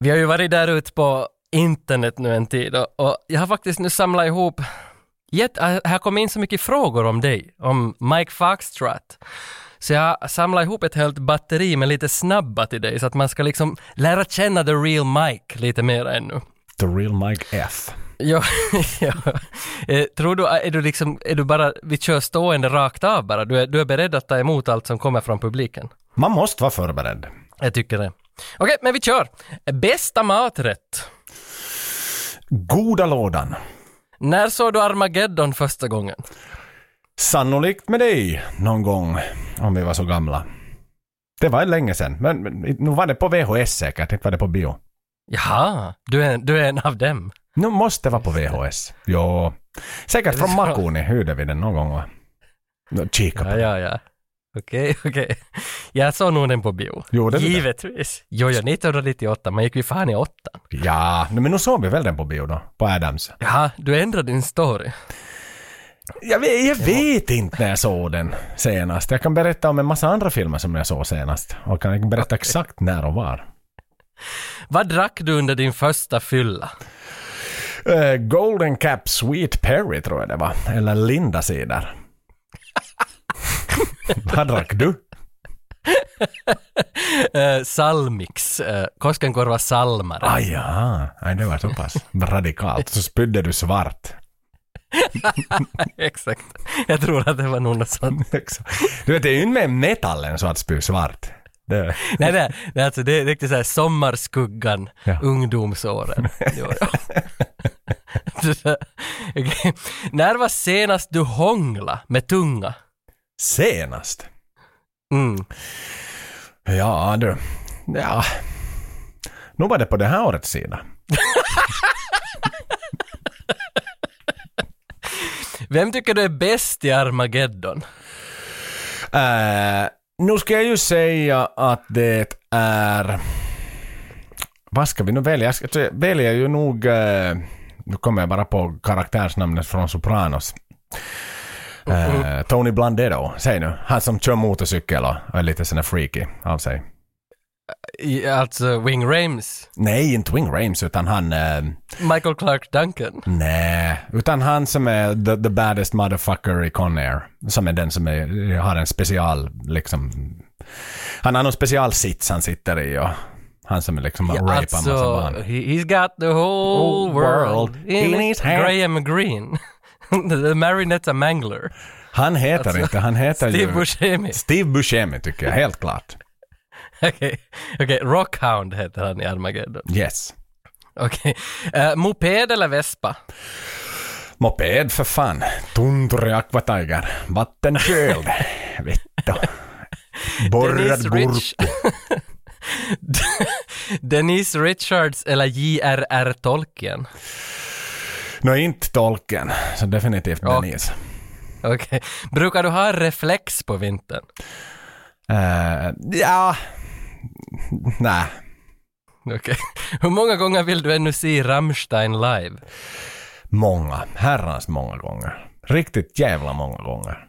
Vi har ju varit där ute på internet nu en tid och, och jag har faktiskt nu samlat ihop Jätte, här kom in så mycket frågor om dig, om Mike Foxtrot. Så jag har samlat ihop ett helt batteri med lite snabba till dig så att man ska liksom lära känna the real Mike lite mer ännu. The real Mike F. Ja, ja. Eh, tror du, är du liksom, är du bara, vi kör stående rakt av bara? Du är, du är beredd att ta emot allt som kommer från publiken? Man måste vara förberedd. Jag tycker det. Okej, men vi kör. Bästa maträtt? Goda lådan. När såg du Armageddon första gången? Sannolikt med dig någon gång, om vi var så gamla. Det var länge sedan, men, men nu var det på VHS säkert, inte var det på bio. Jaha, du är, du är en av dem. Nu måste vara på VHS. Jo. Säkert från Makuni hyrde vi den någon gång va? Kika på Ja, ja, ja. Okej, okej. Jag såg nog den på bio. Gjorde? Givetvis. Jo, jo, 1998, man gick ju fan i åttan. Ja, men nu såg vi väl den på bio då, på Adams. Jaha, du ändrade din story. Jag vet, jag vet inte när jag såg den senast. Jag kan berätta om en massa andra filmer som jag såg senast. Och kan berätta exakt när och var. Vad drack du under din första fylla? Eh, Golden Cap Sweet Perry tror jag det var. Eller Linda cider. Vad drack du? uh, Salmix, uh, Koskenkorva Salmare. Ah, ja, Nej, det var så pass radikalt. Så spydde du svart. Exakt. Jag tror att det var något sånt. du vet, det är ju inte med metallen så att spy svart. Det... Nej, nej, är alltså det är riktigt såhär sommarskuggan, Ja. ungdomsåren. Jo, jo. Okej. När var senast du hångla med tunga? Senast? Mm. Ja, du. Ja. Nu var det på det här årets sida. Vem tycker du är bäst i Armageddon? Uh, nu ska jag ju säga att det är... Vad ska vi nu välja? Jag ska välja ju nog... eh, nu kommer jag bara på karaktärsnamnet från Sopranos. Eh, Tony Blandetto, säg nu. Han som kör motorcykel och är lite sån freaky av sig. I, alltså Wing Rames? Nej, inte Wing Rames, utan han... eh, Michael Clark Duncan? nej, utan han som är the, the baddest motherfucker i Con Air. Som är den som är, har en special, liksom... Han har någon specialsits han sitter i och han som är liksom bara rapar massa alltså, barn. he, he's got the whole Whole world in in his his hand. Graham Greene. the Marionetta Mangler. Han heter inte, han heter Alltså, Steve ju... Buscemi. Steve Buscemi tycker jag, helt klart. Okej, okej. Rockhound heter han i Armageddon. Yes. Okej. Eh, moped eller vespa? Moped för fan. Tunturi Aqua Tiger. Vattenköld. Vittu. Borrad. Rich... Denise Richards eller J.R.R. Tolkien? Nå, inte tolken. Så definitivt Ja. Denise. Okej. Brukar du ha reflex på vintern? Eh, ja... Nej. Okej. Hur många gånger vill du ännu se Rammstein live? Många. Herrans många gånger. Riktigt jävla många gånger.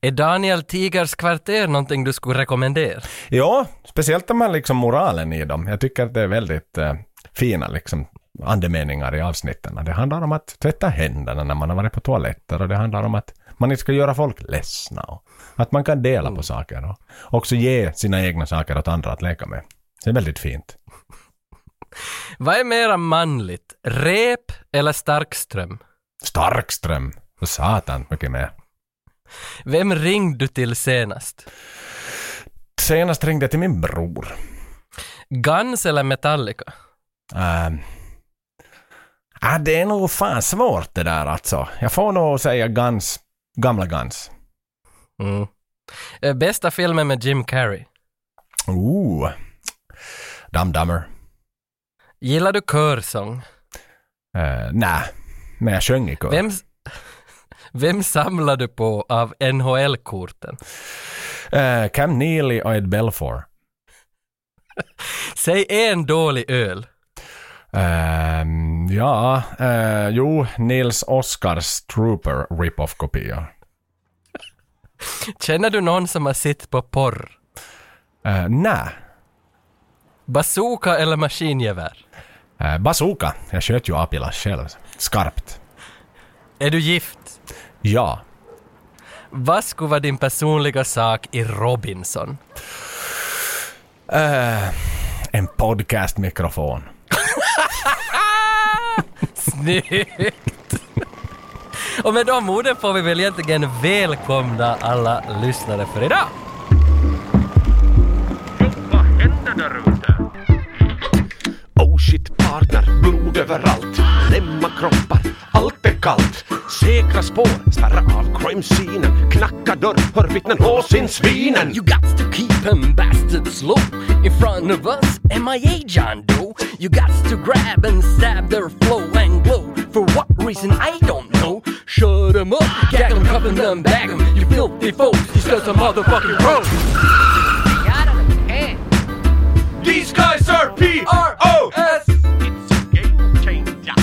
Är Daniel Tigers kvarter någonting du skulle rekommendera? Ja, speciellt om man liksom moralen i dem. Jag tycker att det är väldigt eh, fina liksom andemeningar i avsnitten. Det handlar om att tvätta händerna när man har varit på toaletter och det handlar om att man inte ska göra folk ledsna och att man kan dela på saker och också ge sina egna saker åt andra att leka med. Det är väldigt fint. Vad är mera manligt? Rep eller Starkström? Starkström. För satan mycket mer. Vem ringde du till senast? Senast ringde jag till min bror. Guns eller Metallica? Uh, ah, det är nog fan svårt det där alltså. Jag får nog säga Guns, gamla Guns. Mm. Eh, Bästa filmen med Jim Carrey? Ooh. Dum Dummer. Gillar du körsång? Uh, Nej, men jag sjöng i kör. Vem, vem samlar du på av NHL-korten? Eh, Cam Neely och Ed Belfour. Säg en dålig öl. Ehm, ja, eh, jo, Nils Oskars Trooper rip-off-kopia. Känner du någon som har sitt på porr? Uh, nej. Bazooka eller maskingevär? Eh, bazooka. Jag sköt ju Apila själv. Skarpt. Är du gift? Ja. Vad skulle vara din personliga sak i Robinson? Eh, en podcastmikrofon. Snyggt! Och med de orden får vi väl egentligen välkomna alla lyssnare för idag. Oh shit partner, blod överallt Lämma kroppar, allt är er kallt Säkra spår, spärra av crime-scenen Knacka dörr, hör vittnen sin svinen You got to keep them bastards low in front of us. MIA John Doe. You got to grab and stab their flow and glow. For what reason I don't know. Shut them up, gag them, cuff them, bag them. You filthy folks, you just a motherfucking road. These guys are P-R-O-S It's a game changer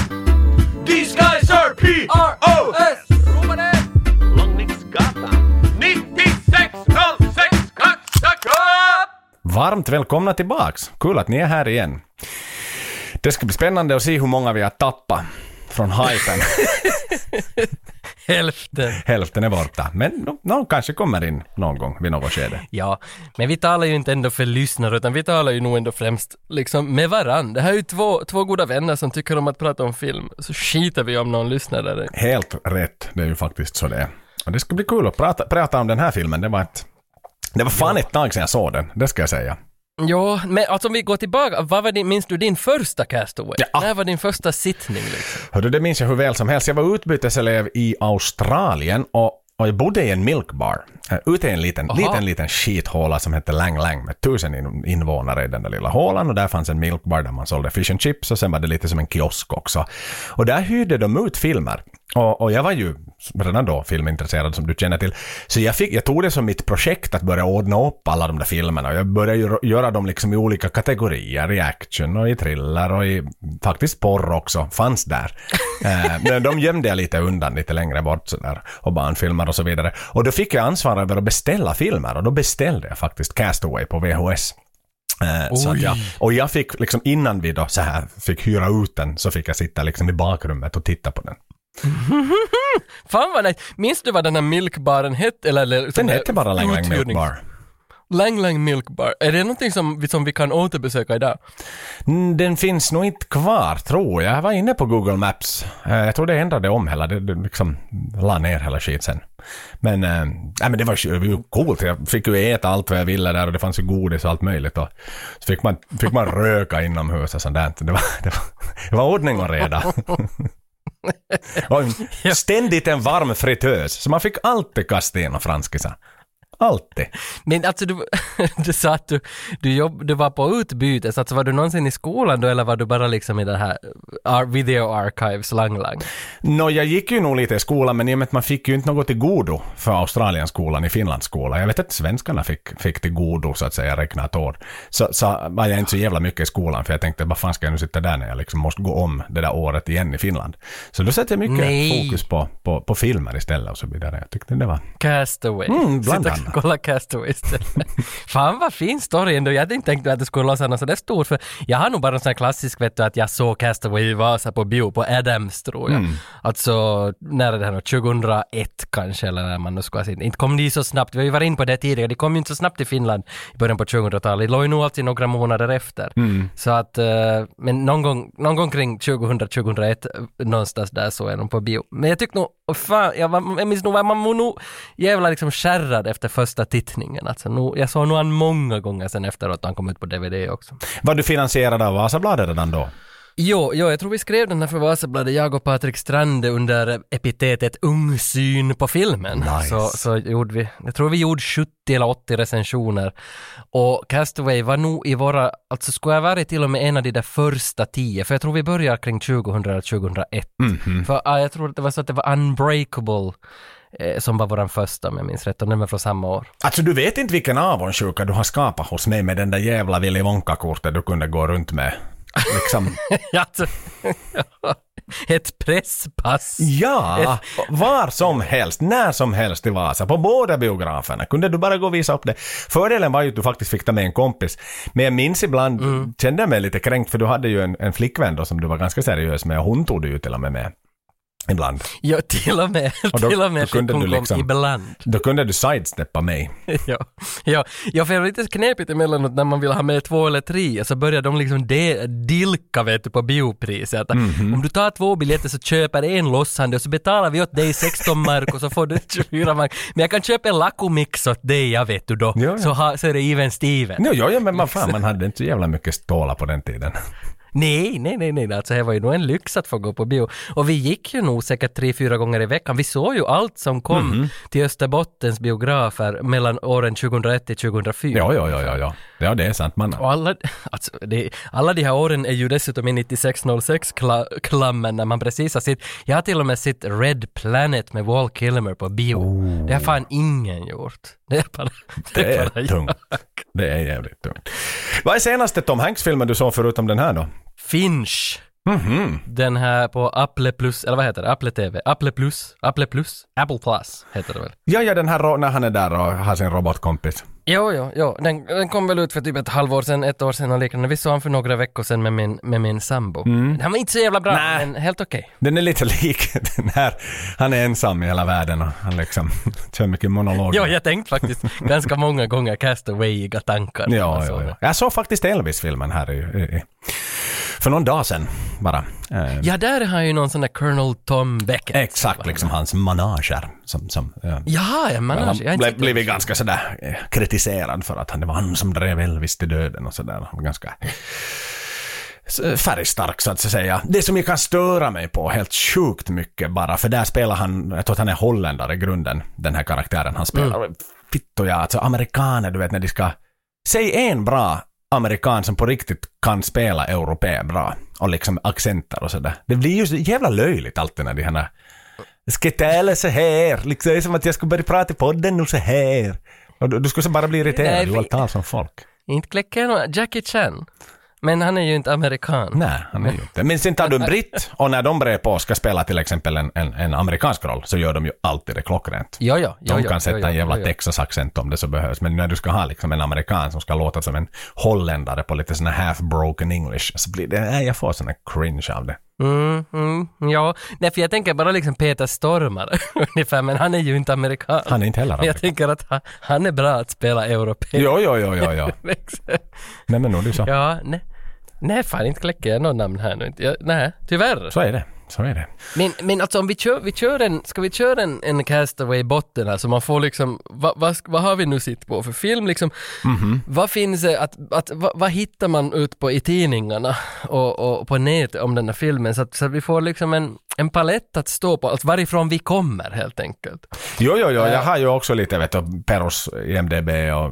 These guys are P-R-O-S Långviksgatan 9606 Kaxaka Varmt välkomna tillbaks. Kul att ni är här igen. Det ska bli spännande att se hur många vi har tappat från hypen. Hälften. Hälften är borta. Men no, någon kanske kommer in någon gång vid något skede. Ja, men vi talar ju inte ändå för lyssnare utan vi talar ju nog ändå främst liksom med varann. Det här är ju två, två goda vänner som tycker om att prata om film. Så skiter vi om någon lyssnar där. Helt rätt. Det är ju faktiskt så det är. Och det ska bli kul att prata, prata om den här filmen. Det var ett... Det var fan ett tag sedan jag såg den, det ska jag säga. Ja, men alltså om vi går tillbaka, vad var din, minns du din första Castaway? Ja. När var din första sittning liksom? Hördu, det minns jag hur väl som helst. Jag var utbyteselev i Australien och, och jag bodde i en milkbar. Uh, ute i en liten, Aha. liten, liten skithåla som hette Lang Lang med tusen in, invånare i den där lilla hålan och där fanns en milkbar där man sålde fish and chips och sen var det lite som en kiosk också. Och där hyrde de ut filmer. Och, och jag var ju redan då filmintresserad som du känner till. Så jag, fick, jag tog det som mitt projekt att börja ordna upp alla de där filmerna. Jag började ju göra dem liksom i olika kategorier. I action och i thriller och i faktiskt porr också. Fanns där. eh, men de gömde jag lite undan lite längre bort sådär. Och barnfilmer och så vidare. Och då fick jag ansvar över att beställa filmer. Och då beställde jag faktiskt Castaway på VHS. Eh, så jag, och jag fick liksom innan vi då så här fick hyra ut den så fick jag sitta liksom i bakrummet och titta på den. Fan vad nice. Minns du vad den här milkbaren hette? Eller, eller, Den hette bara Lang Lang Milk Bar. Lang Lang Milk Bar. Är det någonting som, vi- som vi kan återbesöka idag? Mm, Den finns nog inte kvar, tror jag. Jag var inne på Google Maps. Eh, Jag tror det ändrade om hela, det, det liksom la ner hela skit sen. Men, äh, men det var ju det var ju coolt. Jag fick ju äta allt vad jag ville där och det fanns ju godis och allt möjligt. Och så fick man, fick man röka inomhus och sånt där. Det var, det var, det var ordning och reda. och ständigt en varm fritös. Så man fick alltid kasta in franskisar. Alltid. Men alltså du, du sa att du, du, jobb, du var på utbyte, så alltså var du någonsin i skolan då eller var du bara liksom i det här ar- video archives Lang Lang? Nå, jag gick ju nog lite i skolan, men i och med att man fick ju inte något till godo för Australienskolan i Finlandsskolan. Jag vet att svenskarna fick, fick till godo, så att säga, räkna ett år. Så, så var jag inte så jävla mycket i skolan, för jag tänkte, vad fan ska jag nu sitta där när jag liksom måste gå om det där året igen i Finland? Så då satte jag mycket Nej. fokus på, på, på filmer istället och så vidare. Jag tyckte det var... Castaway. Mm, bland annat. kolla Castaway istället. Fan vad fin story ändå. Jag hade inte tänkt att det skulle låsa något sådär stort för jag har nog bara en sån här klassisk vet du att jag såg Castaway i Vasa på bio på Adams tror jag. Alltså när är det här nu? 2001 kanske eller när man nu ska ha sett. Inte kom de så snabbt. Vi har ju varit in på det tidigare. De kom ju inte så snabbt till Finland i början på 2000-talet. Det låg ju nog alltid några månader efter. Så att, eh, men någon gång, någon gång kring 2000-2001 någonstans där såg jag dem på bio. Men jag tyckte nog, och fan, jag, var, jag minns nog, man var nog jävla liksom skärrad efter första tittningen. Alltså, nu, jag såg nog han många gånger sen efteråt han kom ut på DVD också. Var du finansierad av Vasabladet redan då? Jo, jo, jag tror vi skrev den här för Vasabladet, jag och Patrik Strande under epitetet ungsyn på filmen. Nice. Så, så gjorde vi, jag tror vi gjorde 70 eller 80 recensioner. Och Castaway var nog i våra, alltså skulle jag varit till och med en av de där första tio, för jag tror vi började kring 2000 eller 2001. För ah, jag tror att det var så att det var Unbreakable eh, som var våran första om jag minns rätt, och den var från samma år. Alltså du vet inte vilken avundsjuka du har skapat hos mig med den där jävla Willy Wonka-kortet du kunde gå runt med. Liksom, alltså, ett presspass. Ja, var som helst, när som helst i Vasa, på båda biograferna kunde du bara gå och visa upp det. Fördelen var ju att du faktiskt fick ta med en kompis. Men jag minns ibland, Mm. kände jag mig lite kränkt för du hade ju en, en flickvän då som du var ganska seriös med och hon tog du ju till och med med. Ibland. Ja, till och med, Och då- till och med då kunde du liksom- ibland. Då kunde du sidesteppa mig. ja, ja, ja, för det är lite knepigt emellanåt när man vill ha med två eller tre, så börjar de liksom de, dilka vet du på biopriset. Att Mhm. Om du tar två biljetter så köper en lossande och så betalar vi åt dig 16 mark och så får du 24 mark. Men jag kan köpa en Lacomix åt dig, jag vet du då. Ja, ja. Så, ha, så är det even Steven. Jo, jo, ja, men vad fan, man hade inte så jävla mycket stålar på den tiden. Nej, nej, nej, nej, alltså det var ju nog en lyx att få gå på bio. Och vi gick ju nog säkert tre, fyra gånger i veckan. Vi såg ju allt som kom Mhm. till Österbottens biografer mellan åren 2001 till 2004. Ja, ja, ja, ja, ja. Ja, det är sant man. Och alla, alltså, det, alla de här åren är ju dessutom i 9606-klammen när man precis har sett, jag har till och med sett Red Planet med Wall Kilmer på bio. Det har fan ingen gjort. Det är bara, Det är bara jag. tungt. Det är jävligt tungt. Vad är senaste Tom Hanks-filmen du såg förutom den här då? Finch. Mhm. Den här på Apple Plus, eller vad heter det? Apple TV? Apple Plus? Apple Plus? Apple Plus heter det väl? Ja, ja, den här när han är där och har sin robotkompis. Jo, jo, jo. Den, den kom väl ut för typ ett halvår sedan, ett år sedan och liknande. Vi såg den för några veckor sedan med min, med min sambo. Den var inte så jävla bra, Nej. men helt okej. Den är lite lik den här, han är ensam i hela världen och han liksom kör mycket monologer. Jo, jag tänkte faktiskt ganska många gånger castawayiga tankar. Ja, ja, den. ja. Jag såg faktiskt Elvis-filmen här i, i, i, för någon dag sedan bara. Ja, där har ju någon sån där Colonel Tom Beckett. Exakt, liksom hans manager. Som, som, ja. Jaha, ja, man har, Han blev, blivit ganska sådär eh, kritiserad för att han, det var han som drev Elvis till döden och sådär. Ganska färgstark så att säga. Det som jag kan störa mig på helt sjukt mycket bara, för där spelar han, jag tror att han är holländare i grunden, den här karaktären han spelar. Mm. Fitto ja, alltså amerikaner du vet när de ska, säg en bra amerikan som på riktigt kan spela europé bra och liksom accenter och sådär. Det blir ju så jävla löjligt alltid när de här ska tala så här, liksom det är som att jag skulle börja prata i podden nu så här. Och du, du skulle bara bli irriterad, Nej, du vi- tala som folk. Inte kläcker. Jackie Chan. Men han är ju inte amerikan. Nej, han är ju inte. Men sen tar du en britt och när de brer på ska spela till exempel en, en, en amerikansk roll så gör de ju alltid det klockrent. Jo, jo, jo, De kan jo, sätta jo, en jävla. Texas-accent om det så behövs. Men när du ska ha liksom en amerikan som ska låta som en holländare på lite sån här half-broken English så blir det, nej jag får sån här cringe av det. Mm, mm, ja. Nej, för jag tänker bara liksom Peter Stormare ungefär, men han är ju inte amerikan. Han är inte heller Men jag amerikan. tänker att han, han är bra att spela europé. Jo, jo, jo, jo, jo. Nej men nog det är så. ja, nej. Nej, fan inte kläcker jag något namn här nu. Jag, nej, tyvärr. Så är det. Så är det. Men, men alltså om vi kör, vi kör en, ska vi köra en, en castaway botten här så man får liksom, vad, sk- vad har vi nu sitt på för film liksom? Mhm. Vad finns det att, att vad, hittar man ut på i tidningarna och, och på nätet om den här filmen så att, så att vi får liksom en, en palett att stå på, alltså varifrån vi kommer helt enkelt. Jo, jo, jo, jag har ju också lite, vet du, Peros IMDB och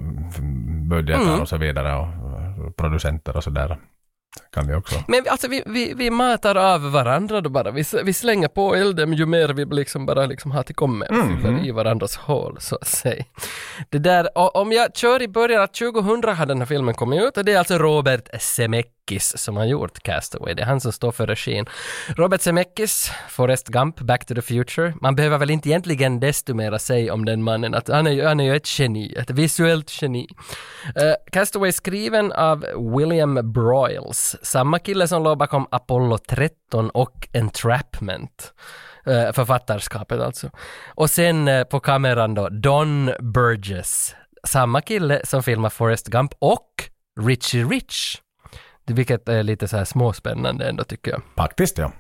budgetar Mm. och så vidare och producenter och sådär. Kan vi också. Men alltså vi, vi, vi matar av varandra då bara, vi, vi slänger på elden ju mer vi liksom bara liksom har till komma och Mhm. fyller i varandras hål så att säga. Det där, och om jag kör i början att 2000 har den här filmen kommit ut och det är alltså Robert Zemeckis som har gjort Castaway, det är han som står för regin. Robert Zemeckis, Forrest Gump, Back to the Future, man behöver väl inte egentligen desto mera säga om den mannen att han är ju, han är ju ett geni, ett visuellt geni. Uh, Castaway skriven av William Broyles, samma kille som låg bakom Apollo 13 och Entrapment. Uh, författarskapet alltså. Och sen eh, på kameran då Don Burgess, samma kille som filmar Forrest Gump och Richie Rich. Vilket är lite så här småspännande ändå tycker jag. Faktiskt, ja.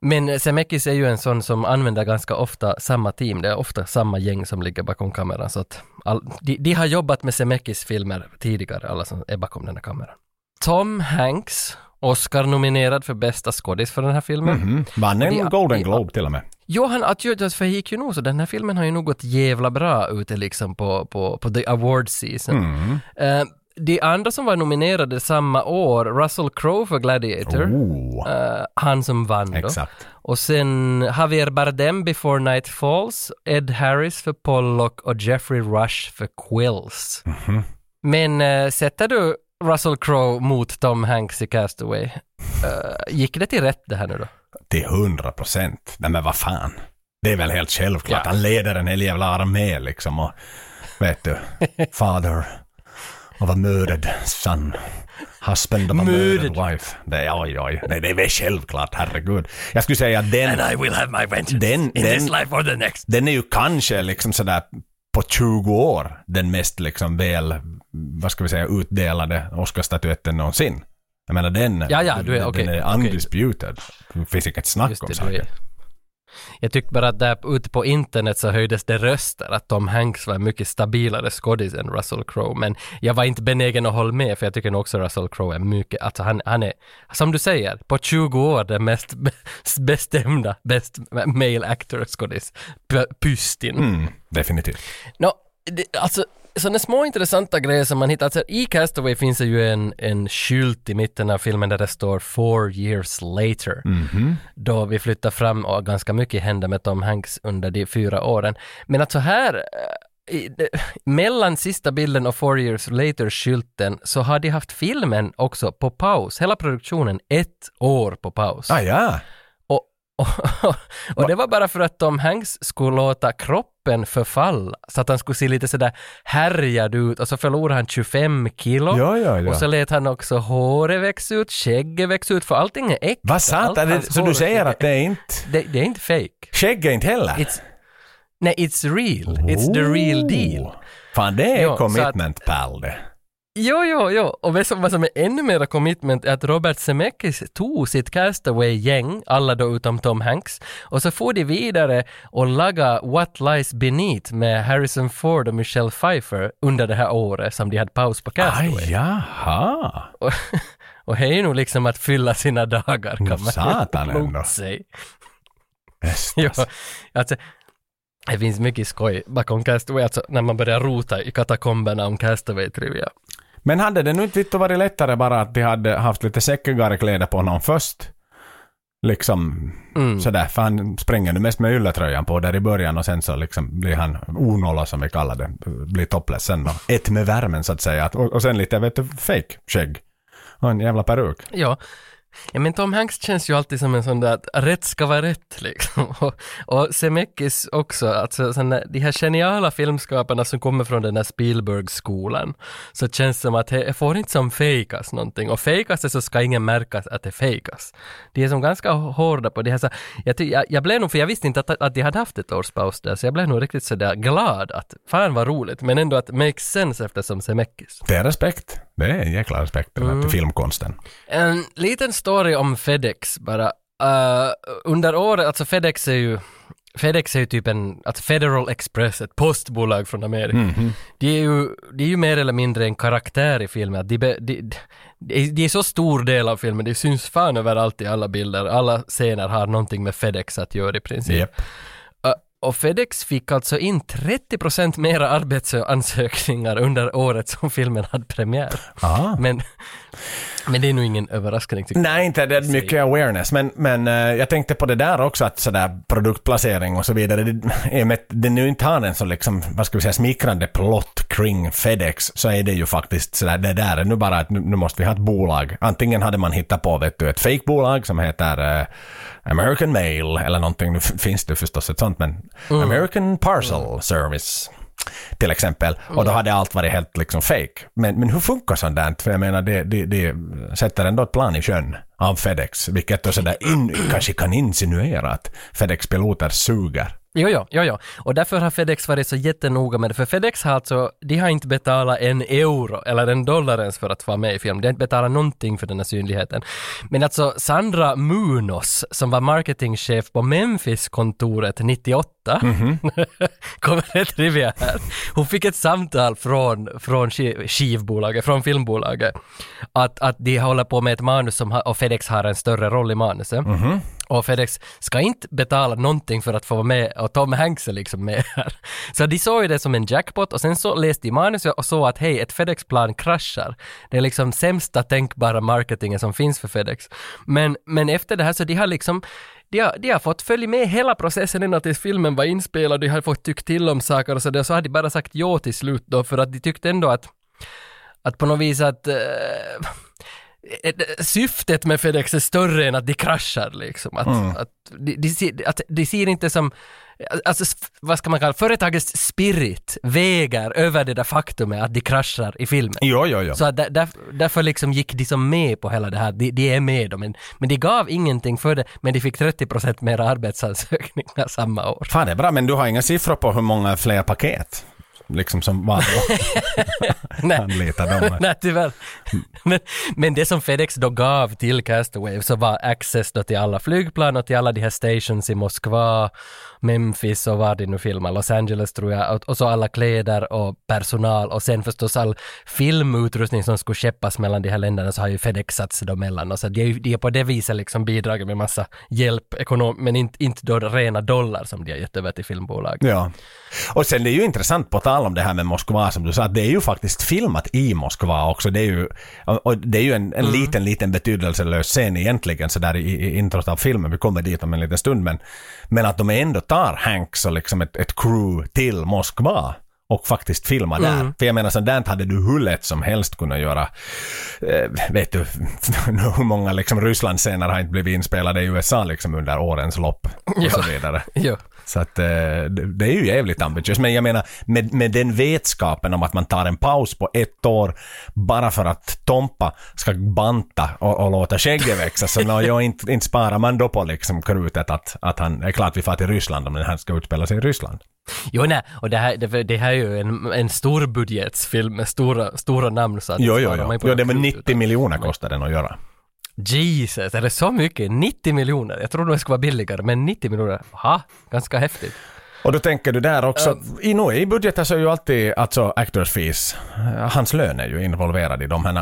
Men Zemeckis är ju en sån som använder ganska ofta samma team. Det är ofta samma gäng som ligger bakom kameran. Så att all, de, de har jobbat med Zemeckis filmer tidigare, alla som är bakom den här kameran. Tom Hanks, Oscar-nominerad för bästa skådis för den här filmen. Mhm. Vann en Golden. Globe till och med. Johan Atjöjas för gick ju nog så den här filmen har ju nog gått jävla bra ute liksom på, på, på the award season. Mm. Eh, de andra som var nominerade samma år, Russell Crowe för Gladiator, Oh, eh, han som vann då. exakt. Och sen Javier Bardem Before Night Falls, Ed Harris för Pollock och Jeffrey Rush för Quills. Mhm. Men eh, sätter du Russell Crowe mot Tom Hanks i Castaway? Eh, gick det till rätt det här nu då? Till hundra procent. Nej men vad fan. Det är väl helt självklart. Ja. Han leder en hel jävla armé liksom och vet du, father of a murdered son. Husband of a murdered, wife. Det oj, oj. Nej, det är väl självklart, herregud. Jag skulle säga att den, I will have my vengeance Den- in this den- life or the next. den är ju kanske liksom sådär på 20 år den mest liksom väl, vad ska vi säga, utdelade Oscarsstatyetten någonsin. Jag menar den, Ja, ja, du är- den, okej, den är undisputed. Det finns inget snack Just om det, saken. Jag tyckte bara att där ute på internet så höjdes det röster att Tom Hanks var en mycket stabilare skådis än Russell Crowe. Men jag var inte benägen att hålla med för jag tycker nog också Russell Crowe är mycket, alltså han, han är, som du säger, på 20 år den mest be- bestämda, best male actor skådis. Pystin. Mm, definitivt. Nå, det, alltså sådana små intressanta grejer som man hittar. Alltså, I Castaway finns det ju en, en skylt i mitten av filmen där det står “Four years later”. Då vi flyttar fram och ganska mycket händer med Tom Hanks under de fyra åren. Men att så här eh, i, det, mellan sista bilden och “Four years later”-skylten så har de haft filmen också på paus. Hela produktionen ett år på paus. Ah ja, Och, och, det var bara för att Tom Hanks skulle låta kroppen förfalla så att han skulle se lite sådär härjad ut och så förlorade han 25 kilo. ja, ja. ja. Och så lät han också håret växa ut, skägget växa ut, för allting är äkta. Vad sant? Så du säger att det är inte... det, det är inte fake. Skägg är inte heller? It's, nej, it's real. It's the real deal. Oh. Fan, det är Jo, så att- commitment pal det. Jo, jo, jo. Och vad som, vad som är ännu mer commitment är att Robert Zemeckis tog sitt Castaway-gäng, alla då utom Tom Hanks, och så får de vidare och laga What Lies Beneath med Harrison Ford och Michelle Pfeiffer under det här året som de hade paus på Castaway. Aj, jaha. Och, och det är nog liksom att fylla sina dagar kan man satan ändå. Estes. Jo, alltså, det finns mycket skoj bakom Castaway, alltså när man börjar rota i katakomberna om Castaway-trivia. Men hade det nu inte varit lättare bara att de hade haft lite säckigare kläder på honom först? Liksom Mm. sådär, för han springer nu mest med ylletröjan på där i början och sen så liksom blir han onolla som vi kallar det, blir topless sen då. Ett med värmen så att säga. Och, och sen lite, vet du, fake skägg. Och en jävla peruk. Ja ja, men Tom Hanks känns ju alltid som en sån där att rätt ska vara rätt liksom. Och, och Zemeckis också, alltså såna, de här geniala filmskaparna som kommer från den där Spielberg-skolan, så känns det som att det får inte som fejkas någonting. Och fejkas det så ska ingen märka att det fejkas. De är som ganska hårda på det här. Så jag, ty- jag, jag blev nog, för jag visste inte att, att de hade haft ett års paus där, så jag blev nog riktigt sådär glad att fan vad roligt, men ändå att make sense eftersom Zemeckis. Det är respekt. Det är en jäkla det där Mm. till filmkonsten. En liten story om FedEx bara. Uh, under året, alltså FedEx är ju FedEx är ju typ en, alltså Federal Express, ett postbolag från Amerika. Mhm. De, är ju, de är ju mer eller mindre en karaktär i filmen. De, de, de, är så stor del av filmen, de syns fan överallt i alla bilder. Alla scener har någonting med FedEx att göra i princip. Japp. Och FedEx fick alltså in 30% mera arbetsansökningar under året som filmen hade premiär. Ah. Men, men det är nog ingen överraskning tycker jag. Nej, inte det är mycket awareness, men, men eh, jag tänkte på det där också, att sådär produktplacering och så vidare, det, i och med att det nu inte har en så liksom, vad ska vi säga, smickrande plott kring FedEx, så är det ju faktiskt sådär, det där är nu bara att nu, nu måste vi ha ett bolag. Antingen hade man hittat på, vet du, ett fake-bolag som heter eh, American Mail, eller någonting, nu finns det förstås ett sånt, men American Parcel Service till exempel. Och då hade allt varit helt liksom fake. Men, men hur funkar sånt där? För jag menar, det, det, det sätter ändå ett plan i sjön av FedEx, vilket då sådär in, kanske kan insinuera att FedEx-piloter suger. Jo, jo, jo, jo. Och därför har FedEx varit så jättenoga med det. För FedEx har alltså, de har inte betalat en euro eller en dollar ens för att vara med i film. De har inte betalat någonting för den här synligheten. Men alltså Sandra Munoz, som var marketingchef på Memphis-kontoret 98, kommer det trivia här. Hon fick ett samtal från, från skiv- skivbolaget, från filmbolaget, att, att de håller på med ett manus som och FedEx har en större roll i manuset. Och FedEx ska inte betala någonting för att få vara med och Tom Hanks är liksom med här. Så de såg ju det som en jackpot och sen så läste de manuset och såg att hej, ett FedEx-plan kraschar. Det är liksom sämsta tänkbara marketingen som finns för FedEx. Men, men efter det här så de har liksom de har, de har fått följa med hela processen ända tills filmen var inspelad, de har fått tyckt till om saker och så där, så har de bara sagt ja till slut då för att de tyckte ändå att att på något vis att uh, syftet med FedEx är större än att de kraschar liksom. Att, Mm. att, de, de, ser, att de ser inte som, alltså vad ska man kalla företagets spirit väger över det där faktumet att de kraschar i filmen. Jo, jo, jo. Så att där, därför liksom gick de som med på hela det här, de, de är med då, men, men de gav ingenting för det, men de fick 30% mer arbetsansökningar samma år. Fan det är bra, men du har inga siffror på hur många fler paket? Liksom som då. Nej. Anlitar dem. Nej, tyvärr. Men, men det som FedEx då gav till Castaway så var access då till alla flygplan och till alla de här stations i Moskva, Memphis och var de nu filmar, Los Angeles tror jag, och, och så alla kläder och personal och sen förstås all filmutrustning som skulle skeppas mellan de här länderna så har ju FedEx satt sig då mellan och så de är, de är på det viset liksom bidragit med massa hjälp, ekonom, men inte, inte då rena dollar som de har gett över till filmbolag. Ja. Och sen det är ju intressant på tal om det här med Moskva som du sa, att det är ju faktiskt filmat i Moskva också. Det är ju, och det är ju en, en liten, liten betydelselös scen egentligen sådär i, i introt av filmen. Vi kommer dit om en liten stund men, men att de ändå tar Hanks och liksom ett, ett crew till Moskva och faktiskt filma där. För jag menar sådant hade du hur lätt som helst kunnat göra. Eh, vet du hur många liksom Rysslandsscener har inte blivit inspelade i USA liksom under årens lopp och så vidare. Jo. Så att eh, det är ju jävligt ambitiöst. Men jag menar, med, med den vetskapen om att man tar en paus på ett år bara för att Tompa ska banta och, och låta skägget växa. Så no, jag inte, inte sparar man då på liksom krutet att, att han, är klart vi far till Ryssland om den här ska utspela sig i Ryssland. Jo, nej, och det här, det, det här är ju en, en storbudgetsfilm med stora, stora namn. Så att Jo, jo, jo. jo det var krut, 90 utan- miljoner kostar den att göra. Jesus, är det så mycket? 90 miljoner? Jag trodde det skulle vara billigare, men 90 miljoner, ha, ganska häftigt. Och då tänker du där också, i, no, i budgeten så är ju alltid alltså actors fees, eh, hans lön är ju involverad i de här.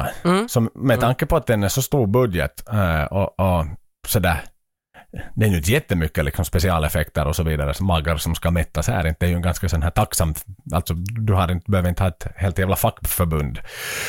Så med tanke på att den är så stor budget eh, och, och sådär, det är ju inte jättemycket liksom specialeffekter och så vidare, som magar som ska mättas här. Det är ju en ganska sån här tacksam, alltså du har inte, behöver inte ha ett helt jävla fackförbund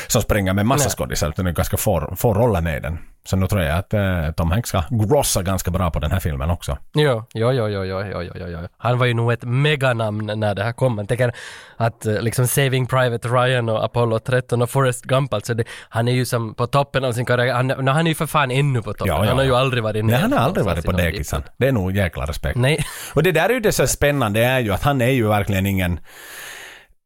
som springer med massa skådisar, utan det är ganska få, få roller med den. Så nu tror jag att eh, Tom Hanks ska grossa ganska bra på den här filmen också. Jo, jo, jo, jo, jo, jo, jo, jo. Han var ju nog ett meganamn när det här kom. Man tänker att eh, liksom Saving Private Ryan och Apollo 13 och Forrest Gump, alltså det, han är ju som på toppen av sin karriär. Han, no, han är ju för fan ännu på toppen. Ja, ja, han har ju ja. aldrig varit Nej, han har aldrig varit på liten- Det är nog jäkla respekt. Nej, Och det där är ju det så spännande är ju att han är ju verkligen ingen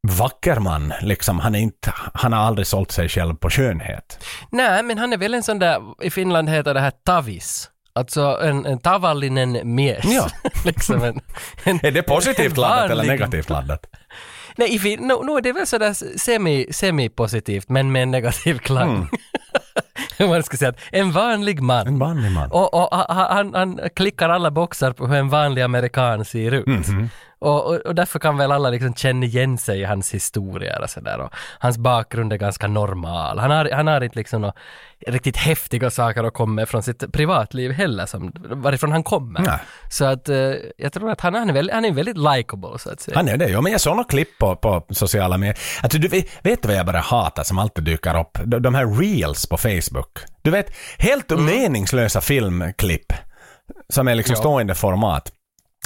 vacker man. Liksom, han, är inte, han har aldrig sålt sig själv på skönhet. nej, men han är väl en sån där, i Finland heter det här tavis. Alltså en, en tavallinen mies. Ja. liksom en, en, Är det positivt laddat eller negativt laddat? Nej, i fin- no, no, det är väl sådär semi, semi-positivt, men med en negativ klang. Hur man ska säga, att en vanlig man. En vanlig man. Och, och ha- ha- han, han klickar alla boxar på hur en vanlig amerikan ser ut. Mhm. Och, och, och därför kan väl alla liksom känna igen sig i hans historier och sådär. Hans bakgrund är ganska normal. Han har, han har inte liksom några riktigt häftiga saker att komma från sitt privatliv heller, som, varifrån han kommer. Nej. Så att eh, jag tror att han, han är väldigt, han är väldigt likable så att säga. Han är det, ja. Men jag såg några klipp på, på sociala medier. Alltså, du vet, vet du vad jag börjar hata som alltid dyker upp? De, de här reels på Facebook. Du vet, helt meningslösa filmklipp som är liksom Ja. stående format.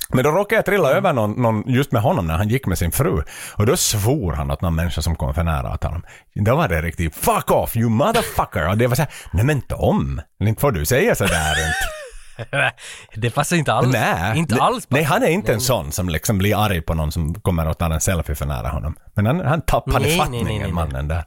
Men då råkade jag trilla över någon, någon just med honom när han gick med sin fru. Och då svor han åt någon människa som kom för nära åt honom. Då var det riktigt “fuck off you motherfucker” och det var så här, nej men Tom, inte får du säga sådär inte. det passar inte alls. Nej, inte nej, alls. Nej, han är inte en sån som liksom blir arg på någon som kommer och tar en selfie för nära honom. Men han, han tappade Nej, nej, fattningen, nej, nej, nej. mannen där.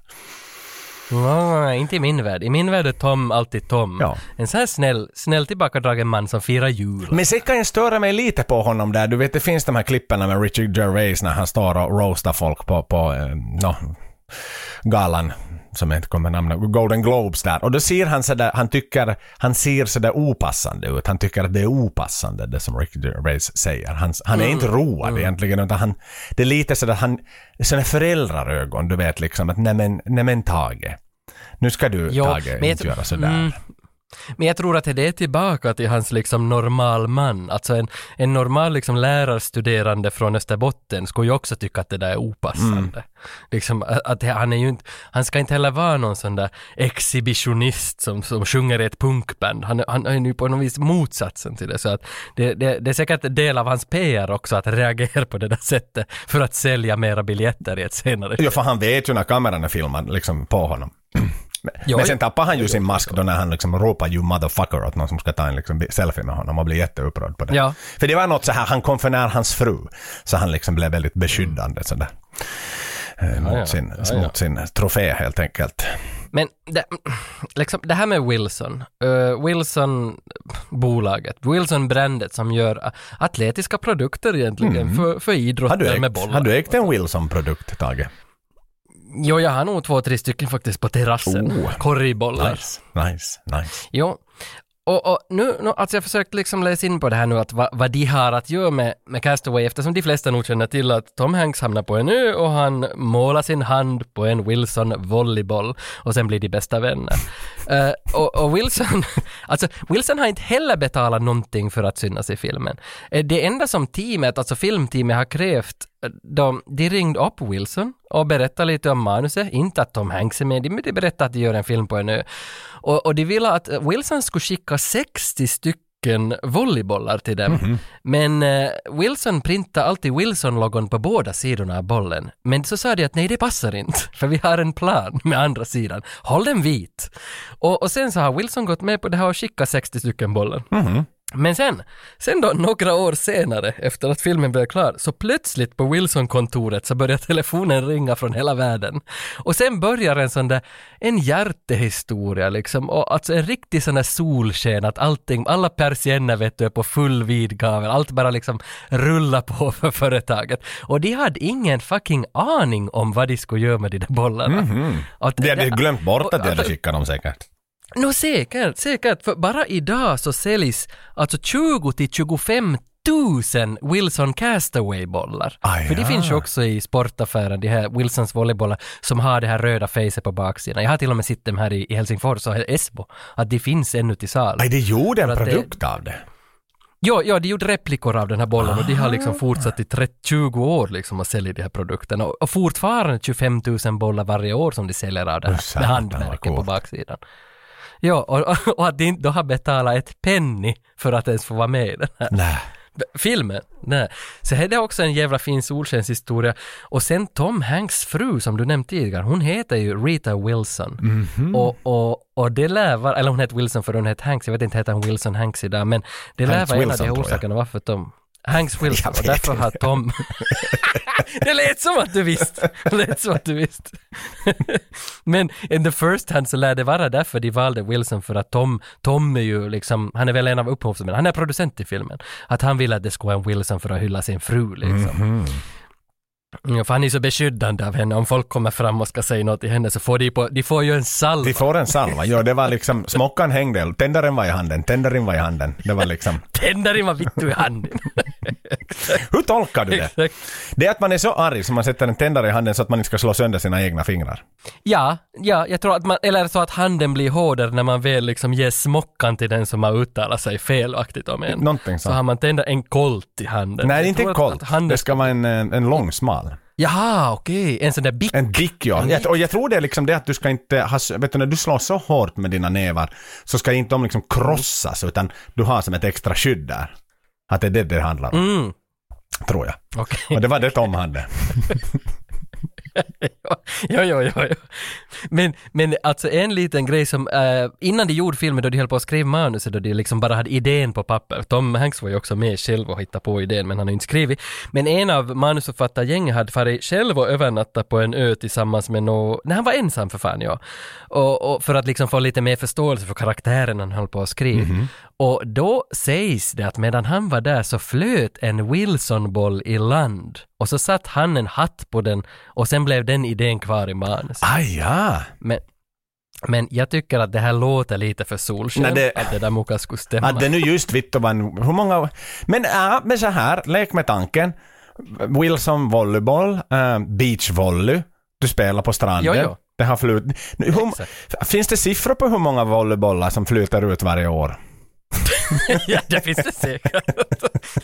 Nej, inte i min värld. I min värld är Tom alltid Tom. Ja. En sån här snäll, snäll tillbakadragen man som firar jul. Men sen kan jag störa mig lite på honom där. Du vet, det finns de här klippen med Richard Gervais när han står och roastar folk på, på eh, no, galan som jag inte kommer namna, Golden Globes där. Och då ser han sådär, han tycker, han ser sådär opassande ut. Han tycker att det är opassande det som Ricky Gervais säger. Han, han är inte road egentligen utan han, det är lite sådär, han, sådana föräldrarögon, du vet liksom att nej men, nej men Tage. Nu ska du Jo, Tage jag inte tror- göra sådär. Mm. Men jag tror att det är tillbaka till hans liksom normal man. Alltså en, en normal liksom lärarstuderande från Österbotten skulle ju också tycka att det där är opassande. Mm. Liksom, att, han är ju inte, han ska inte heller vara någon sån där exhibitionist som, som sjunger i ett punkband. Han, han är ju på något vis motsatsen till det. Så att det, det, det är säkert en del av hans PR också att reagera på det där sättet för att sälja mera biljetter i ett senare Ja, för han vet ju när kameran är filmad liksom på honom. Jo, Men sen tappar han ju sin mask då när han liksom ropar you motherfucker åt någon som ska ta en liksom selfie med honom och blir jätteupprörd på det. Ja. För det var något så här, han kom för nära hans fru. Så han liksom blev väldigt beskyddande sådär. Eh, mot, ja. Sin, Ja, ja. mot sin trofé helt enkelt. Men det, liksom, det här med Wilson, uh, Wilson-bolaget, Wilson-brandet som gör atletiska produkter egentligen för, för Har idrotter du med bollar. har du ägt en Wilson-produkt, Tage? Jo, jag har nog två, tre stycken faktiskt på terrassen. Oh. Korgbollar. Nice, nice, nice. Jo. Och, och nu, nu, alltså jag försökt liksom läsa in på det här nu, att vad, de har att göra med, med Castaway, eftersom de flesta nog känner till att Tom Hanks hamnar på en ö och han målar sin hand på en Wilson-volleyboll och sen blir de bästa vänner. Eh, och, och Wilson, alltså Wilson har inte heller betalat någonting för att synas i filmen. Eh, det enda som teamet, alltså filmteamet har krävt eh, de, de ringde upp Wilson och berättade lite om manuset, inte att Tom Hanks är med, men de berättade att de gör en film på en ö. Och, och de ville att Wilson skulle skicka 60 stycken volleybollar till dem. Men eh, Wilson printade alltid Wilson-logon på båda sidorna av bollen. Men så sa de att nej, det passar inte, för vi har en plan med andra sidan. Håll den vit. Och, och sen så har Wilson gått med på det här och skickat 60 stycken bollar. Men sen, sen då några år senare, efter att filmen blev klar, så plötsligt på Wilson-kontoret så börjar telefonen ringa från hela världen. Och sen börjar en sån där, en hjärtehistoria liksom, och alltså en riktig sån där solsken, att allting, alla persienner vet du är på full vid gavel, allt bara liksom rullar på för företaget. Och de hade ingen fucking aning om vad de skulle göra med de där bollarna. Att De hade glömt bort att de hade skickat dem säkert. Nå säkert, säkert. För bara idag så säljs alltså 20 till 25 000 Wilson Castaway-bollar. Aj, För det ja. finns ju också i sportaffären, de här Wilsons volleybollar som har det här röda facet på baksidan. Jag har till och med sett dem här i, i Helsingfors och Esbo, att de finns ännu till salu. Nej, de gjorde en att det- produkt av det. Jo, ja, de gjorde replikor av den här bollen och de har liksom Ah. fortsatt i 30, 20 år liksom att sälja de här produkterna. Och, och fortfarande 25 000 bollar varje år som de säljer av det här med handmärken på baksidan. Ja, och, och, att de inte har betalat ett penny för att ens få vara med i den här Nej. Filmen. Nej. Så här är det också en jävla fin solskenshistoria. Och sen Tom Hanks fru som du nämnt tidigare, hon heter ju Rita Wilson. Mhm. Och, och, och det lär vara, eller hon heter Wilson för hon heter Hanks, jag vet inte heter han Wilson Hanks idag, men det lär vara en av de orsakerna varför Tom Hanks Wilson, och därför har. Tom... det lät som att du visste. Det lät som att du visste. Men in the first hand så lär det vara därför de valde Wilson för att Tom, Tom är ju liksom, han är väl en av upphovsmännen, han är producent i filmen. Att han ville att det skulle vara en Wilson för att hylla sin fru liksom. Mhm. Ja, för han är så beskyddande av henne. Om folk kommer fram och ska säga något till henne så får de, på, de får ju en salva. De får en salva. Jo, det var liksom, smockan hängde, tändaren var i handen, tändaren var i handen. Det var liksom, Tändaren var vittu i handen. hur tolkar du det? Exakt. Det är att man är så arg så man sätter en tändare i handen så att man inte ska slå sönder sina egna fingrar. Ja, ja, jag tror att man, eller så att handen blir hårdare när man väl liksom ger smockan till den som har uttalat sig felaktigt om en. Någonting Så sånt. har man tänder en kolt i handen. Nej, inte en kolt. handen- Det ska vara en, en lång smal. Jaha, okej. En sån där bick. En dick ja. Jag, och jag tror det är liksom det att du ska inte ha, vet du när du slår så hårt med dina nävar så ska inte de liksom krossas utan du har som ett extra skydd där. Att det är det det handlar om, Mm, tror jag. okej. Och det var det Tom hade. jo, jo, jo, jo. Men, men alltså en liten grej som, eh, innan de gjorde filmen då de höll på att skriva manuset då de liksom bara hade idén på papper. Tom Hanks var ju också med själv och hittade på idén men han har inte skrivit. Men en av manusförfattargänget hade farit själv och övernattat på en ö tillsammans med någon, nej han var ensam för fan ja. Och, och för att liksom få lite mer förståelse för karaktären han höll på att skriva. Och då sägs det att medan han var där så flöt en Wilsonboll i land och så satt han en hatt på den och sen blev den idén kvar i manus. Aj ja. Men, men jag tycker att det här låter lite för solsken, Nej, det- att det där muka skulle stämma. Att det nu just en, hur många, men ja, men så här, lek med tanken. Wilson volleyboll, äh, beachvolley, du spelar på stranden. Jo, jo. Det har flut... Hur, finns det siffror på hur många volleybollar som flyter ut varje år? ja, det finns det säkert.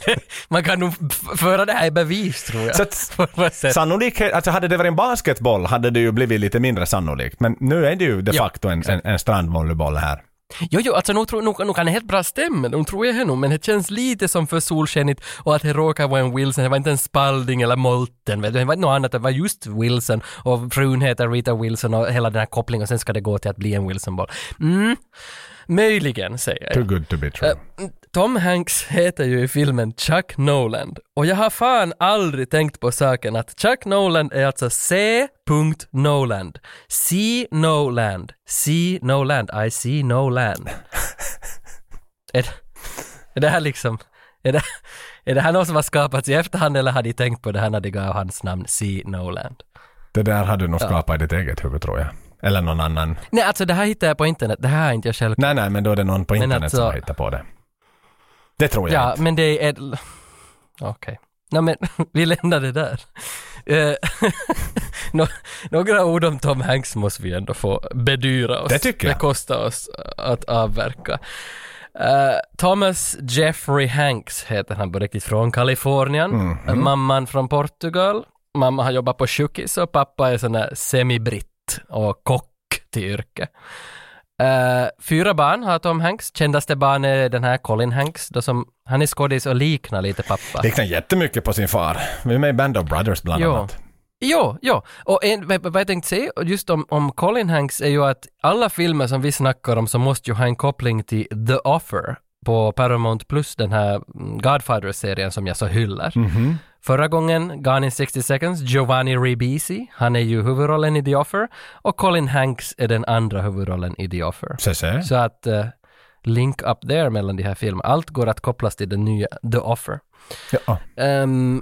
Man kan nog föra det här i bevis tror jag. Så att-. Sannolikhet, alltså hade det varit en basketboll hade det ju blivit lite mindre sannolikt. Men nu är det ju de Ja, facto en, en, en strandvolleyboll här. Jo, jo, alltså nog, nog, nog kan det helt bra stämma, nog tror jag nog, men det känns lite som för solskenigt och att det råkar vara en Wilson, det var inte en Spalding eller Molten, vet du, det var något annat, det var just Wilson och frun heter Rita Wilson och hela den här kopplingen och sen ska det gå till att bli en Wilson-boll. Mm, möjligen säger jag. Too good to be true. Tom Hanks heter ju i filmen Chuck Noland och jag har fan aldrig tänkt på saken att Chuck Noland är alltså C. Noland. See no land. See no land. I see no land. är, är det här liksom, är det, är det här något som har skapats i efterhand eller har de tänkt på det här när de gav hans namn See no land? Det där hade du nog skapat i ditt eget huvud tror jag. Eller någon annan. Nej, alltså det här hittade jag på internet, det här är inte jag själv Nej, nej, men då är det någon på internet alltså- som har hittat på det. Det tror jag Ja, inte. men det är... Okej. Nej men, vi lämnar det där. Eh, nå- några ord om Tom Hanks måste vi ändå få bedyra oss. Det tycker jag. Det kostar oss att avverka. Eh, Thomas Jeffrey Hanks heter han på riktigt, från Kalifornien. Mhm. Eh, Mamman från Portugal. Mamma har jobbat på sjukis och pappa är sån där semibritt och kock till yrke. Eh, fyra barn har Tom Hanks. Kändaste barn är den här Colin Hanks, då som, han är skådis och liknar lite pappa. Liknar jättemycket på sin far. Vi är med i Band of Brothers bland Jo. annat. Jo, jo. Och en, vad, jag tänkte säga just om, om Colin Hanks är ju att alla filmer som vi snackar om så måste ju ha en koppling till The Offer på Paramount Plus, den här mm, Godfather-serien som jag så hyllar. Mhm. Förra gången, Gone in 60 seconds, Giovanni Ribisi, han är ju huvudrollen i The Offer och Colin Hanks är den andra huvudrollen i The Offer. Se, se. Så att eh, link up there mellan de här filmerna. Allt går att kopplas till den nya The Offer. Ja. Ehm,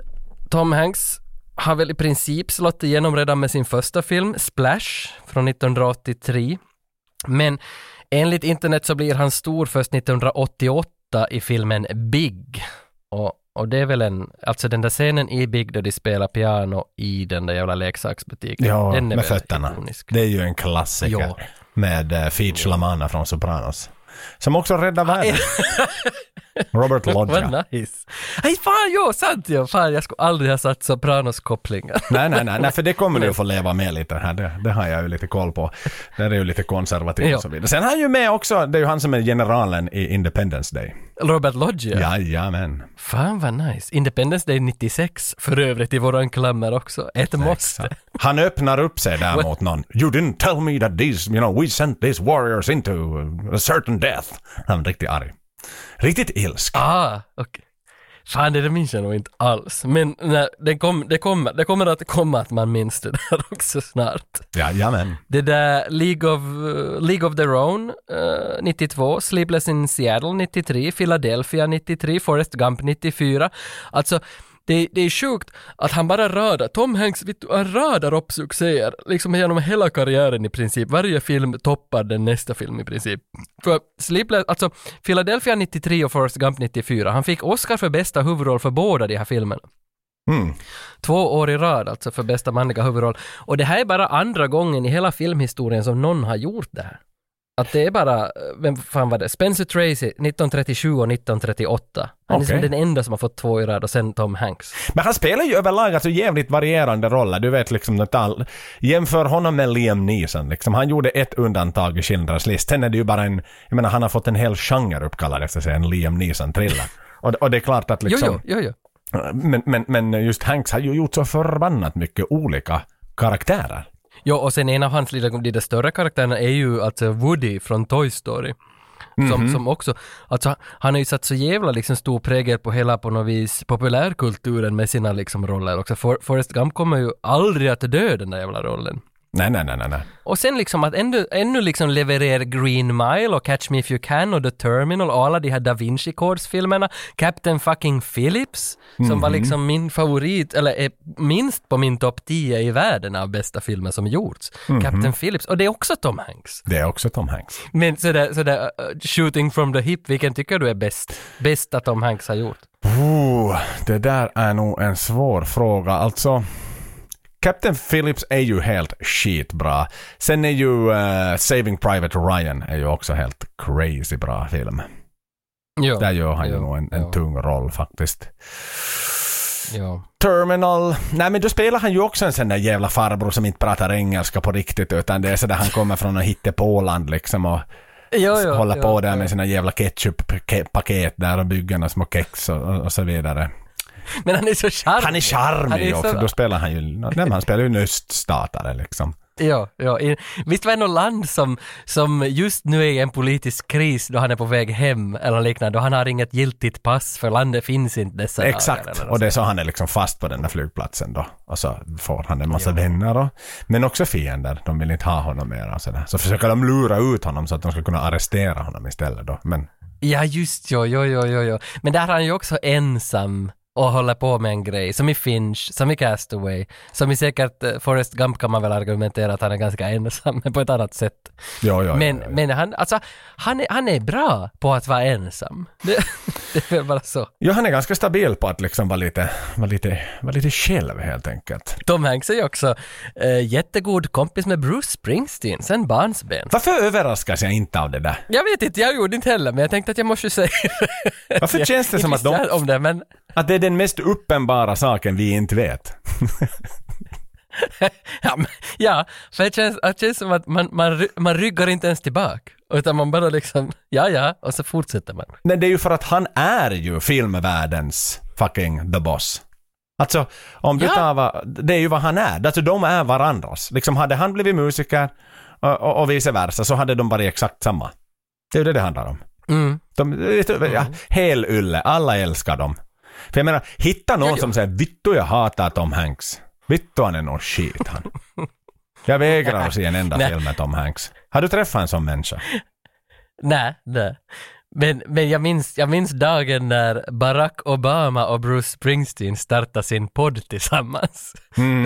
Tom Hanks har väl i princip slått igenom redan med sin första film, Splash, från 1983. Men enligt internet så blir han stor först 1988 i filmen Big. Och, och det är väl en, alltså den där scenen i Big då de spelar piano i den där jävla leksaksbutiken. Ja, den är med fötterna. ikonisk. Det är ju en klassiker. Ja. Med uh, Feach LaManna från Sopranos. Som också räddar världen. Robert Loggia. Vad nice. Nej fan, jo, sant ju. Fan, jag skulle aldrig ha satt Sopranos-kopplingar. nej, nej, nej, nej, för det kommer du att få leva med lite här. Det, det har jag ju lite koll på. Där är ju lite konservativ Ja. och så vidare. Sen är han ju med också, det är ju han som är generalen i Independence Day. Robert Loggia. Jajamän. Fan vad nice. Independence Day 96 för övrigt i våran klammer också. Ett måste. Han öppnar upp sig där mot någon. You didn't tell me that these, you know, we sent these warriors into a certain death. Han är riktigt arg. Riktigt ilsk. Ah, okej. Fan, det där minns jag nog inte alls. Men nej, det, kom, det, kommer, det kommer att komma att man minns det där också snart. Jajamän. Det där League of, League of Their Own uh, 92, Sleepless in Seattle 93, Philadelphia 93, Forrest Gump 94. Alltså, det, det är sjukt att han bara radar, Tom Hanks, vet du, han radar upp succéer liksom genom hela karriären i princip. Varje film toppar den nästa film i princip. För Sleepless, alltså Philadelphia 93 och Forrest Gump 94, han fick Oscar för bästa huvudroll för båda de här filmerna. Mm. Två år i rad alltså för bästa manliga huvudroll. Och det här är bara andra gången i hela filmhistorien som någon har gjort det här. Att det är bara, vem fan var det? Spencer Tracy 1937 och 1938. Han är Okej. som den enda som har fått två i rad och sen Tom Hanks. Men han spelar ju överlag alltså jävligt varierande roller. Du vet liksom att all... Jämför honom med Liam Neeson liksom. Han gjorde ett undantag i Schindler's list. Sen är det ju bara en... Jag menar han har fått en hel genre uppkallad efter sig. En Liam Neeson-thriller. och, och det är klart att liksom... Jo, jo, jo, jo. Men, men, men just Hanks har ju gjort så förbannat mycket olika karaktärer. Jo, och sen en av hans lilla, de där större karaktärerna är ju alltså Woody från Toy Story. Som, som också, alltså han har ju satt så jävla liksom stor prägel på hela på något vis populärkulturen med sina liksom roller också. For, Forrest Gump kommer ju aldrig att dö den där jävla rollen. Nej, nej, nej, nej. Och sen liksom att ännu, ännu liksom leverera Green Mile och Catch Me If You Can och The Terminal och alla de här Da Vinci Codes-filmerna. Captain fucking Phillips, som var liksom min favorit, eller är minst på min topp 10 i världen av bästa filmer som gjorts. Captain Phillips, och det är också Tom Hanks. Det är också Tom Hanks. Men sådär, sådär uh, shooting from the hip, vilken tycker du är bäst? Bästa Tom Hanks har gjort? Oh, det där är nog en svår fråga. Alltså, Captain Phillips är ju helt skitbra. Sen är ju eh, Saving Private Ryan är ju också helt crazy bra film. Ja. Där gör han ju ja, nog en, en ja, tung roll faktiskt. Ja. Terminal. Nej men då spelar han ju också en sån där jävla farbror som inte pratar engelska på riktigt utan det är så där han kommer från en hittepåland liksom och jo, håller jo, på där med sina jävla ketchup-paket där och bygger några små kex och, och så vidare. Men han är så charmig. Han är charmig Han ju så- också, då spelar han ju, nej, han spelar ju en öststatare liksom. Ja, ja. Visst var det något land som, som just nu är i en politisk kris då han är på väg hem eller liknande, då han har inget giltigt pass för landet finns inte dessa dagar Exakt, något och det är så han är liksom fast på den där flygplatsen då. Och så får han en massa vänner och, men också fiender. De vill inte ha honom mer och sådär. Så försöker de lura ut honom så att de ska kunna arrestera honom istället då. Men Ja, just jo, jo, jo, jo, jo. Men där är han ju också ensam och håller på med en grej, som i Finch, som i Castaway, som i säkert eh, Forrest Gump kan man väl argumentera att han är ganska ensam, men på ett annat sätt. jo, jo, Men, jo. men han, alltså, han är, han är bra på att vara ensam. Det, det är väl bara så. Ja, han är ganska stabil på att liksom vara lite, vara lite, vara lite själv helt enkelt. Tom Hanks är ju också eh, jättegod kompis med Bruce Springsteen sen barnsben. Varför överraskas jag inte av det där? Jag vet inte, jag gjorde inte heller, men jag tänkte att jag måste säga Varför känns det som att de, om det, men att det är den mest uppenbara saken vi inte vet? ja, men, ja för det känns, det känns som att man, man, man ryggar inte ens tillbaka, utan man bara liksom, ja ja, och så fortsätter man. Nej, det är ju för att han är ju filmvärldens fucking the boss. Alltså, om du Ja. tar vad, det är ju vad han är. Alltså de är varandras. Liksom hade han blivit musiker och, och, och vice versa så hade de varit exakt samma. Det är ju det det handlar om. Mm. De, ja, hel ylle, alla älskar dem. För jag menar, hitta någon Ja, ja. som säger vittu jag hatar Tom Hanks. Vittu han är någon skit han. Jag vägrar att se en enda film med Tom Hanks. Har du träffat en sån människa? Nej, nej. Men, men jag, minns, jag minns dagen när Barack Obama och Bruce Springsteen startade sin podd tillsammans. Mm.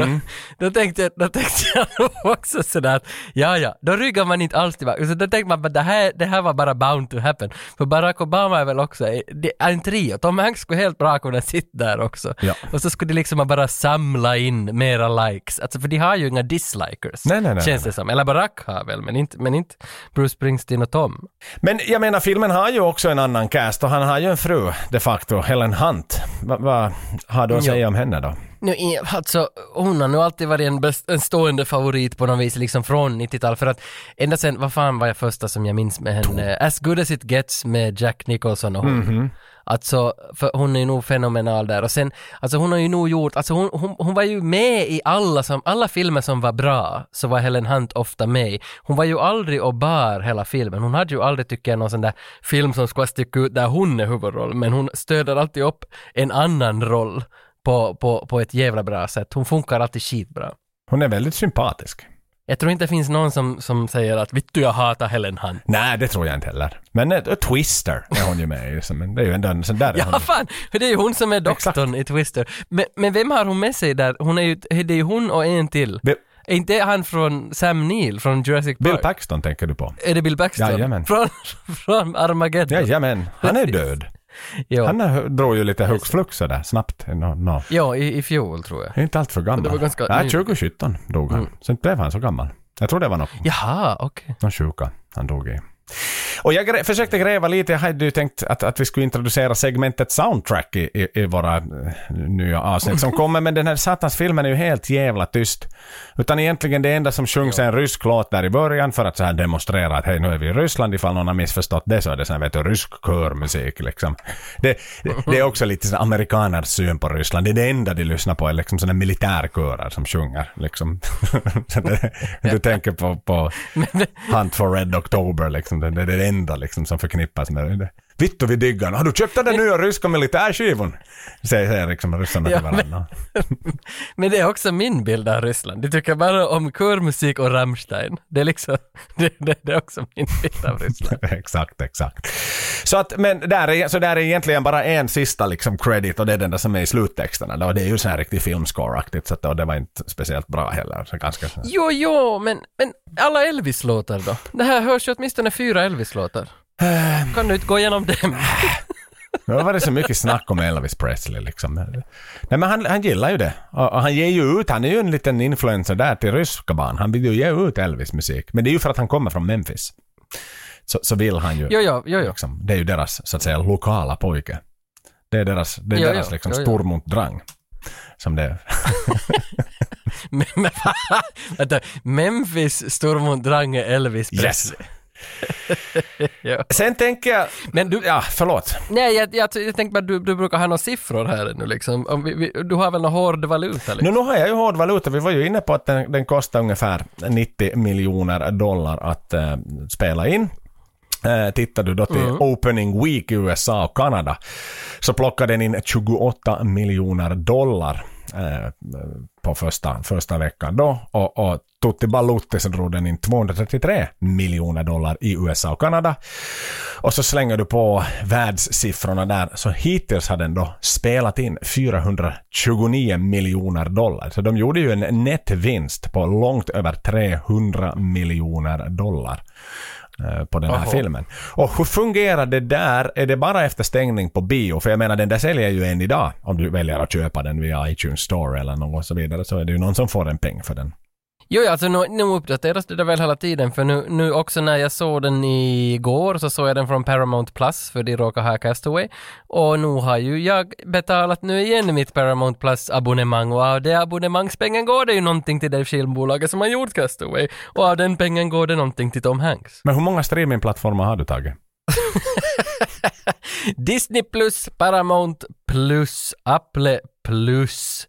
Då, då, tänkte då tänkte jag också sådär att, ja ja, då ryggar man inte alls tillbaka. Så då tänkte man att det här, det här var bara bound to happen. För Barack Obama är väl också, det är en trio. Tom Hanks skulle helt bra kunna sitta där också. Ja. Och så skulle de liksom bara samla in mera likes. Alltså för de har ju inga dislikers. Nej, nej, nej, Känns det som. Eller Barack har väl, men inte, men inte Bruce Springsteen och Tom. Men jag menar, filmen har ju också en annan cast och han har ju en fru de facto, Helen Hunt. Vad va, har du att säga om henne då? Nu, alltså, hon har nu alltid varit en, best, en stående favorit på något vis, liksom från 90-talet. För att ända sen, vad fan var jag första som jag minns med henne? As good as it gets med Jack Nicholson och hon. Mhm. Alltså, för hon är ju nog fenomenal där. Och sen, alltså hon har ju nog gjort, alltså hon, hon, hon var ju med i alla, som, alla filmer som var bra, så var Helen Hunt ofta med i. Hon var ju aldrig och bar hela filmen. Hon hade ju aldrig, tycker jag, någon sån där film som skulle sticka ut där hon är huvudroll, men hon stöder alltid upp en annan roll på, på, på ett jävla bra sätt. Hon funkar alltid skitbra. Hon är väldigt sympatisk. Jag tror inte det finns någon som, som säger att vittu jag hatar Helen Hunt. Nej, det tror jag inte heller. Men ett, ett Twister är hon ju med i. Men det är ju ändå en sån där. är hon. Ja fan, det är ju hon som är doktorn i Twister. Men, men vem har hon med sig där? Hon är ju, det är ju hon och en till. Bill, Är inte han från Sam Neill från Jurassic Bill Park? Paxton tänker du på? Är det Bill Paxton? Jajamän. Från, från Armageddon? Jajamän, han är död. Jo. Han drog ju lite hux flux sådär snabbt. No, no. Jo, i, i fjol tror jag. Inte allt för gammal. Det var ganska Nej, ny. 2017 dog han. Sen blev han så gammal. Jag tror det var något, Jaha, okej. någon sjuka han dog i. Och jag grä, försökte gräva lite, jag hade ju tänkt att, att vi skulle introducera segmentet soundtrack i, i, i våra eh, nya avsnitt som kommer, men den här satans filmen är ju helt jävla tyst. Utan egentligen det enda som sjungs är en rysk låt där i början för att så här demonstrera att hej nu är vi i Ryssland ifall någon har missförstått det så är det sån här vet du, rysk körmusik liksom. Det, det, det är också lite sån amerikaners syn på Ryssland. Det är det enda de lyssnar på är liksom såna militärkörer som sjunger liksom. Du tänker på, på Hunt for Red October liksom. Liksom, det, det är det enda liksom som förknippas med det. Vittu vi diggar. Har du köpt den där nya ryska militärskivan? Säger, säger liksom ryssarna till Ja, men- varandra. Men det är också min bild av Ryssland. De tycker bara om körmusik och Rammstein. Det är liksom, det, det, det är också min bild av Ryssland. exakt, exakt. Så att, men där är, så där är egentligen bara en sista liksom credit och det är den där som är i sluttexterna. då. Det är ju så här riktigt filmscore-aktigt så att, och det var inte speciellt bra heller. Så ganska, Jo, jo, men, men alla Elvis-låtar då? Det här hörs ju åtminstone fyra Elvis-låtar. Kan du inte gå igenom dem? Nu var det så mycket snack om Elvis Presley liksom. Nej men han, han gillar ju det. Och, och han ger ju ut, han är ju en liten influencer där till ryska barn. Han vill ju ge ut Elvis musik. Men det är ju för att han kommer från Memphis. Så, så vill han ju. Jo, jo, jo, jo. Liksom, det är ju deras, så att säga, lokala pojke. Det är deras, det är Jo, deras jo, liksom jo, jo. Stormont Drang. Som det är. Men, men, vänta, Memphis Stormont Drange Elvis Yes. Ja. Sen tänker jag... Men du, Ja, förlåt. nej jag, jag, jag tänkte bara du, du brukar ha några siffror här nu liksom. Om vi, vi, du har väl någon hård valuta? Liksom? Nu, nu har jag ju hård valuta. Vi var ju inne på att den, den kostar ungefär 90 miljoner dollar att eh, spela in. Eh, tittar du då till opening week i USA och Kanada så plockade den in 28 miljoner dollar eh, på första, första veckan då. Och, och Tutti Balutti så drog den in 233 miljoner dollar i USA och Kanada. Och så slänger du på världssiffrorna där, så hittills har den då spelat in 429 miljoner dollar. Så de gjorde ju en nettvinst på långt över 300 miljoner dollar eh, på den här Jaha. filmen. Och hur fungerar det där? Är det bara efter stängning på bio? För jag menar den där säljer ju än idag. Om du väljer att köpa den via iTunes Store eller något så vidare så är det ju någon som får en peng för den. Jo, alltså nu, nu uppdateras det där väl hela tiden för nu, nu också när jag såg den igår så såg jag den från Paramount Plus för de råkar ha Castaway och nu har ju jag betalat nu igen mitt Paramount Plus abonnemang och av det abonnemangspengen går det ju någonting till det filmbolaget som har gjort Castaway och av den pengen går det någonting till Tom Hanks. Men hur många streamingplattformar har du tagit? Disney Plus, Paramount Plus, Apple Plus,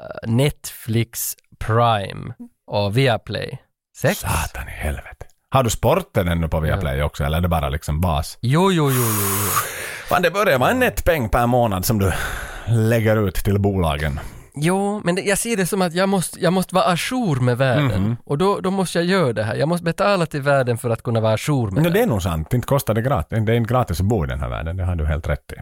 eh, Netflix Prime och Viaplay. Sex? Satan i helvete. Har du sporten ännu på Viaplay också eller är det bara liksom bas? Jo, jo, jo, jo, jo. Fan det börjar vara en nettpeng per månad som du lägger ut till bolagen. Jo, men det, jag ser det som att jag måste, jag måste vara ajour med världen. Mhm. Och då, då måste jag göra det här. Jag måste betala till världen för att kunna vara ajour med Men det den. är nog sant, inte kostar det gratis. Det är inte gratis att bo i den här världen, det har du helt rätt i.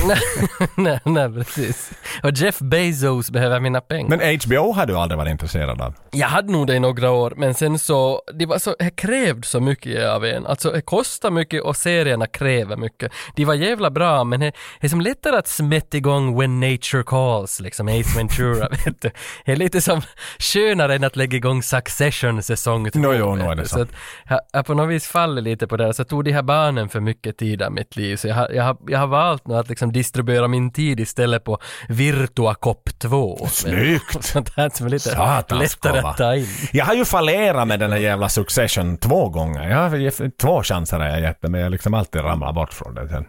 nej, nej, precis. Och Jeff Bezos behöver mina pengar. Men HBO har du aldrig varit intresserad av? Jag hade nog det i några år, men sen så, det var så, det krävde så mycket av en. Alltså det kostar mycket och serierna kräver mycket. De var jävla bra, men det är som lättare att smätta igång When Nature Calls, liksom Ace Ventura, vet du. Det är lite som skönare än att lägga igång Succession säsong två. Nå, jo, nå är det du. så. att jag, jag på något vis faller lite på det, så tog de här barnen för mycket tid av mitt liv, så jag jag har, jag har valt nu att liksom distribuera min tid istället på Virtua Cop 2. Snyggt! Sånt här som är lite Satans lättare att ta in. Jag har ju fallerat med den här jävla Succession två gånger. Jag har två chanser har jag gett men jag liksom alltid ramlar bort från det sen.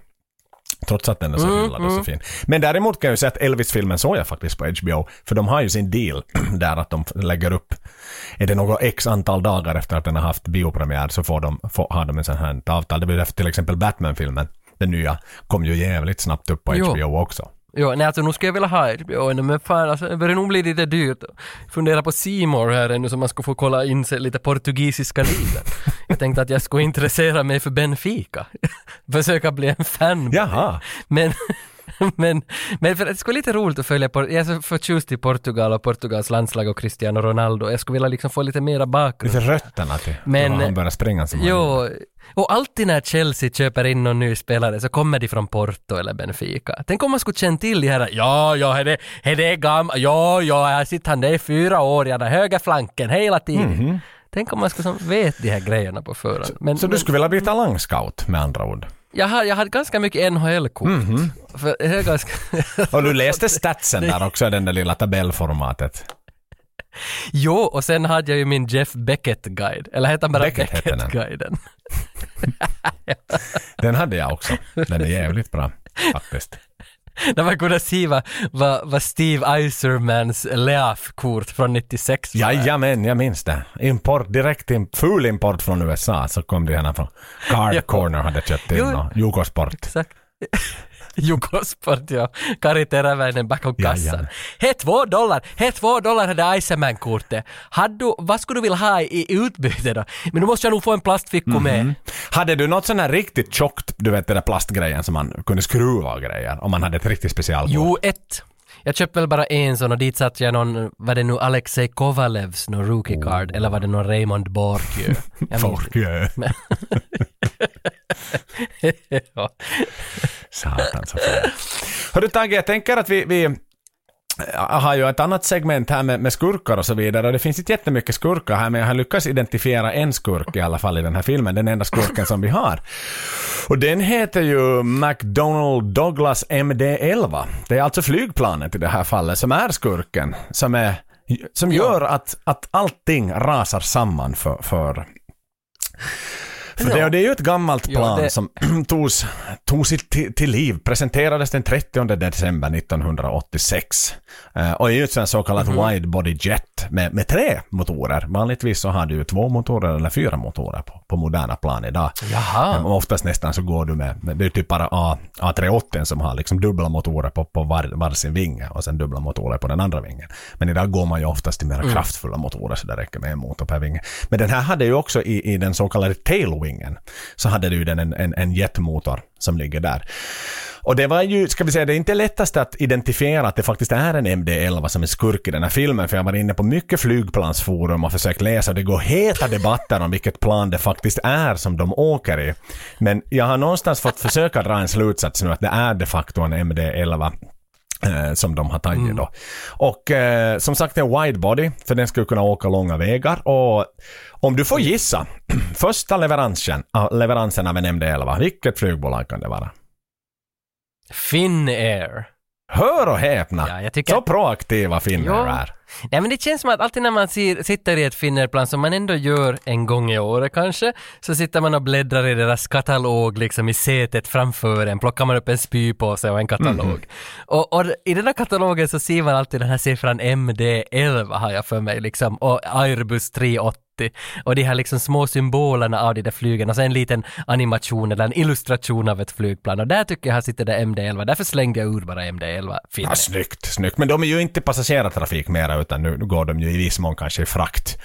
Trots att den är så Mm, hyllad och så fin. Men däremot kan jag ju säga att Elvis-filmen såg jag faktiskt på HBO. För de har ju sin deal där att de lägger upp, är det något x antal dagar efter att den har haft biopremiär så får de, får, har de en sån här avtal. Det blir därför till exempel Batman-filmen, den nya, kom ju jävligt snabbt upp på Jo. HBO också. Jo, nej alltså nu skulle jag vilja ha HBO ännu, men fan alltså det börjar nog bli lite dyrt. Fundera på More här ännu så man ska få kolla in sig lite portugisiska ligan. jag tänkte att jag skulle intressera mig för Benfica. Försöka bli en fan. Jaha, Men, men, men för det skulle vara lite roligt att följa, por- jag är så förtjust i Portugal och Portugals landslag och Cristiano Ronaldo. Jag skulle vilja liksom få lite mera bakgrund. lite rötterna till Men- han börjar springa som. Jo, och alltid när Chelsea köper in någon ny spelare så kommer de från Porto eller Benfica. Tänk om man skulle känna till de här, ja, ja, är det, är det gammal, ja, ja, här sitter han, det är fyra år, ja, högerflanken hela tiden. Tänk om man skulle som vet de här grejerna på förhand. Men. Så du men skulle vilja bli talangscout med andra ord? Jag, har, jag hade ganska mycket NHL-kort. Mhm. För det är ganska... Och du läste statsen där också, den där lilla tabellformatet. jo, och sen hade jag ju min Jeff Beckett-guide, eller heter han bara Beckett. Beckett-guiden? Den hade jag också. Den är jävligt bra, faktiskt. Där man kunde se vad, vad, vad Steve Eisermans Leaf-kort från 96 var. Jajamän, jag minns det. Import, direkt in, full import från USA så kom det här från Card. Corner hade köpt in Jo. och Jukosport. Exakt. Jugosport, ja. Kari Teräväinen bakom kassan. Jajamän. He två dollar, he två dollar hade Eisenman-kortet. Hade du, vad skulle du vilja ha i, i utbyte då? Men nu måste jag nog få en plastficka med. Hade du något sån här riktigt tjockt, du vet den där plastgrejen som man kunde skruva och grejer om man hade ett riktigt specialkort? Jo, ett. Jag köpte väl bara en sån och dit satte jag någon, var det nu Alexei Kovalevs någon rookie card eller var det någon Raymond Borkjö? Ja. Satan så fel. Hörru Tage, jag tänker att vi, vi jag har ju ett annat segment här med, med skurkar och så vidare. Och det finns inte jättemycket skurkar här, men jag har lyckats identifiera en skurk i alla fall i den här filmen. Den enda skurken som vi har. Och den heter ju McDonnell Douglas MD-11. Det är alltså flygplanet i det här fallet som är skurken. Som, är, som gör att, att allting rasar samman för, för För det, det är ju ett gammalt Ja, plan det- som togs, togs till, till liv. Presenterades den 30 december 1986. Eh, och är ju ett sånt så kallat Mhm. wide body jet med, med tre motorer. Vanligtvis så har du ju två motorer eller fyra motorer på, på moderna plan idag. Jaha. Och oftast nästan så går du med, med det är typ bara A, A380 som har liksom dubbla motorer på, på var, varsin vinge och sen dubbla motorer på den andra vingen. Men idag går man ju oftast till mer Mm. kraftfulla motorer så det räcker med en motor per vinge. Men den här hade ju också i, i den så kallade tailwingen så hade du den en, en, en jetmotor som ligger där. Och det var ju, ska vi säga, det är inte lättast att identifiera att det faktiskt är en MD-11 som är skurk i den här filmen, för jag var inne på mycket flygplansforum och försökt läsa och det går heta debatter om vilket plan det faktiskt är som de åker i. Men jag har någonstans fått försöka dra en slutsats nu att det är de facto en MD-11 eh, som de har tagit då. Och eh, som sagt det är en wide body, för den skulle kunna åka långa vägar. Och om du får gissa, första leveransen, ah, leveransen av en MD-11, vilket flygbolag kan det vara? Finnair. Hör och häpna! Ja, jag tycker- Så proaktiva Finnair Ja. är. Nej men det känns som att alltid när man ser, sitter i ett Finnairplan som man ändå gör en gång i året kanske, så sitter man och bläddrar i deras katalog liksom i sätet framför en, plockar man upp en spypåse och en katalog. Mhm. Och, och i den här katalogen så ser man alltid den här siffran MD11 har jag för mig liksom, och Airbus 380. Och de här liksom små symbolerna av de där flygen och så en liten animation eller en illustration av ett flygplan. Och där tycker jag här sitter det MD11, därför slängde jag ur bara MD11 Finnair. Ja, snyggt, snyggt. Men de är ju inte passagerartrafik mera utan nu går de ju i viss mån kanske i frakt.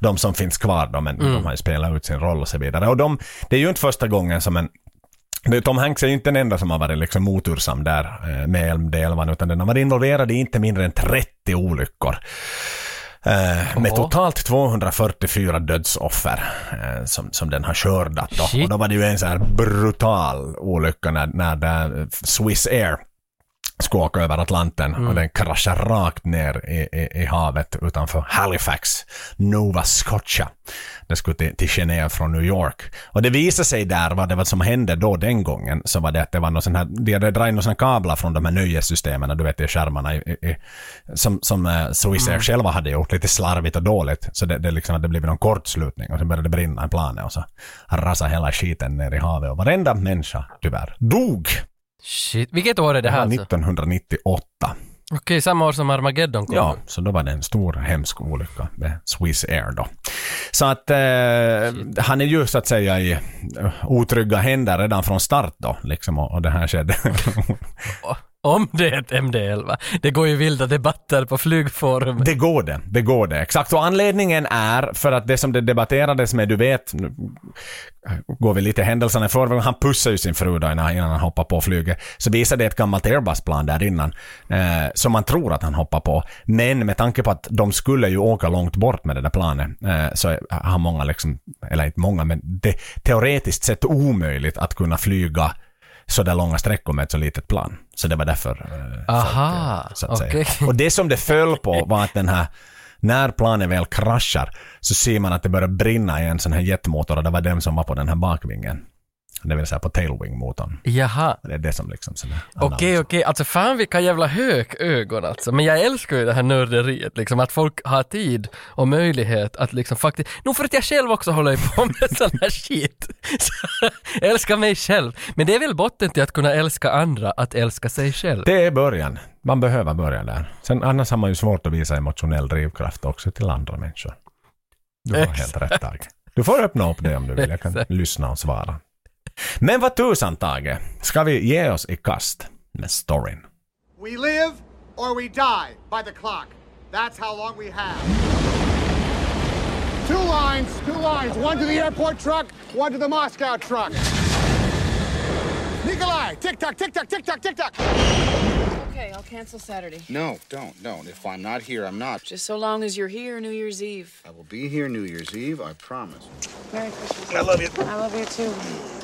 De som finns kvar då, men de har ju spelat ut sin roll och så vidare. Och de, det är ju inte första gången som en Tom Hanks är ju inte den enda som har varit liksom motursam där eh, med MD-11 utan den har varit involverad i inte mindre än 30 olyckor. Eh, med totalt 244 dödsoffer eh, som, som den har skördat. Då. Shit. Och då var det ju en så här brutal olycka när, när det, Swiss Air skulle åka över Atlanten Mm. och den kraschade rakt ner i, i, i havet utanför Halifax, Nova Scotia. Det skulle till, till Genève från New York. Och det visade sig där vad det var som hände då den gången så var det att det var någon sån här, de hade dragit några kablar från de här nöjessystemen, du vet de skärmarna i, i, som, som eh, Swiss Air själva hade gjort lite slarvigt och dåligt. Så det, det liksom hade blivit någon kortslutning och så började det brinna i planet och så rasade hela skiten ner i havet och varenda människa tyvärr dog. Shit, vilket år är det Det här var alltså? 1998. Okej, samma år som Armageddon kom. Ja, så då var det en stor hemsk olycka med Swiss Air då. Så att eh, han är ju så att säga i eh, otrygga händer redan från start då, liksom, och, och det här skedde. Om det är ett MD-11. Det går ju vilda debatter på flygforum. det går det, det går det. Exakt, och anledningen är för att det som det debatterades med, du vet, nu går vi lite händelserna i förväg, han pussade ju sin fru då innan, han hoppade på flyget. Så visade det ett gammalt Airbus-plan där innan, eh, som man tror att han hoppar på. Men med tanke på att de skulle ju åka långt bort med det där planet, eh, så har många liksom, eller inte många, men det teoretiskt sett omöjligt att kunna flyga så där långa sträckor med ett så litet plan. Så det var därför eh, Aha, folk, så att okej. säga. Och det som det föll på var att den här när planet väl kraschar så ser man att det börjar brinna i en sån här jetmotor och det var den som var på den här bakvingen. Det vill säga på tailwing-motorn. Jaha. Det är det som liksom... Okej, okej. Alltså fan vilka jävla hökögon alltså. Men jag älskar ju det här nörderiet, liksom att folk har tid och möjlighet att liksom faktiskt... Nog för att jag själv också håller på med sån här shit. Så, älskar mig själv. Men det är väl botten till att kunna älska andra, att älska sig själv. Det är början. Man behöver börja där. Sen annars har man ju svårt att visa emotionell drivkraft också till andra människor. Du har helt Exakt. rätt Tage. Du får öppna upp det om du vill. Jag kan Exakt. lyssna och svara. Men vad tusan Tage, ska vi ge oss i kast med storyn? We live or we die by the clock. That's how long we have. Two lines, two lines. One to the airport truck, one to the Moscow truck. Nikolai, tick tock, tick tock, tick tock, tick tock. Okay, I'll cancel Saturday. No, don't, don't. If I'm not here, I'm not. Just so long as you're here New Year's Eve. I will be here New Year's Eve, I promise. Merry Christmas. I love you. I love you too.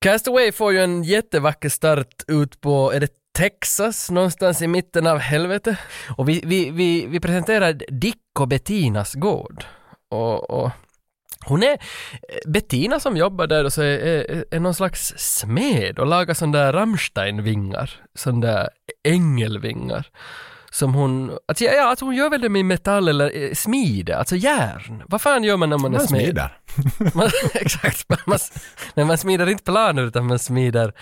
Castaway får ju en jättevacker start ut på, är det Texas, någonstans i mitten av helvetet. Och vi, vi, vi, vi presenterar Dick och Bettinas gård. Och, och hon är, Bettina som jobbar där och så är, är, är någon slags smed och lagar sådana där Rammstein-vingar, sådana där ängelvingar. Som hon, alltså, ja, alltså hon gör väl det med metall eller eh, smide, alltså järn. Vad fan gör man när man är Man smed? smider. Man, exakt, man, men man smider inte planer utan man smider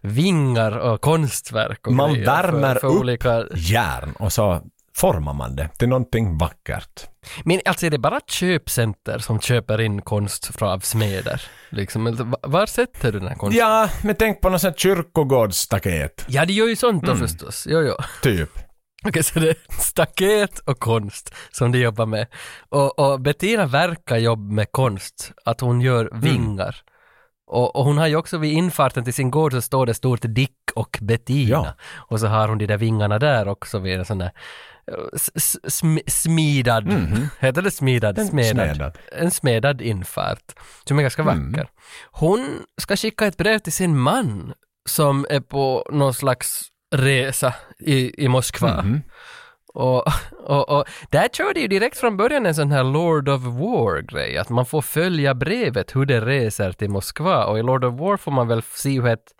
vingar och konstverk och Man värmer för, för upp olika... järn och så formar man det till någonting vackert. Men alltså är det bara köpcenter som köper in konst från smeder? Liksom, var sätter du den här konsten? Ja, men tänk på något sånt kyrkogårdsstaket, Ja, det gör ju sånt då Mm. förstås. Jo, jo. typ. Okej, så det är staket och konst som de jobbar med. Och, och Bettina verkar jobba med konst, att hon gör Mm. vingar. Och, och hon har ju också vid infarten till sin gård så står det stort Dick och Bettina. Ja. Och så har hon de där vingarna där också vid en sån där eh, s- s- sm, smidad, heter det smidad? En smedad. smedad. En smedad infart, som är ganska Mm. vacker. Hon ska skicka ett brev till sin man som är på någon slags resa i, i Moskva. Mhm. Och, och, och där kör det ju direkt från början en sån här Lord of War-grej, att man får följa brevet hur det reser till Moskva och i Lord of War får man väl se hur ett,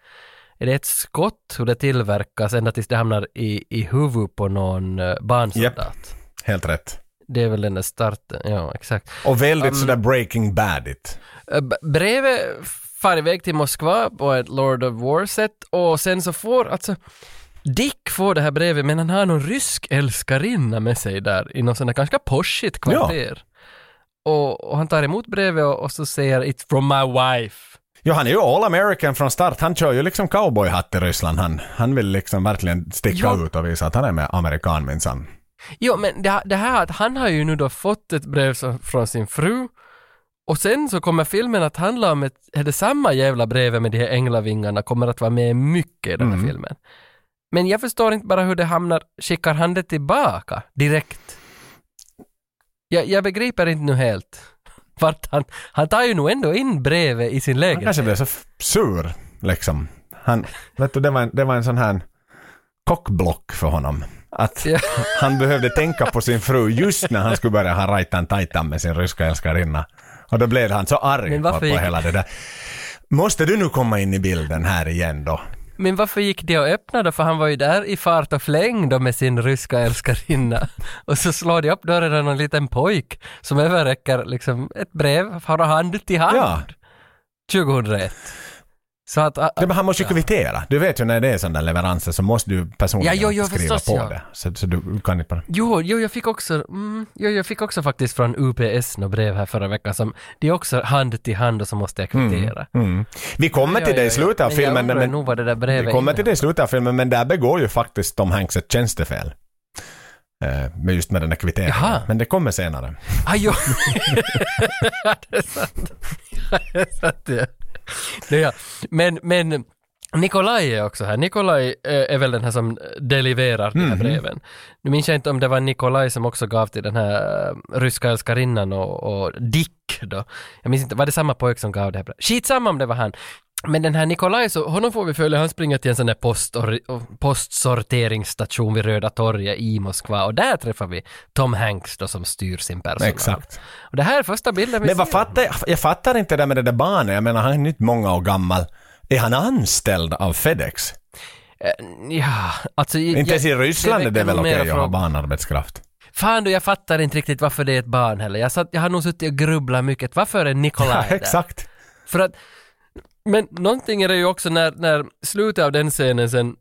är det ett skott, hur det tillverkas ända tills det hamnar i, i huvudet på någon uh, barnsoldat. Helt rätt. Det är väl den där starten, ja exakt. Och väldigt Um, sådär breaking badigt. Eh, Brevet far iväg till Moskva på ett Lord of War-sätt och sen så får alltså Dick får det här brevet men han har någon rysk älskarinna med sig där i någon sån där ganska poshigt kvarter. Och, och han tar emot brevet och, och så säger It's from my wife. Ja, han är ju all American från start. Han kör ju liksom cowboyhatt i Ryssland. Han, han vill liksom verkligen sticka Ja. ut och visa att han är med amerikan minsann. Jo men det, det här att han har ju nu då fått ett brev från sin fru och sen så kommer filmen att handla om ett, är det samma jävla brevet med de här änglavingarna kommer att vara med mycket i den här filmen. Men jag förstår inte bara hur det hamnar, skickar han det tillbaka direkt? Jag, jag begriper inte nu helt. Vart han, han tar ju nog ändå in brevet i sin Han lägenhet. kanske blev så sur liksom. Han, vet du, det var en, det var en sån här kockblock för honom. Att han behövde tänka på sin fru just när han skulle börja ha rajtan tajtan med sin ryska älskarinna. Och då blev han så arg på, på gick- hela det där. Måste du nu komma in i bilden här igen då? Men varför gick det att öppna då? För han var ju där i fart och fläng då med sin ryska älskarinna. Och så slår de upp dörren och en liten pojk som överräcker liksom ett brev från hand till hand. Ja. 2001. Så att... Det, men han måste ju kvittera. Du vet ju när det är sådana leveranser så måste du personligen Ja, jo, skriva förstås, på ja. det. Så, så du kan inte bara... Jo, jo, jag fick också, mm, jo, jag fick också faktiskt från UPS något brev här förra veckan som, det är också hand till hand och så måste jag kvittera. Mm. Vi kommer till Ja, det i slutet av Men filmen. Men- nog vad det där brevet Vi kommer till det i slutet av filmen, men där begår ju faktiskt Tom Hanks ett tjänstefel. Med just med den där kvitteringen. Jaha. Men det kommer senare. Ah, jo. Det är sant. Det är sant, ja. Ja. Men, men Nikolaj är också här. Nikolaj eh, är väl den här som deliverar de Mhm. här breven. Nu minns jag inte om det var Nikolaj som också gav till den här eh, ryska älskarinnan och, och Dick då. Jag minns inte, var det samma pojk som gav det här brevet? Skitsamma om det var han. Men den här Nikolaj, så honom får vi följa, han springer till en sån där post postsorteringsstation vid Röda torget i Moskva och där träffar vi Tom Hanks då som styr sin personal. Exakt. Och det här är första bilden vi Men vad ser. fattar jag, jag fattar inte det där med det där barnet. Jag menar, han är inte många år gammal. Är han anställd av FedEx? Eh, Ja, alltså... inte ens i Ryssland är det väl okej att ha barnarbetskraft? Fan du, jag fattar inte riktigt varför det är ett barn heller. Jag, satt, jag har nog suttit och grubblat mycket. Varför är Nikolaj Ja, där? exakt. För att, men någonting är det ju också när, när slutet av den scenen sen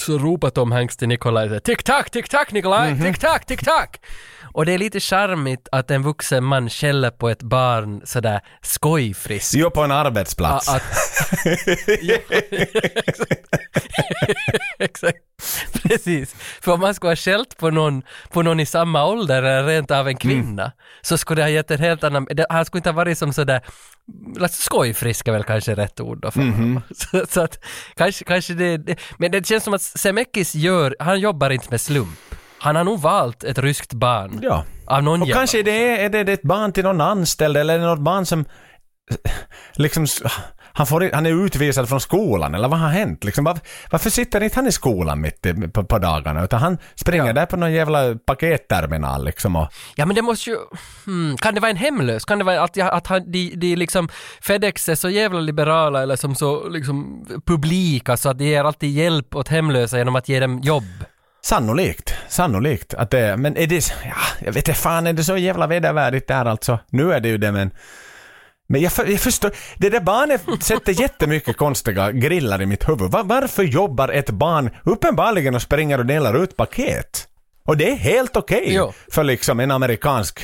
så ropar Tom Hanks till Nikolaj tick-tack, tick-tack Nikolaj, Mhm. tick-tack, tick-tack. Och det är lite charmigt att en vuxen man skäller på ett barn sådär skojfriskt. Jo, på en arbetsplats. A- Att, ja, exakt. exakt. Precis. För om man skulle ha skällt på någon, på någon i samma ålder eller rent av en kvinna så skulle det ha gett en helt annan... Han skulle inte ha varit som sådär... Skojfrisk är väl kanske rätt ord då för honom. Så, så att kanske, kanske det, det... Men det känns som att Semekis gör... Han jobbar inte med slump. Han har nog valt ett ryskt barn. Ja. Av någon Och jävla- kanske det är, är det ett barn till någon anställd eller är det något barn som liksom han, får, han är utvisad från skolan, eller vad har hänt? Liksom, var, varför sitter inte han i skolan mitt i, på, på dagarna? Utan han springer där på någon jävla paketterminal liksom och... Ja men det måste ju... Hmm, kan det vara en hemlös? Kan det vara att, att han, de, de liksom Fedex är så jävla liberala eller som så liksom publika så att de ger alltid hjälp åt hemlösa genom att ge dem jobb? Sannolikt, sannolikt att det men är det, ja, jag vet inte fan är det så jävla vedervärdigt där alltså? Nu är det ju det men men jag, för, jag förstår, det där barnet sätter jättemycket konstiga grillar i mitt huvud. Var, varför jobbar ett barn uppenbarligen och springer och delar ut paket? Och det är helt okej Jo. för liksom en amerikansk...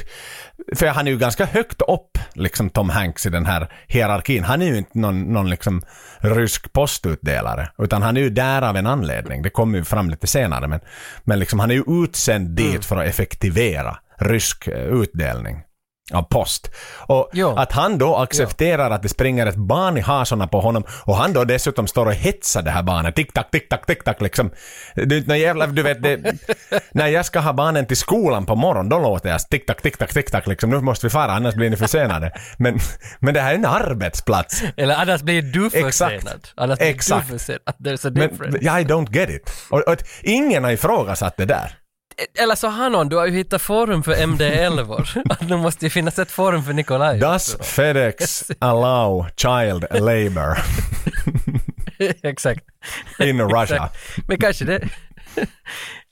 För han är ju ganska högt upp, liksom Tom Hanks i den här hierarkin. Han är ju inte någon, någon liksom rysk postutdelare, utan han är ju där av en anledning. Det kommer ju fram lite senare, men, men liksom han är ju utsänd dit för att effektivera rysk eh, utdelning av post. Och Jo. att han då accepterar att det springer ett barn i hasorna på honom och han då dessutom står och hetsar det här barnet. Tick-tack, tick-tack, tick-tack liksom. Du, när jävla, du vet, det, när jag ska ha barnen till skolan på morgonen då låter jag tick-tack, tick-tack, tick-tack liksom. Nu måste vi fara annars blir ni försenade. Men, men det här är en arbetsplats. Eller annars blir du Exakt. försenad. Annars blir Exakt. du försenad. There's a Men difference. I don't get it. Och, och, ingen har ifrågasatt det där. Eller så Hanon, du har ju hittat forum för MD11. Att det måste ju finnas ett forum för Nikolaj. Does FedEx allow child labor Exakt. in Russia? Exakt. Men kanske det...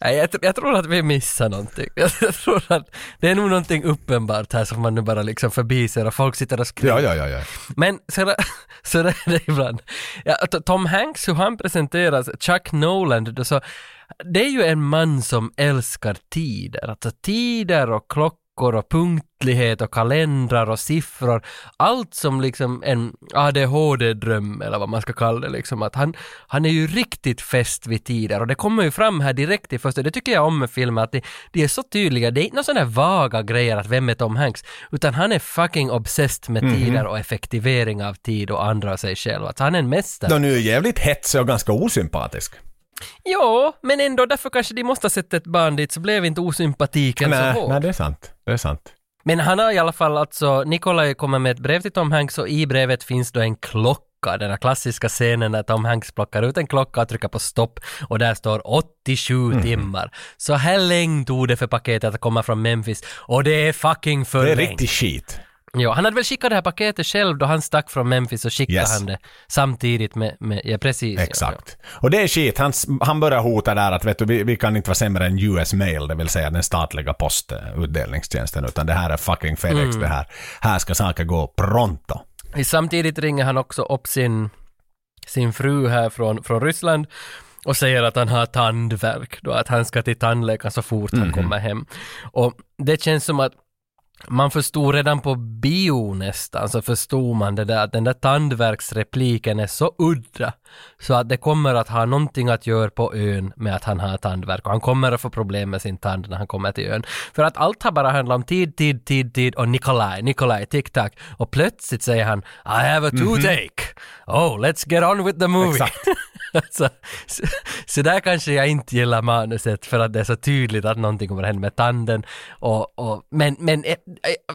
Nej, jag, jag tror att vi missar någonting. Jag, jag tror att det är nog någonting uppenbart här som man nu bara liksom förbiser och folk sitter och skriver. Ja, ja, ja, ja. Men så, så är det ibland. Ja, Tom Hanks, hur han presenteras, Chuck Noland, då så, det är ju en man som älskar tider. Alltså tider och klockor och punktlighet och kalendrar och siffror. Allt som liksom en ADHD-dröm eller vad man ska kalla det liksom. Att han, han är ju riktigt fäst vid tider och det kommer ju fram här direkt i första, det tycker jag om med filmen att de, de är så tydliga. Det är inte några sådana vaga grejer att vem är Tom Hanks, utan han är fucking obsessed med tider och effektivering av tid och andra och sig själv. Att han är en mästare. Nå, nu är jävligt hetsig och ganska osympatisk. Jo, men ändå därför kanske de måste ha sett ett barn dit så blev inte osympatiken Nej, så hård. nej, det är sant. Det är sant. Men han har i alla fall alltså, Nikolaj kommer med ett brev till Tom Hanks och i brevet finns då en klocka, den här klassiska scenen när Tom Hanks plockar ut en klocka och trycker på stopp och där står 87 Mhm. timmar. Så här länge tog det för paketet att komma från Memphis och det är fucking för Det är länge. riktigt skit. Ja, han hade väl skickat det här paketet själv då han stack från Memphis och skickade Yes. han det samtidigt med, med ja precis. ja, Exakt. Och det är skit. Han, han börjar hota där att vet du, vi, vi kan inte vara sämre än US Mail, det vill säga den statliga postutdelningstjänsten, utan det här är fucking FedEx Mm. det här. Här ska saker gå pronto. Ja. Samtidigt ringer han också upp sin, sin fru här från, från Ryssland och säger att han har tandvärk då, att han ska till tandläkaren så fort han kommer hem. Och det känns som att man förstod redan på bio nästan, så förstod man det där att den där tandvärksrepliken är så udda så att det kommer att ha någonting att göra på ön med att han har tandvärk och han kommer att få problem med sin tand när han kommer till ön. För att allt har bara handlat om tid, tid, tid, tid och Nikolaj, Nikolaj, tick-tack och plötsligt säger han I have a toothache. Oh, let's get on with the movie. Exakt. alltså, så, så där kanske jag inte gillar manuset för att det är så tydligt att någonting kommer att hända med tanden och, och men, men eh, eh,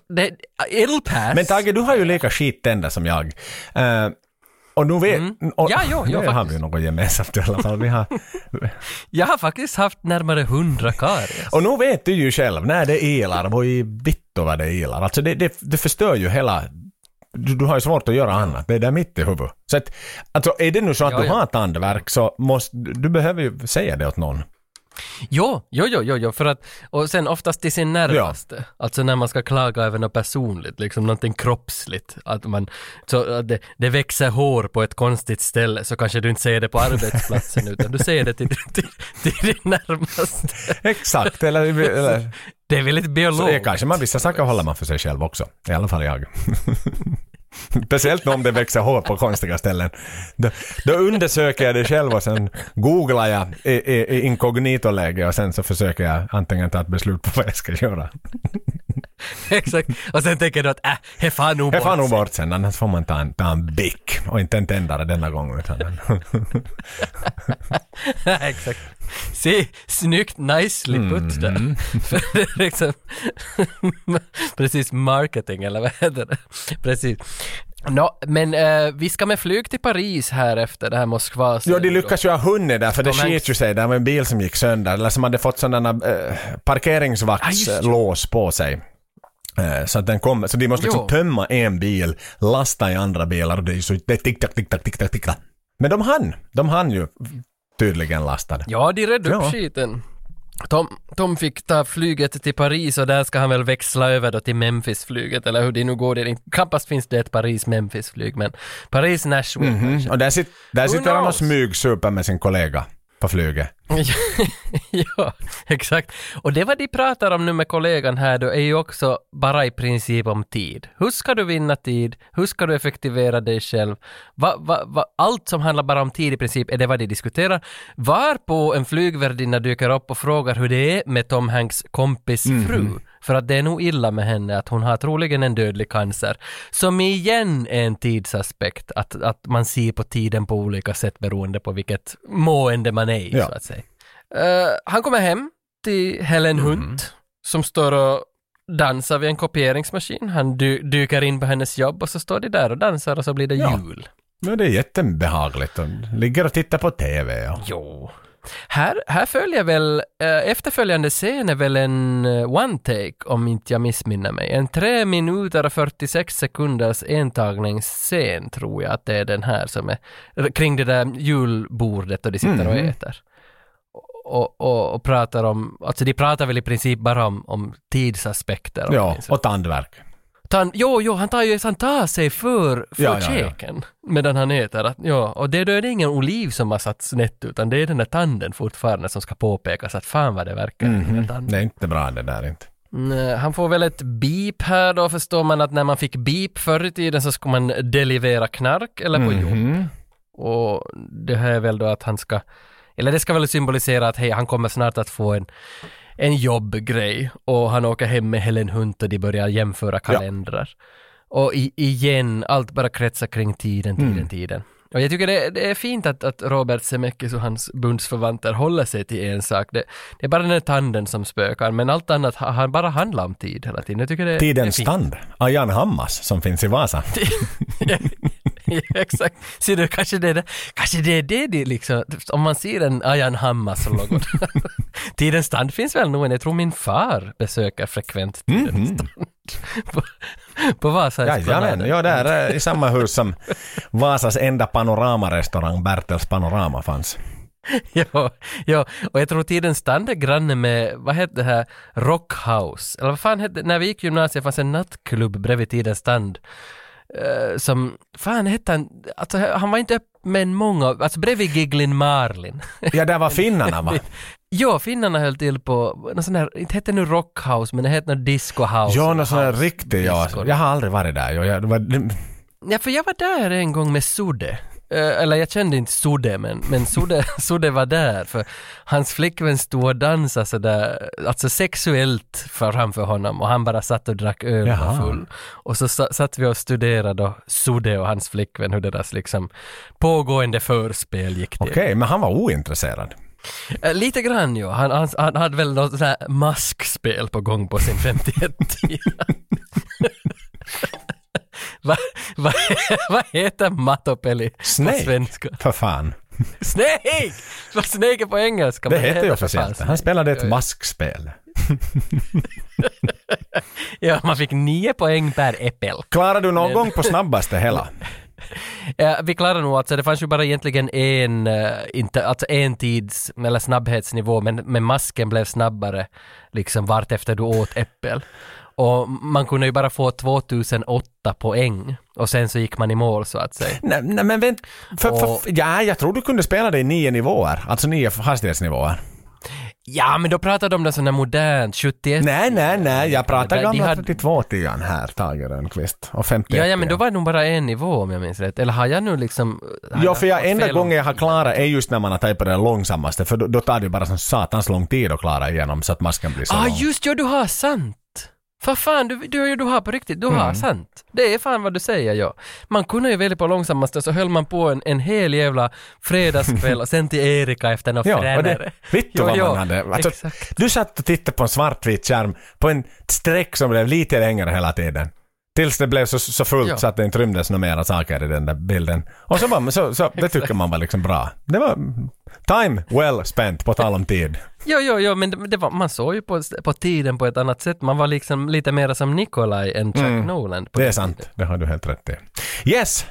det, it'll pass. Men Tage, du har ju lika skittänder som jag. Eh, och nu vet... Och, Ja, jo, jo, nu har vi något gemensamt i alla fall. Vi har, Jag har faktiskt haft närmare hundra karies. och nu vet du ju själv, när det ilar, vad i vittu vad det ilar. Alltså det, det, det förstör ju hela... Du, du har ju svårt att göra annat. Det är där mitt i huvudet. Så att, alltså är det nu så att Ja, du ja. har tandvärk så måste... Du behöver ju säga det åt någon. Jo, jo, jo, jo, jo, för att, och sen oftast till sin närmaste. Alltså när man ska klaga över något personligt, liksom någonting kroppsligt. Att man, så att det, det växer hår på ett konstigt ställe så kanske du inte säger det på arbetsplatsen utan du säger det till, till, till din närmaste. Exakt, eller... eller Det är väldigt så är biologiskt. kanske man vissa saker håller man för sig själv också. I alla fall jag. Speciellt om det växer hår på konstiga ställen. Då, då undersöker jag det själv och sen googlar jag i, i, i inkognito-läge och sen så försöker jag antingen ta ett beslut på vad jag ska göra. Exakt. Och sen tänker du att äh, he fan nog Jag får bort nog bort sen, annars får man ta en, ta en bick och inte en tändare denna gången. Utan en. Exakt. Se, snyggt, nicely put Mm. där. För det är liksom, precis marketing eller vad heter det? Precis. Nå, men eh, vi ska med flyg till Paris här efter det här Moskva. Jo, de lyckas ju ha hunnit där, för det skit ju sig. Det var en bil som gick sönder, eller som hade fått sådana Ah, just det. parkeringsvaktslås på sig. Eh, Så att den kommer, så de måste liksom Jo. tömma en bil, lasta i andra bilar och det är så, det är tick-tack, tick-tack, tick-tack, tick-tack. Men de hann, de hann ju tydligen lastade. Ja, de redde upp Ja. skiten. Tom, Tom fick ta flyget till Paris och där ska han väl växla över då till Memphis-flyget eller hur det nu går. Det knappast finns det ett Paris-Memphis-flyg men Paris-Nashville kanske. Och där, sit, där sitter han och smygsuper med sin kollega på flyget. ja, exakt. Och det vad de pratar om nu med kollegan här då är ju också bara i princip om tid. Hur ska du vinna tid? Hur ska du effektivera dig själv? Va, va, va, allt som handlar bara om tid i princip är det vad de diskuterar. Varpå en flygvärdinna dyker upp och frågar hur det är med Tom Hanks kompis fru. För att det är nog illa med henne att hon har troligen en dödlig cancer. Som igen är en tidsaspekt, att, att man ser på tiden på olika sätt beroende på vilket mående man är i Ja. så att säga. Eh, han kommer hem till Helen Hunt som står och dansar vid en kopieringsmaskin. Han dy- dyker in på hennes jobb och så står de där och dansar och så blir det Ja. jul. Men det är jättebehagligt. Och ligger och tittar på TV. Och... Jo. Här, här följer väl, eh, efterföljande scen är väl en eh, one take om inte jag missminner mig. En 3 minuter och 46 sekunders entagningsscen tror jag att det är den här som är kring det där julbordet och de sitter och äter. Och, och, och pratar om, alltså de pratar väl i princip bara om, om tidsaspekter. Ja, och tandvärk. Han, jo, jo, han tar ju han tar sig för, för Ja, ja, ja. käken medan han äter. Att, ja, och det, då är det ingen oliv som har satt snett utan det är den där tanden fortfarande som ska påpekas att fan vad det verkar. Mhm. tanden. Det är inte bra det där inte. Han får väl ett beep här då förstår man att när man fick beep förr i tiden så skulle man delivera knark eller på jobb. Mhm. Och det här är väl då att han ska, eller det ska väl symbolisera att hej, han kommer snart att få en, en jobbgrej och han åker hem med Helen Hunt och de börjar jämföra kalendrar. Och i, igen, allt bara kretsar kring tiden, tiden, Mm. tiden. Och jag tycker det, det är fint att, att Robert Zemeckis och hans bundsförvanter håller sig till en sak. Det, det är bara den här tanden som spökar, men allt annat har bara handlat om tid hela tiden. Jag tycker det, det är Tidens fint. tand. Ayan Hammas som finns i Vasa. ja, exakt. Ser du, kanske det är det, kanske det är det de liksom, om man ser en Ayan Hammas-logo. Tidens stand finns väl nog, jag tror min far besöker frekvent Tidens stand. på, på Vasa Jajamän, ja där eh, i samma hus som Vasas enda panoramarestaurang Bertels Panorama fanns. ja, ja, och jag tror Tidens stand är granne med, vad hette det här, Rockhouse, eller vad fan hette, när vi gick gymnasiet fanns en nattklubb bredvid Tidens stand. Eh, som, fan hette han, alltså han var inte upp med många, alltså bredvid Giglin Marlin. Ja, där var finnarna va? Ja, finnarna höll till på, någon sån här, inte hette nu Rockhouse, men det hette nog Disco House. Ja, någon sån här riktig, ja. Jag har aldrig varit där. Jag, jag, var, Ja, för jag var där en gång med Sude. Eh, eller jag kände inte Sude, men, men Sude, Sude var där för hans flickvän stod och dansade sådär, alltså sexuellt framför honom och han bara satt och drack öl och var full. Och så sa- satt vi och studerade då Sude och hans flickvän hur deras liksom pågående förspel gick till. Okej, men han var ointresserad. Eh, Lite grann ju. Han, han, han hade väl något sånt här maskspel på gång på sin 51-tida. Vad va, vad heter Matopeli Snake. på svenska? För fan. Snake! Vad Snake är på engelska. Det heter ju officiellt. Han spelade ett maskspel. Ja, man fick nio poäng per äppel. Klarar du någon gång på snabbaste hela? Ja, vi klarar nog alltså, det fanns ju bara egentligen en, eh, inte, alltså en tids eller snabbhetsnivå, men, men masken blev snabbare liksom vart efter du åt äppel. Och man kunde ju bara få 2008 poäng och sen så gick man i mål så att säga. Nej, nej men vänt. För, Och- för, ja, jag tror du kunde spela det i nio nivåer. Alltså nio hastighetsnivåer. Ja, men då pratade de om det där modernt, 71. Nej, nej, nej. Jag pratar De gamla hade- 32-tian här, Tage Rönnqvist. Och 51 Ja, ja, men då var det nog bara en nivå om jag minns rätt. Eller har jag nu liksom... Ja, för jag, enda gången jag har klarat är just när man har tagit på det långsammaste, för då, då tar det ju bara sån satans lång tid att klara igenom så att masken blir så Ah, lång. just ja, du har sant! För fan, du, du, du har på riktigt, du Mm. har sant. Det är fan vad du säger, ja. Man kunde ju välja på långsammaste så höll man på en, en hel jävla fredagskväll och sen till Erika efter något Ja, fränare. Jo, vad man hade? Alltså, exakt. du satt och tittade på en svartvit skärm på en streck som blev lite längre hela tiden. Tills det blev så, så fullt Ja. så att det inte rymdes några mera saker i den där bilden. Och så var så, så det tycker man var liksom bra. Det var time well spent, på tal om tid. Jo, jo, jo, men det, det var, man såg ju på, på tiden på ett annat sätt. Man var liksom lite mer som Nikolaj än Chuck Nolan. På Det är den sant, tiden. det har du helt rätt i. Yes!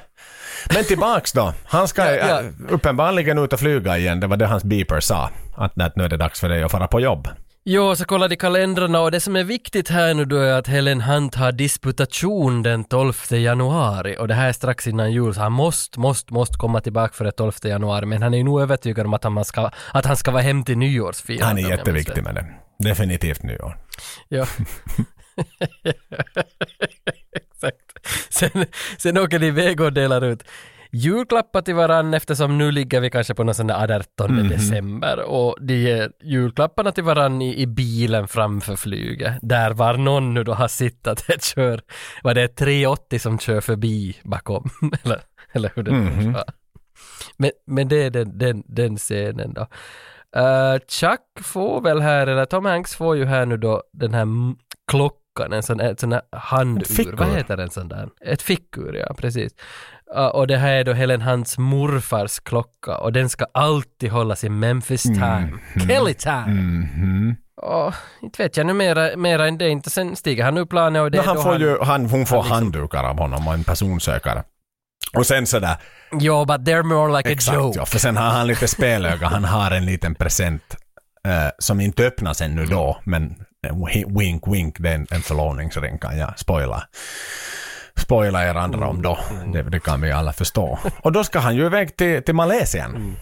Men tillbaks då. Han ska Ja, ja. äh, uppenbarligen ut och flyga igen. Det var det hans beeper sa. Att, att nu är det dags för dig att fara på jobb. Jo, så kollade kalendrarna och det som är viktigt här nu då är att Helen Hunt har disputation den 12 januari och det här är strax innan jul så han måste, måste, måste komma tillbaka för det 12 januari men han är ju nog övertygad om att han ska, att han ska vara hem till nyårsfirande. Han är jätteviktig med det. Definitivt nyår. Ja. Exakt. Sen, sen åker de iväg och delar ut julklappar till varann eftersom nu ligger vi kanske på någon sån där 18 Mhm. december och de ger julklapparna till varann i, i bilen framför flyget. Där var någon nu då har sett att det kör, var det 380 som kör förbi bakom? eller, eller hur det nu var. Men, men det är den, den, den scenen då. Uh, Chuck får väl här, eller Tom Hanks får ju här nu då den här klockan, en sån, ett sån här handur. Vad heter en sån där? Ett fickur, ja precis. Och det här är då Helen Hunts morfars klocka och den ska alltid hållas i Memphis time. Kelly time! Mhm. Och inte vet jag nu mera, mera än det inte. Sen stiger han upp planet och det No, han får ju, han, hon får han liksom- handdukar av honom och en personsökare. Och sen sådär, Jo, but they're more like a exakt joke. ja, för sen har han lite spelöga, han har en liten present eh, som inte öppnas ännu då, men eh, wi- wink wink, det är en, en förlovningsring kan jag spoila. Spoila er andra om då, det, det kan vi alla förstå. Och då ska han ju iväg till, till Malesien.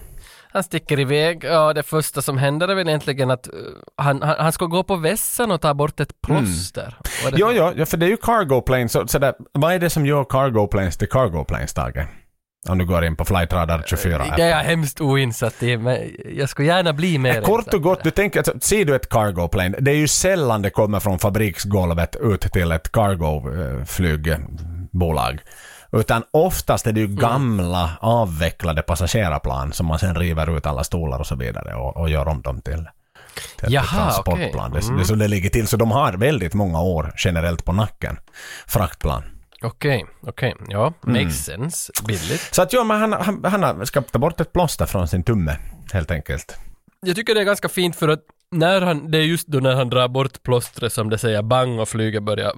Han sticker iväg och det första som händer är väl egentligen att uh, han, han, han ska gå på vässan och ta bort ett plåster. Det- Jo, jo, ja, för det är ju cargo planes, så, så där, vad är det som gör cargo planes till cargo planes, Tage? Om du går in på flightradar 24. Det är jag hemskt oinsatt i, men jag skulle gärna bli mer Kort och gott, du tänker, alltså, ser du ett cargo plane, det är ju sällan det kommer från fabriksgolvet ut till ett cargo eh. Utan oftast är det ju gamla avvecklade passagerarplan som man sen river ut alla stolar och så vidare och, och gör om dem till, till Jaha, transportplan. Det, Mm. det är så det ligger till. Så de har väldigt många år generellt på nacken. Fraktplan. Okej, okej. Ja, Mm. makes sense. Billigt. Så att ja, men han, han, han har- ska ta bort ett plåster från sin tumme helt enkelt. Jag tycker det är ganska fint för att när han, det är just då när han drar bort plåstret som det säger bang och flyget börjar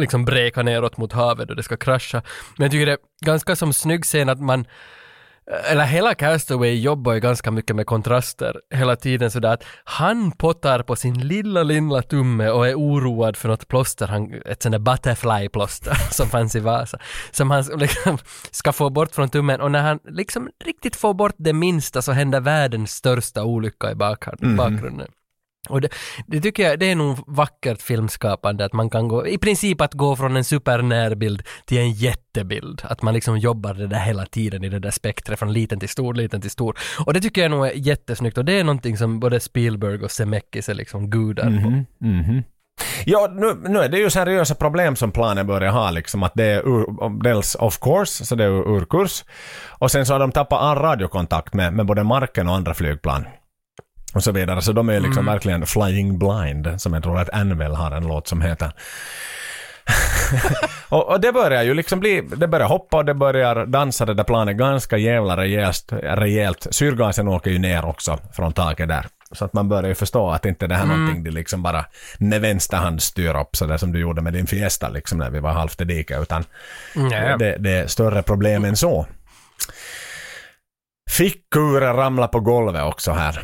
liksom bräka neråt mot havet och det ska krascha. Men jag tycker det är ganska som snygg scen att man eller hela Castaway jobbar ju ganska mycket med kontraster hela tiden sådär att han pottar på sin lilla, lilla tumme och är oroad för något plåster, han, ett sånt där butterfly-plåster som fanns i Vasa, som han liksom ska få bort från tummen och när han liksom riktigt får bort det minsta så händer världens största olycka i bakgrunden. bakgrunden. Och det, det tycker jag, det är nog vackert filmskapande att man kan gå, i princip att gå från en supernärbild till en jättebild. Att man liksom jobbar det där hela tiden i det där spektret från liten till stor, liten till stor. Och det tycker jag nog är jättesnyggt och det är någonting som både Spielberg och Zemeckis är liksom gudar på. Mhm, mhm. Ja, nu, nu är det ju seriösa problem som planen börjar ha liksom att det är ur, dels off course, så det är ur, ur kurs. Och sen så har de tappat all radiokontakt med, med både marken och andra flygplan. Och så vidare, så de är liksom verkligen flying blind, som jag tror att Anvil har en låt som heter. och, och det börjar ju liksom bli, det börjar hoppa och det börjar dansa det där planet ganska jävla rejält, rejält. Syrgasen åker ju ner också från taket där. Så att man börjar ju förstå att inte det här är någonting de liksom bara med vänster hand styr upp sådär som du gjorde med din Fiesta liksom när vi var halvt i diket utan Nej. det, det är större problem än så. Fickuren ramlar på golvet också här.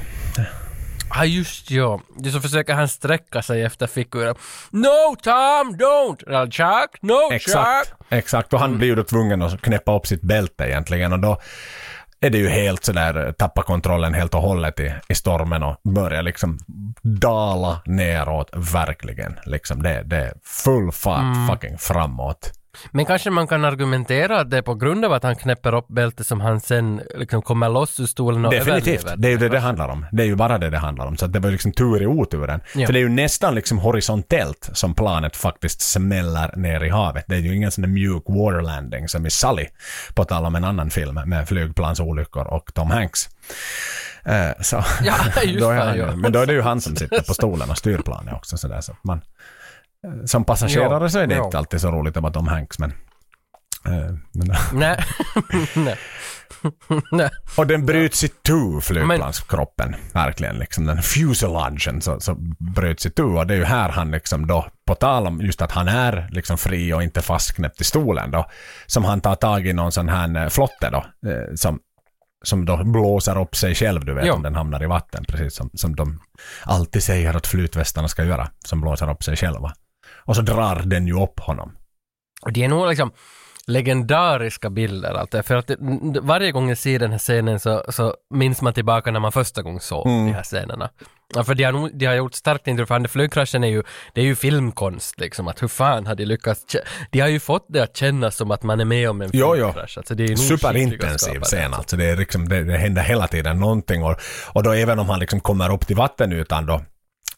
Ja just ja, det så försöker han sträcka sig efter figuren. No Tom, don't! Eller Chuck, no Exakt, Chuck! exakt. Och han blir ju då tvungen att knäppa upp sitt bälte egentligen och då är det ju helt sådär, tappa kontrollen helt och hållet i, i stormen och börjar liksom dala neråt verkligen. Liksom det, det är full fart fucking framåt. Men kanske man kan argumentera att det är på grund av att han knäpper upp bältet som han sen liksom kommer loss ur stolen och Definitivt, överlever. det är ju det det handlar om. Det är ju bara det det handlar om. Så det var liksom tur i oturen. Ja. För det är ju nästan liksom horisontellt som planet faktiskt smäller ner i havet. Det är ju ingen sån där mjuk waterlanding som i Sully, på tal om en anannan film med flygplansolyckor och Tom Hanks. Eh, så, Ja, just då är han, ja. ju- Men då är det ju han som sitter på stolen och styr planet också. Så där, så man, Som passagerare Ja, så är det ja. inte alltid så roligt att vara Tom Hanks, men... eh, men Nej. Nej. Och den bryts i tu, flygplanskroppen. Verkligen, liksom den fuselagen så, så bryts i tu. Och det är ju här han liksom då, på tal om just att han är liksom fri och inte fastknäppt i stolen då, som han tar tag i någon sån här eh, flotte då, eh, som som då blåser upp sig själv, du vet, Ja. om den hamnar i vatten. Precis som, som de alltid säger att flytvästarna ska göra, som blåser upp sig själva. Och så drar den ju upp honom. Och det är nog liksom legendariska bilder allt det, för att varje gång jag ser den här scenen så, så minns man tillbaka när man första gången såg Mm. de här scenerna. Ja, för de har, de har gjort starkt intryck, för flygkraschen är ju, det är ju filmkonst liksom, att hur fan har de lyckats, de har ju fått det att kännas som att man är med om en Jo, jo. flygkrasch. Alltså, det är Superintensiv scen alltså. alltså. Det, är liksom, det, det händer hela tiden någonting och, och då även om han liksom kommer upp till vattenytan då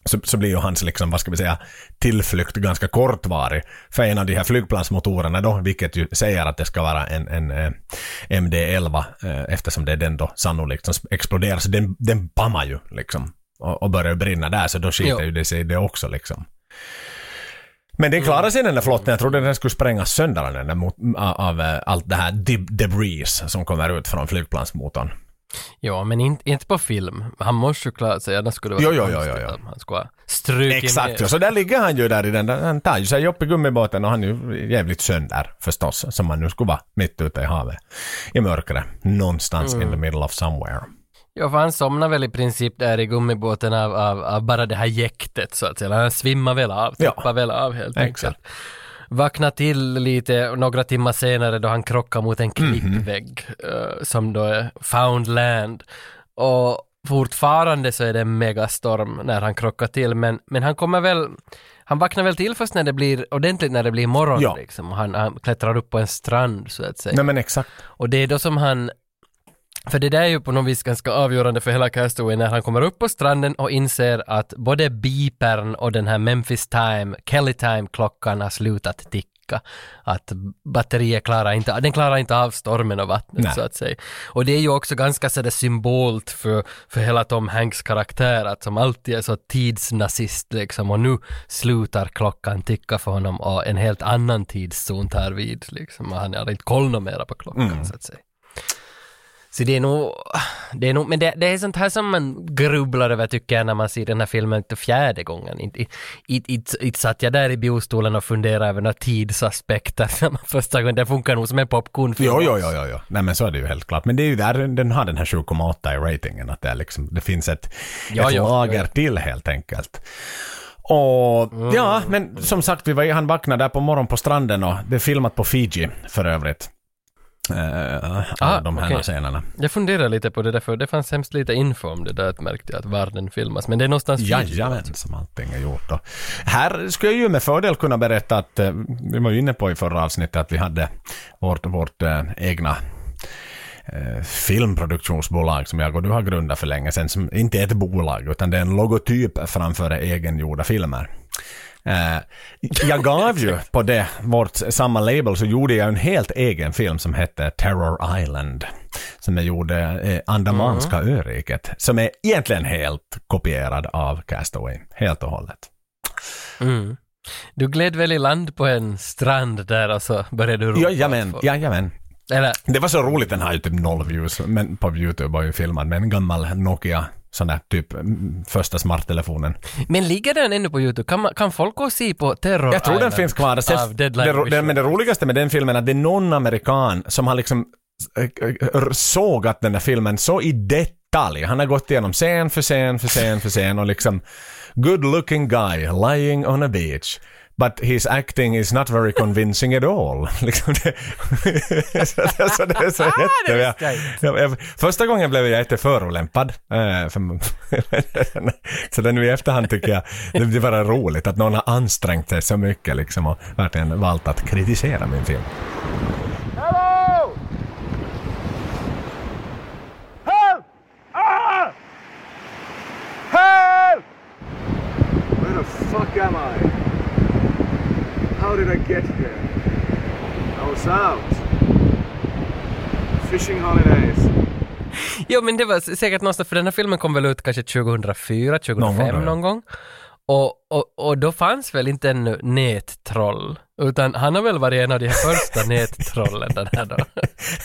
så, så blir ju hans liksom, vad ska vi säga, tillflykt ganska kortvarig. För en av de här flygplansmotorerna då, vilket ju säger att det ska vara en, en eh, MD-11 eh, eftersom det är den då sannolikt som exploderar. Så den, den bammar ju liksom och, och börjar brinna där så då skiter Jo. ju det sig det också liksom. Men den klarade sig den där flotten. Jag trodde den skulle sprängas sönder den där mot, av, av eh, allt det här deb- debris som kommer ut från flygplansmotorn. Ja, men inte, inte på film. Han måste ju klara sig, annars skulle det vara jo, jo, jo, jo. han skulle ha Exakt, ja. så där ligger han ju där i den där, han tar ju sig upp i gummibåten och han är ju jävligt sönder förstås, som man nu skulle vara mitt ute i havet. I mörkret, någonstans in the middle of somewhere. Ja, för han somnar väl i princip där i gummibåten av, av, av bara det här jäktet så att säga. Han svimmar väl av, Ja. tippar väl av helt Exakt. enkelt. Vaknar till lite några timmar senare då han krockar mot en klippvägg eh, som då är found land. Och fortfarande så är det en megastorm när han krockar till men, men han kommer väl han vaknar väl till först när det blir ordentligt när det blir morgon Ja. liksom. Han, han klättrar upp på en strand så att säga. Nej men exakt. Och det är då som han för det där är ju på något vis ganska avgörande för hela Castaway när han kommer upp på stranden och inser att både beepern och den här Memphis Time, Kelly Time-klockan har slutat ticka. Att batteriet klarar inte, den klarar inte av stormen och vattnet Nej. så att säga. Och det är ju också ganska sådär symbolt för, för hela Tom Hanks karaktär att som alltid är så tidsnazist liksom och nu slutar klockan ticka för honom och en helt annan tidszon tar vid liksom och han har inte koll mera på klockan så att säga. Så det är nog, det är nog, men det, det är sånt här som man grubblar över tycker jag när man ser den här filmen till fjärde gången. Inte, inte, inte, inte satt jag där i biostolen och funderade över några tidsaspekter när man första gången, det funkar nog som en popcornfilm. Jo, jo, jo, jo, jo. Nej men så är det ju helt klart. Men det är ju där den har den här 7,8 i ratingen. Att det, är liksom, det finns ett, Ja, ett ja, lager ja. till helt enkelt. Och Mm. ja, men som sagt, vi var, han vaknade där på morgonen på stranden och det är filmat på Fiji för övrigt. Uh, Ah, de här okej. scenerna. Jag funderar lite på det där för det fanns hemskt lite info om det där, märkte jag att var den filmas. Men det är någonstans Jajamän, alltså. som allting är gjort då. Här skulle jag ju med fördel kunna berätta att, eh, vi var ju inne på i förra avsnittet att vi hade vårt, vårt eh, egna eh, filmproduktionsbolag som jag och du har grundat för länge sedan, som inte är ett bolag utan det är en logotyp framför egengjorda filmer. Eh, jag gav ju på det, vårt samma label, så gjorde jag en helt egen film som hette Terror Island. Som jag gjorde eh, Andamanska öriket. Som är egentligen helt kopierad av Castaway. Helt och hållet. Mm. Du gled väl i land på en strand där och så började du ropa? Jajamän, folk? jajamän. Eller, Det var så roligt, den har ju typ noll views men på YouTube var ju filmad med en gammal Nokia sån där typ mm, första smarttelefonen. men ligger den ännu på YouTube? Kan, man, kan folk gå och se på Terror Jag tror den Island finns kvar. Sen, det, det, men det roligaste med den filmen är att det är någon amerikan som har liksom äh, äh, sågat den där filmen så i detalj. Han har gått igenom scen för scen för scen för scen och liksom good looking guy lying on a beach. But his acting is not very convincing at all. Liksom det, så, det, så det så jätte... Jag, jag första gången blev jag jätteförolämpad. Eh, för, så det nu i efterhand tycker jag det, det var roligt att någon har ansträngt sig så mycket liksom och verkligen valt att kritisera min film. Hello! Help! Ah! Help! Where the fuck am I? How did I get here? I was out. Fishing holidays. Jo men det var säkert någonstans, för den här filmen kom väl ut kanske 2004, 2005 Någon gång någon gång. Och, och, och då fanns väl inte ännu nättroll, utan han har väl varit en av de här första nättrollen den här då.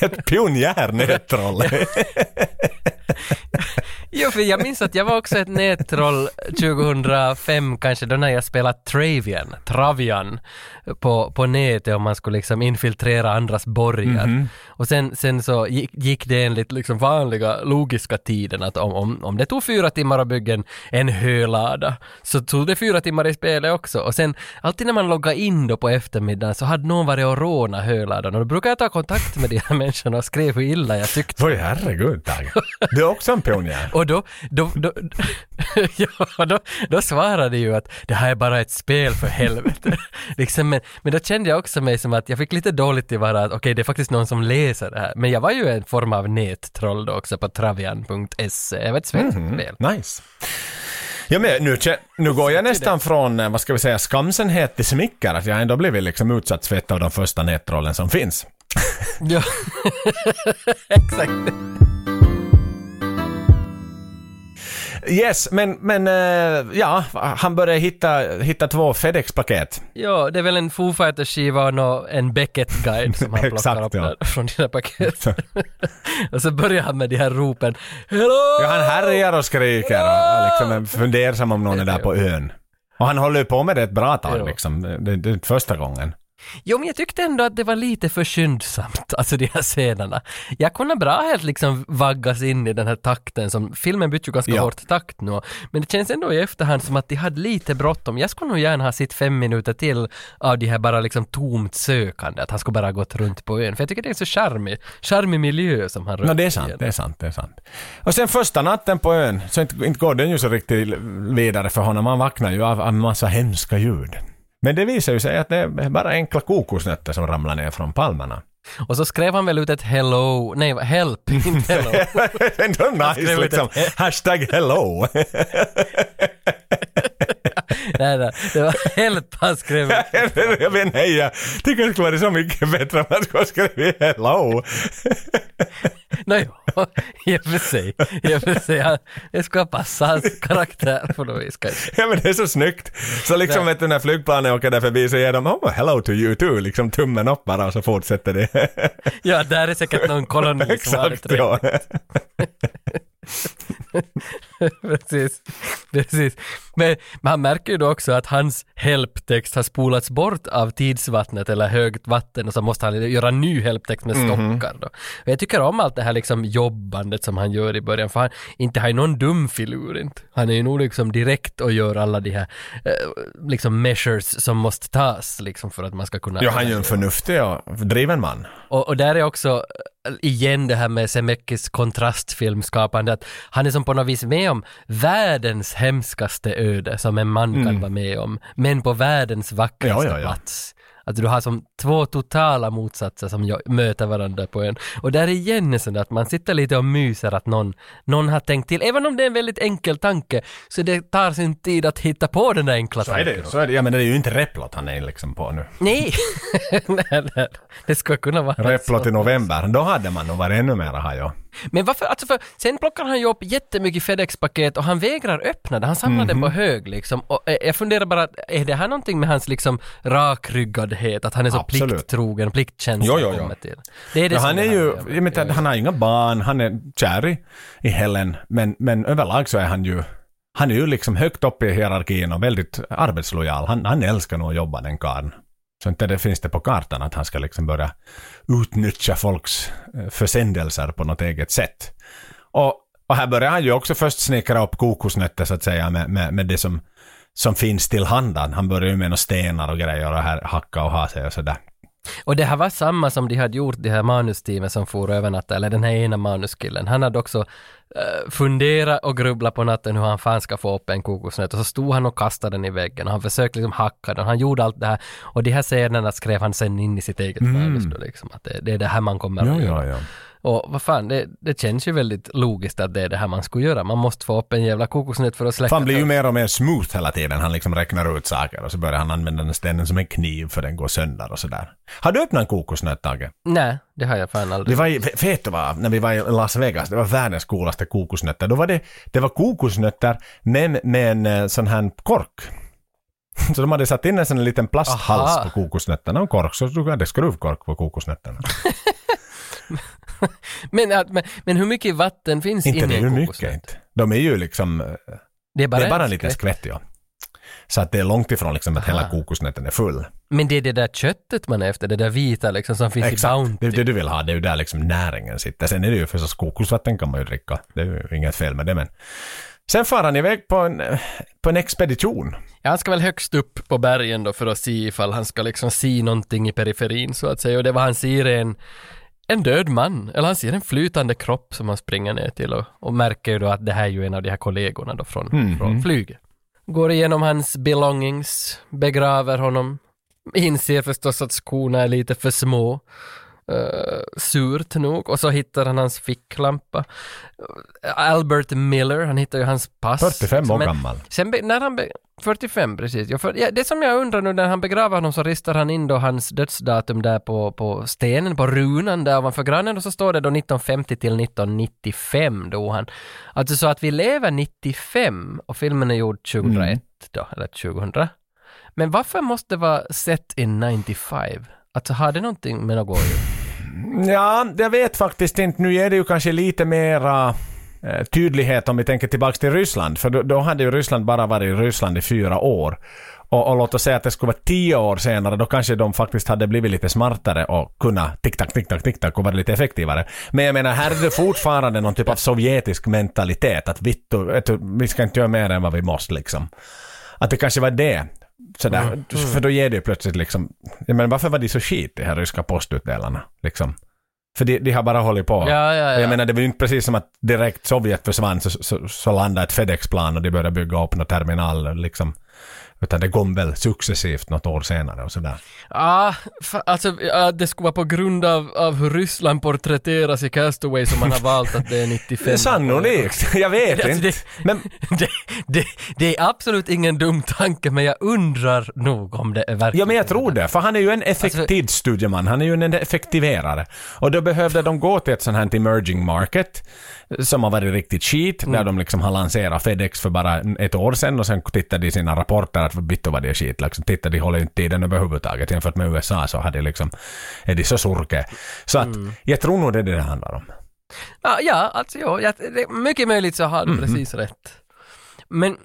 Ett pionjärnättroll. Jo, för jag minns att jag var också ett nättroll 2005 kanske då när jag spelade Travian, Travian på, på nätet om man skulle liksom infiltrera andras borgar. Och sen, sen så gick, gick det enligt liksom vanliga logiska tiden att om, om, om det tog fyra timmar att bygga en, en hölada så tog det fyra timmar i spelet också. Och sen alltid när man loggade in då på eftermiddagen så hade någon varit och rånat höladan och då brukade jag ta kontakt med de här människorna och skrev hur illa jag tyckte Oj, herregud Tage. Du är också en pionjär. och då, då, då, ja, då, då svarade ju att det här är bara ett spel för helvete. liksom, men, men då kände jag också mig som att jag fick lite dåligt i vara att okej, det är faktiskt någon som läser det här. Men jag var ju en form av nättroll då också på travian.se. Jag var ett svenskt spel. Nice. Ja, men nu, nu går jag nästan från, eh, vad ska vi säga, skamsenhet till smicker. Att jag ändå blivit liksom utsatt för ett av de första nättrollen som finns. Ja, exakt. Yes, men, men eh, ja, han började hitta, hitta två FedEx-paket. Ja, det är väl en Foo Fighters-skiva och en Beckett-guide som han plockar Exakt, upp ja. där från dina paket. och så börjar han med de här ropen Hello! Ja, han härjar och skriker och, och liksom är fundersam om någon är där på ön. Och han håller ju på med det ett bra tag liksom. Det, det är första gången. Jo, men jag tyckte ändå att det var lite för skyndsamt, alltså de här scenerna. Jag kunde bra helt liksom vaggas in i den här takten som, filmen bytte ju ganska Ja. hårt takt nu, men det känns ändå i efterhand som att de hade lite bråttom. Jag skulle nog gärna ha sett fem minuter till av de här bara liksom tomt sökande, att han skulle bara gått runt på ön, för jag tycker det är så charmig, charmig miljö som han rör No, det är sant, i. det är sant, det är sant. Och sen första natten på ön, så inte, inte går den ju så riktigt vidare för honom. Han vaknar ju av, av massa hemska ljud. Men det visar ju sig att det är bara enkla kokosnötter som ramlar ner från palmerna. Och så skrev han väl ut ett hello, nej help, inte hello. Ändå nice liksom. Hashtag hello. nej, nej, det var han skrev jag vet inte, jag tycker det skulle vara så mycket bättre om man skulle ha skrivit hello. Nej, i och för sig. I och för sig. Det ska passa hans karaktär på något vis kanske. Ja men det är så snyggt. Så liksom vet du när flygplanet åker där förbi så ger de oh, hello to you too, liksom tummen upp bara och så fortsätter det. Ja, där är säkert någon koloni som har det Exakt ja. Precis. Precis. Men man märker ju då också att hans helptext har spolats bort av tidsvattnet eller högt vatten och så måste han göra ny helptext med stockar då. Och jag tycker om allt det här liksom jobbandet som han gör i början för han inte har ju någon dum filur inte. Han är ju nog liksom direkt och gör alla de här eh, liksom measures som måste tas liksom för att man ska kunna Ja, han är ju en förnuftig och driven man. och, och där är också igen det här med Semekis kontrastfilmskapande, att han är som på något vis med om världens hemskaste öde som en man kan vara med om, men på världens vackraste Mm. Ja, ja, ja. plats. Att du har som två totala motsatser som möter varandra på en. Och där igen är sådär att man sitter lite och myser att någon, någon har tänkt till, även om det är en väldigt enkel tanke, så det tar sin tid att hitta på den där enkla Så är tanken. det, så är det. Ja men det är ju inte Replot han är liksom på nu. Nej! nej, nej, det skulle kunna vara Replot i november, då hade man nog varit ännu mera ja. Men varför, alltså för sen plockar han ju upp jättemycket FedEx-paket och han vägrar öppna det, han samlar det på hög liksom. Och eh, jag funderar bara, är det här någonting med hans liksom rakryggadhet, att han är så Absolut. plikttrogen, pliktkänsla Jo, jo, jo. till? Det är det han är ju, här jag menar, han har inga barn, han är kär i, i Helen, men, men överlag så är han ju, han är ju liksom högt upp i hierarkin och väldigt arbetslojal. Han, han älskar nog att jobba den karln. Så inte det finns det på kartan att han ska liksom börja utnyttja folks eh, försändelser på något eget sätt. Och, och här börjar han ju också först snickra upp kokosnötter så att säga med, med, med det som, som finns till handen. Han börjar ju med några stenar och grejer och här hacka och ha sig och sådär. Och det här var samma som de hade gjort, det här manusteamet som for över natten, eller den här ena manuskillen. Han hade också uh, funderat och grubblat på natten hur han fan ska få upp en kokosnöt och så stod han och kastade den i väggen och han försökte liksom hacka den. Han gjorde allt det här och de här scenerna skrev han sen in i sitt eget manus då liksom. Att det, det är det här man kommer Ja, att göra. ja, ja. Och vad fan, det, det känns ju väldigt logiskt att det är det här man skulle göra. Man måste få upp en jävla kokosnöt för att släcka. Han blir ju mer och mer smooth hela tiden. Han liksom räknar ut saker och så börjar han använda den stenen som en kniv för den går sönder och sådär. Har du öppnat en kokosnöt, Tage? Nej, det har jag fan aldrig. var i, vet du vad, när vi var i Las Vegas, det var världens coolaste kokosnötter. Då var det, det var kokosnötter men med en eh, sån här kork. Så de hade satt in en sån här liten plasthals Aha. på kokosnötterna och kork, så du hade skruvkork på kokosnötterna. Men, att- men, men hur mycket vatten finns inte inne det i är ju en mycket kokosnöt? inte. De är ju liksom, eh, Det är bara, det är bara en en liten skvätt. ja. Så att det är långt ifrån liksom att hela Aha. kokosnöten är full. Men det är det där köttet man är efter, det där vita liksom som finns i Exakt, Bounty. det är det du vill ha. Det är ju där liksom näringen sitter. Sen är det ju förstås kokosvatten kan man ju dricka. Det är ju inget fel med det men. Sen far han iväg på en, på en expedition. Ja, han ska väl högst upp på bergen då för att se ifall han ska liksom se någonting i periferin så att säga. Och det var han ser en, en död man, eller han ser en flytande kropp som han springer ner till och, och märker ju då att det här är ju en av de här kollegorna då från, Mhm. från flyget. Går igenom hans belongings, begraver honom, inser förstås att skorna är lite för små. Uh, surt nog. Och så hittar han hans ficklampa. Uh, Albert Miller, han hittar ju hans pass. 45 år gammal. Sen när han be, 45 precis. Ja, för, ja, det som jag undrar nu när han begraver honom så ristar han in då hans dödsdatum där på, på stenen, på runan där ovanför grannen och så står det då 1950 till 1995 då han. Alltså så att vi lever 95 och filmen är gjord 2001 då, eller 2000. Men varför måste det vara set in 95? Alltså har det någonting med något att göra? Ja, jag vet faktiskt inte. Nu är det ju kanske lite mera eh, tydlighet om vi tänker tillbaka till Ryssland. För då, då hade ju Ryssland bara varit i Ryssland i fyra år. Och, och låt oss säga att det skulle vara tio år senare, då kanske de faktiskt hade blivit lite smartare och kunnat tick-tack, tick-tack, tick-tack och varit lite effektivare. Men jag menar, här är det fortfarande någon typ av sovjetisk mentalitet att vittu, vi ska inte göra mer än vad vi måste liksom. Att det kanske var det. Sådär, För då ger det ju plötsligt liksom, menar varför var de så skit de här ryska postutdelarna? Liksom. För de, de har bara hållit på. Ja, ja, ja. Jag menar det var ju inte precis som att direkt Sovjet försvann så, så, så landade ett FedEx-plan och de började bygga upp någon terminal liksom. Utan det kom väl successivt något år senare och sådär. Ja, fa- alltså ja, det skulle vara på grund av, av hur Ryssland porträtteras i Castaway som man har valt att det är 95. Sannolikt, jag vet Alltså, inte. det- Men det, det, det är absolut ingen dum tanke men jag undrar nog om det är verkligen Ja men jag tror det, för han är ju en Alltså- effektiv studieman, han är ju en effektiverare. Och då behövde de gå till ett sånt här emerging market som har varit riktigt skit, Mm. där de liksom har lanserat FedEx för bara ett år sedan och sen tittade de i sina rapporter att bitte vad det är skit, liksom tittade de håller inte tiden överhuvudtaget jämfört med USA så hade liksom, är de så surke. Så att Mm. jag tror nog det är det det handlar om. Ja, ja alltså ja, det är mycket möjligt så har du precis rätt. Men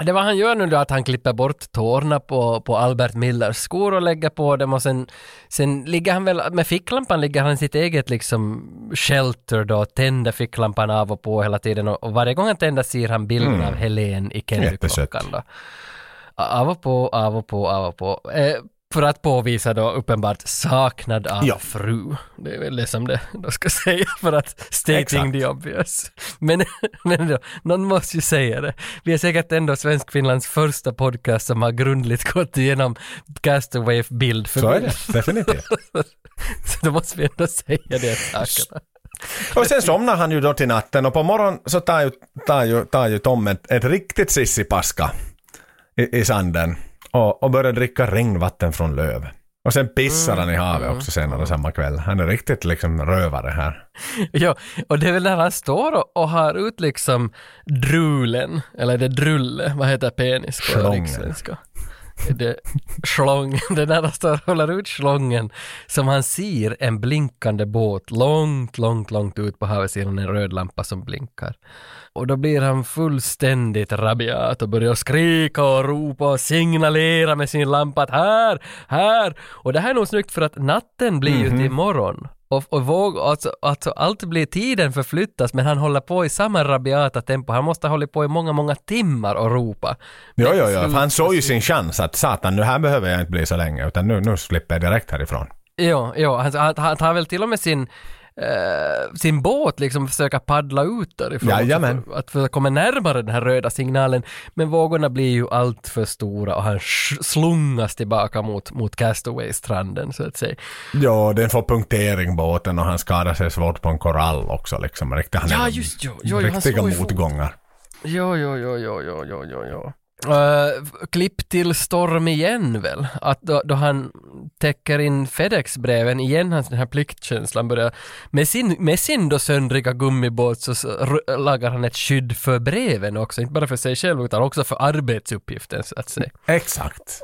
det vad han gör nu då att han klipper bort tårna på, på Albert Millers skor och lägger på dem och sen, sen ligger han väl, med ficklampan ligger han i sitt eget liksom shelter då, tänder ficklampan av och på hela tiden och, och varje gång han tänder ser han bilden av Helen i. Kennedyklockan då. Av och på, av och på, av och på. Eh, för att påvisa då uppenbart saknad av Ja. fru. Det är väl det som det då ska säga för att stating Exakt. the obvious. Men, men då, någon måste ju säga det. Vi är säkert ändå Svenskfinlands första podcast som har grundligt gått igenom Castaway-bild för Så är bild. det, definitivt. Så då måste vi ändå säga det sakerna. Och sen somnar han ju då till natten och på morgonen så tar ju, tar ju, tar ju Tom ett, ett riktigt sissipaska i, i sanden och, och börjar dricka regnvatten från löv. Och sen pissar han i havet också senare samma kväll. Han är riktigt liksom rövare här. Ja, och det är väl när han står och, och har ut liksom drulen, eller är det drulle, vad heter penis på Schlongen. Det slång, det är när han står och håller ut slången som han ser en blinkande båt långt, långt, långt ut på havssidan, en röd lampa som blinkar. Och då blir han fullständigt rabiat och börjar skrika och ropa och signalera med sin lampa att här, här! Och det här är nog snyggt för att natten blir ju till morgon. Och, och våg, alltså, alltså allt blir, tiden förflyttas men han håller på i samma rabiata tempo. Han måste ha hållit på i många, många timmar och ropa. Jo, jo, jo. För han såg ju sin chans att satan, nu här behöver jag inte bli så länge utan nu, nu slipper jag direkt härifrån. Jo, jo han, han, han tar väl till och med sin eh, sin båt liksom försöka paddla ut därifrån. Jajamän. För, att försöka komma närmare den här röda signalen. Men vågorna blir ju allt för stora och han slungas tillbaka mot, mot Castaway-stranden så att säga. Ja, den får punktering båten och han skadar sig svårt på en korall också liksom. Riktigt, han Ja, just jo, jo, han riktiga fot. motgångar. Jo, jo, jo, jo, jo, jo, jo. Uh, klipp till Storm igen väl? Att då, då han täcker in FedEx-breven igen, hans den här pliktkänslan börjar, med sin, med sin då söndriga gummibåt så, lagar han ett skydd för breven också, inte bara för sig själv utan också för arbetsuppgiften så att säga. Exakt.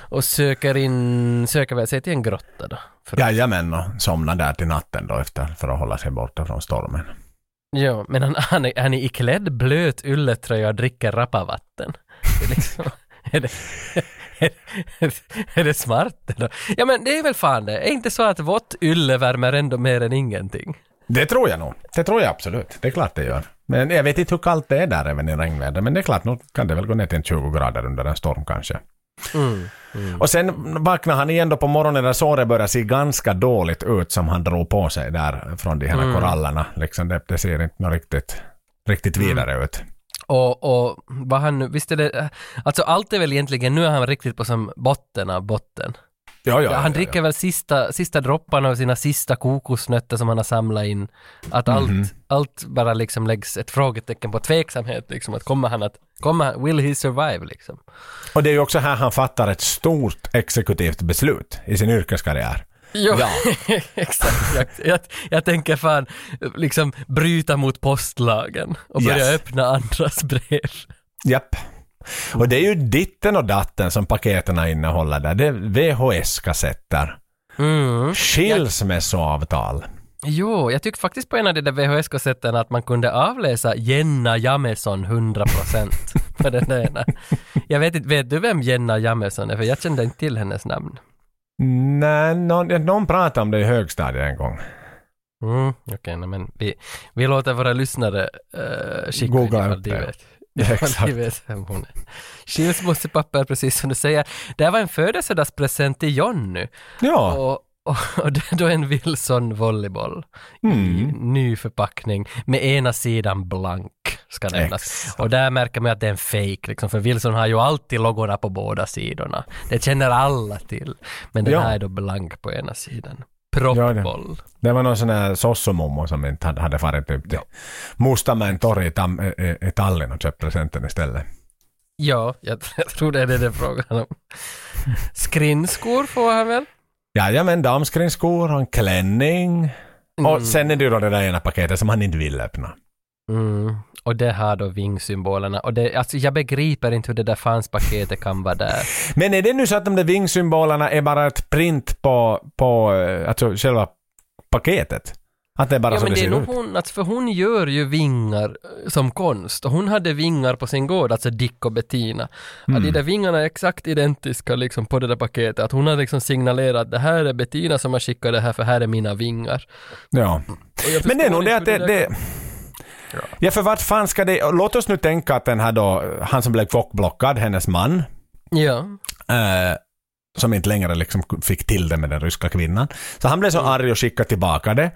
Och söker in, söker väl sig till en grotta då. Jajamän, och somnar där till natten då efter för att hålla sig borta från stormen. Ja, men han, han, är, han är iklädd blöt ylletröja och dricker rappavatten. Liksom, är det, är det smart eller? Ja men det är väl fan det. Är inte så att vått ylle värmer ändå mer än ingenting? Det tror jag nog. Det tror jag absolut. Det är klart det gör. Men jag vet inte hur kallt det är där även i regnväder. Men det är klart, nu kan det väl gå ner till en 20 grader under en storm kanske. Och sen vaknar han igen då på morgonen där såret börjar se ganska dåligt ut som han drog på sig där från de här korallerna. Liksom det, det ser inte riktigt, riktigt vidare ut. Och, och vad han nu, visst är det, alltså allt är väl egentligen, nu är han riktigt på som botten av botten. Ja, ja, Ja, han ja, dricker väl sista, sista dropparna av sina sista kokosnötter som han har samlat in. Att allt, Mhm. allt bara liksom läggs ett frågetecken på tveksamhet liksom. Att kommer han att, kommer, will he survive liksom? Och det är ju också här han fattar ett stort exekutivt beslut i sin yrkeskarriär. Jo, Ja. exakt. Jag, jag, tänker fan liksom bryta mot postlagen och börja Yes. öppna andras brev. Japp. Och det är ju ditten och datten som paketen innehåller där. Det är VHS-kassetter, Mm. skilsmässoavtal. Jo, jag tyckte faktiskt på en av de där VHS-kassetterna att man kunde avläsa Jenna Jameson 100% på den där ena. Jag vet inte, vet du vem Jenna Jameson är? För jag kände inte till hennes namn. Nej, någon, någon pratade om det i högstadiet en gång. Mm, Okej, nej, men vi, vi låter våra lyssnare uh, skicka Googla upp de det. Ifall Exakt. vet vem hon är. Skilsmässopapper, precis som du säger. Det här var en födelsedagspresent till Jonny. Ja, Och, och, det är då en Wilson volleyboll i Mm. ny förpackning med ena sidan blank ska nämnas. Och där märker man att det är en fake liksom, för Wilson har ju alltid loggorna på båda sidorna. Det känner alla till. Men den Ja. här är då blank på ena sidan. Ja, Proppboll. det var någon sån här sossomommo som inte hade, farit upp till Mustamäen torg i, Tam, i, i Tallinn och köpt presenten istället. Ja, jag, jag tror det är det det frågan om. Skrinskor får han väl? Jajamän, damskrinskor och en klänning. Mm. Och sen är det då det där ena paketet som han inte vill öppna. Mm. Och det har då vingsymbolerna. Och det, alltså jag begriper inte hur det där fanspaketet kan vara där. Men är det nu så att de där vingsymbolerna är bara ett print på, på eh, alltså själva paketet? Att det är bara Ja så men det det är nog hon, alltså, för hon gör ju vingar eh, som konst och hon hade vingar på sin gård, alltså Dick och Bettina. Mm. Att de där vingarna är exakt identiska liksom på det där paketet, att hon har liksom signalerat att det här är Bettina som har skickat det här för här är mina vingar. Ja. Men det är nog det att det... där det ja, för vart fan ska det... Låt oss nu tänka att den här då, han som blev chockblockad, hennes man, Ja. eh, som inte längre liksom fick till det med den ryska kvinnan. Så han blev så arg och skickade tillbaka det.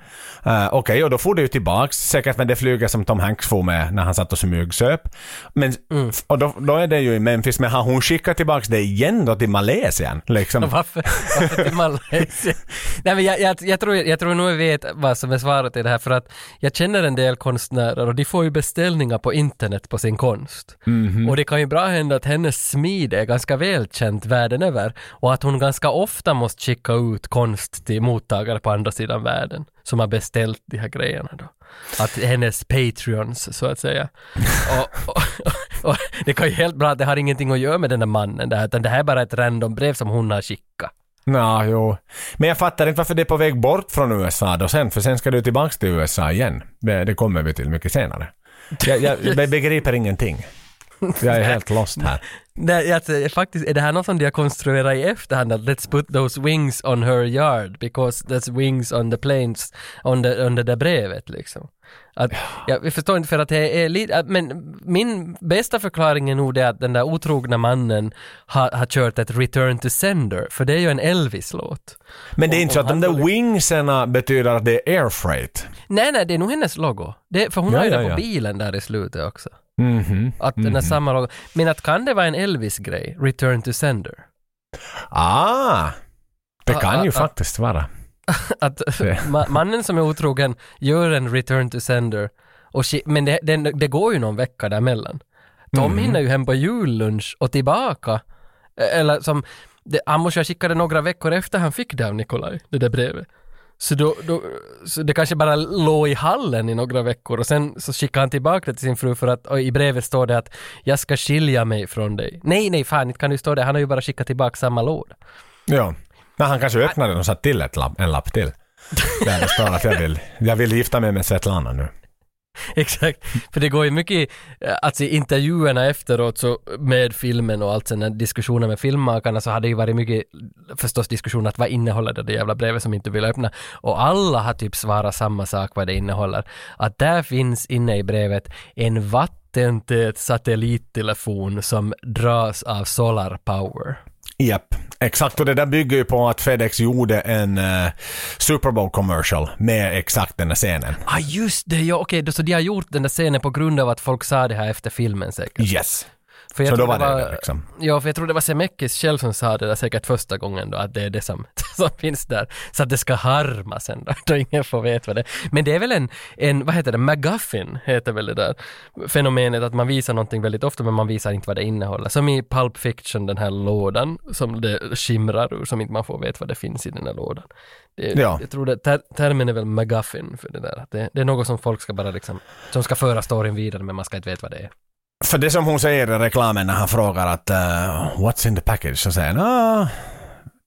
Eh, Okej, och då får det ju tillbaks, säkert med det flyget som Tom Hanks får med när han satt och smygsöp. Men, Och då, då är det ju i Memphis, men har hon skickat tillbaks det igen då till Malesien? Liksom. Varför, varför till Malaysia? Nej men jag, jag, jag, tror, jag tror nog jag vet vad som är svaret i det här för att jag känner en del konstnärer och de får ju beställningar på internet på sin konst. Och det kan ju bra hända att hennes smid är ganska välkänt världen över och att hon ganska ofta måste skicka ut konst till mottagare på andra sidan världen som har beställt de här grejerna då. Att hennes patreons så att säga. Och, och, och, och det kan ju helt bra att det har ingenting att göra med den där mannen där utan det här är bara ett random brev som hon har skickat. Nå, jo. Men jag fattar inte varför det är på väg bort från USA då sen, för sen ska du tillbaks till USA igen. Det, det kommer vi till mycket senare. Jag, jag, jag begriper ingenting. Jag är helt lost här. Nej, alltså, faktiskt, är det här något som de har konstruerat i efterhand? Att let's put those wings on her yard because there's wings on the planes on the, under det brevet liksom. Att, jag, jag förstår inte för att det är lite, men min bästa förklaring är nog det att den där otrogna mannen har, har kört ett return to sender, för det är ju en Elvis-låt. Men det är inte så att de där wingserna betyder att det är air freight. Nej, nej, det är nog hennes logo. Det, för hon Ja, har ju ja, det på ja. bilen där i slutet också. Mhm. Att den är samma logo. Men att kan det vara en Elvis-grej? Return to sender? Ah! Det Ah, kan ju ah, ah. faktiskt vara. Att ma- mannen som är otrogen gör en return to sender, och men det, det, det går ju någon vecka däremellan. Tom hinner ju hem på jullunch och tillbaka. Eller som, det, han måste ha skickat det några veckor efter han fick det av Nikolaj, det där brevet. Så, då, då, så det kanske bara låg i hallen i några veckor och sen så skickade han tillbaka det till sin fru för att i brevet står det att jag ska skilja mig från dig. Nej, nej, fan inte kan det stå det. Han har ju bara skickat tillbaka samma låda. Ja. Men han kanske öppnade den och satt till ett lapp, en lapp till. Där det står att jag vill, jag vill gifta mig med Svetlana nu. Exakt, för det går ju mycket, eh, alltså i intervjuerna efteråt så med filmen och allt sen, diskussioner med filmmakarna så hade det ju varit mycket förstås diskussion att vad innehåller det där jävla brevet som inte vill öppna och alla har typ svarat samma sak vad det innehåller. Att där finns inne i brevet en vattentät satellittelefon som dras av solar power. Japp, exakt. Och det där bygger ju på att FedEx gjorde en uh, Super Bowl commercial med exakt den här scenen. Ah just det, ja okej, då så de har gjort den där scenen på grund av att folk sa det här efter filmen säkert. Yes. För Så tror då var det det, liksom. Ja, för jag tror det var Semekis själv som sa det där säkert första gången då, att det är det som, som finns där. Så att det ska harma sen då, ingen får veta vad det är. Men det är väl en, en, vad heter det, McGuffin heter väl det där fenomenet att man visar någonting väldigt ofta men man visar inte vad det innehåller. Som i Pulp Fiction, den här lådan som det skimrar ur, som inte man får veta vad det finns i den här lådan. Det, Ja. Jag tror det, ter, termen är väl McGuffin för det där. Det, det är något som folk ska bara liksom, som ska föra storyn vidare men man ska inte veta vad det är. För det som hon säger i reklamen när han frågar att uh, “What's in the package?” så säger han ah,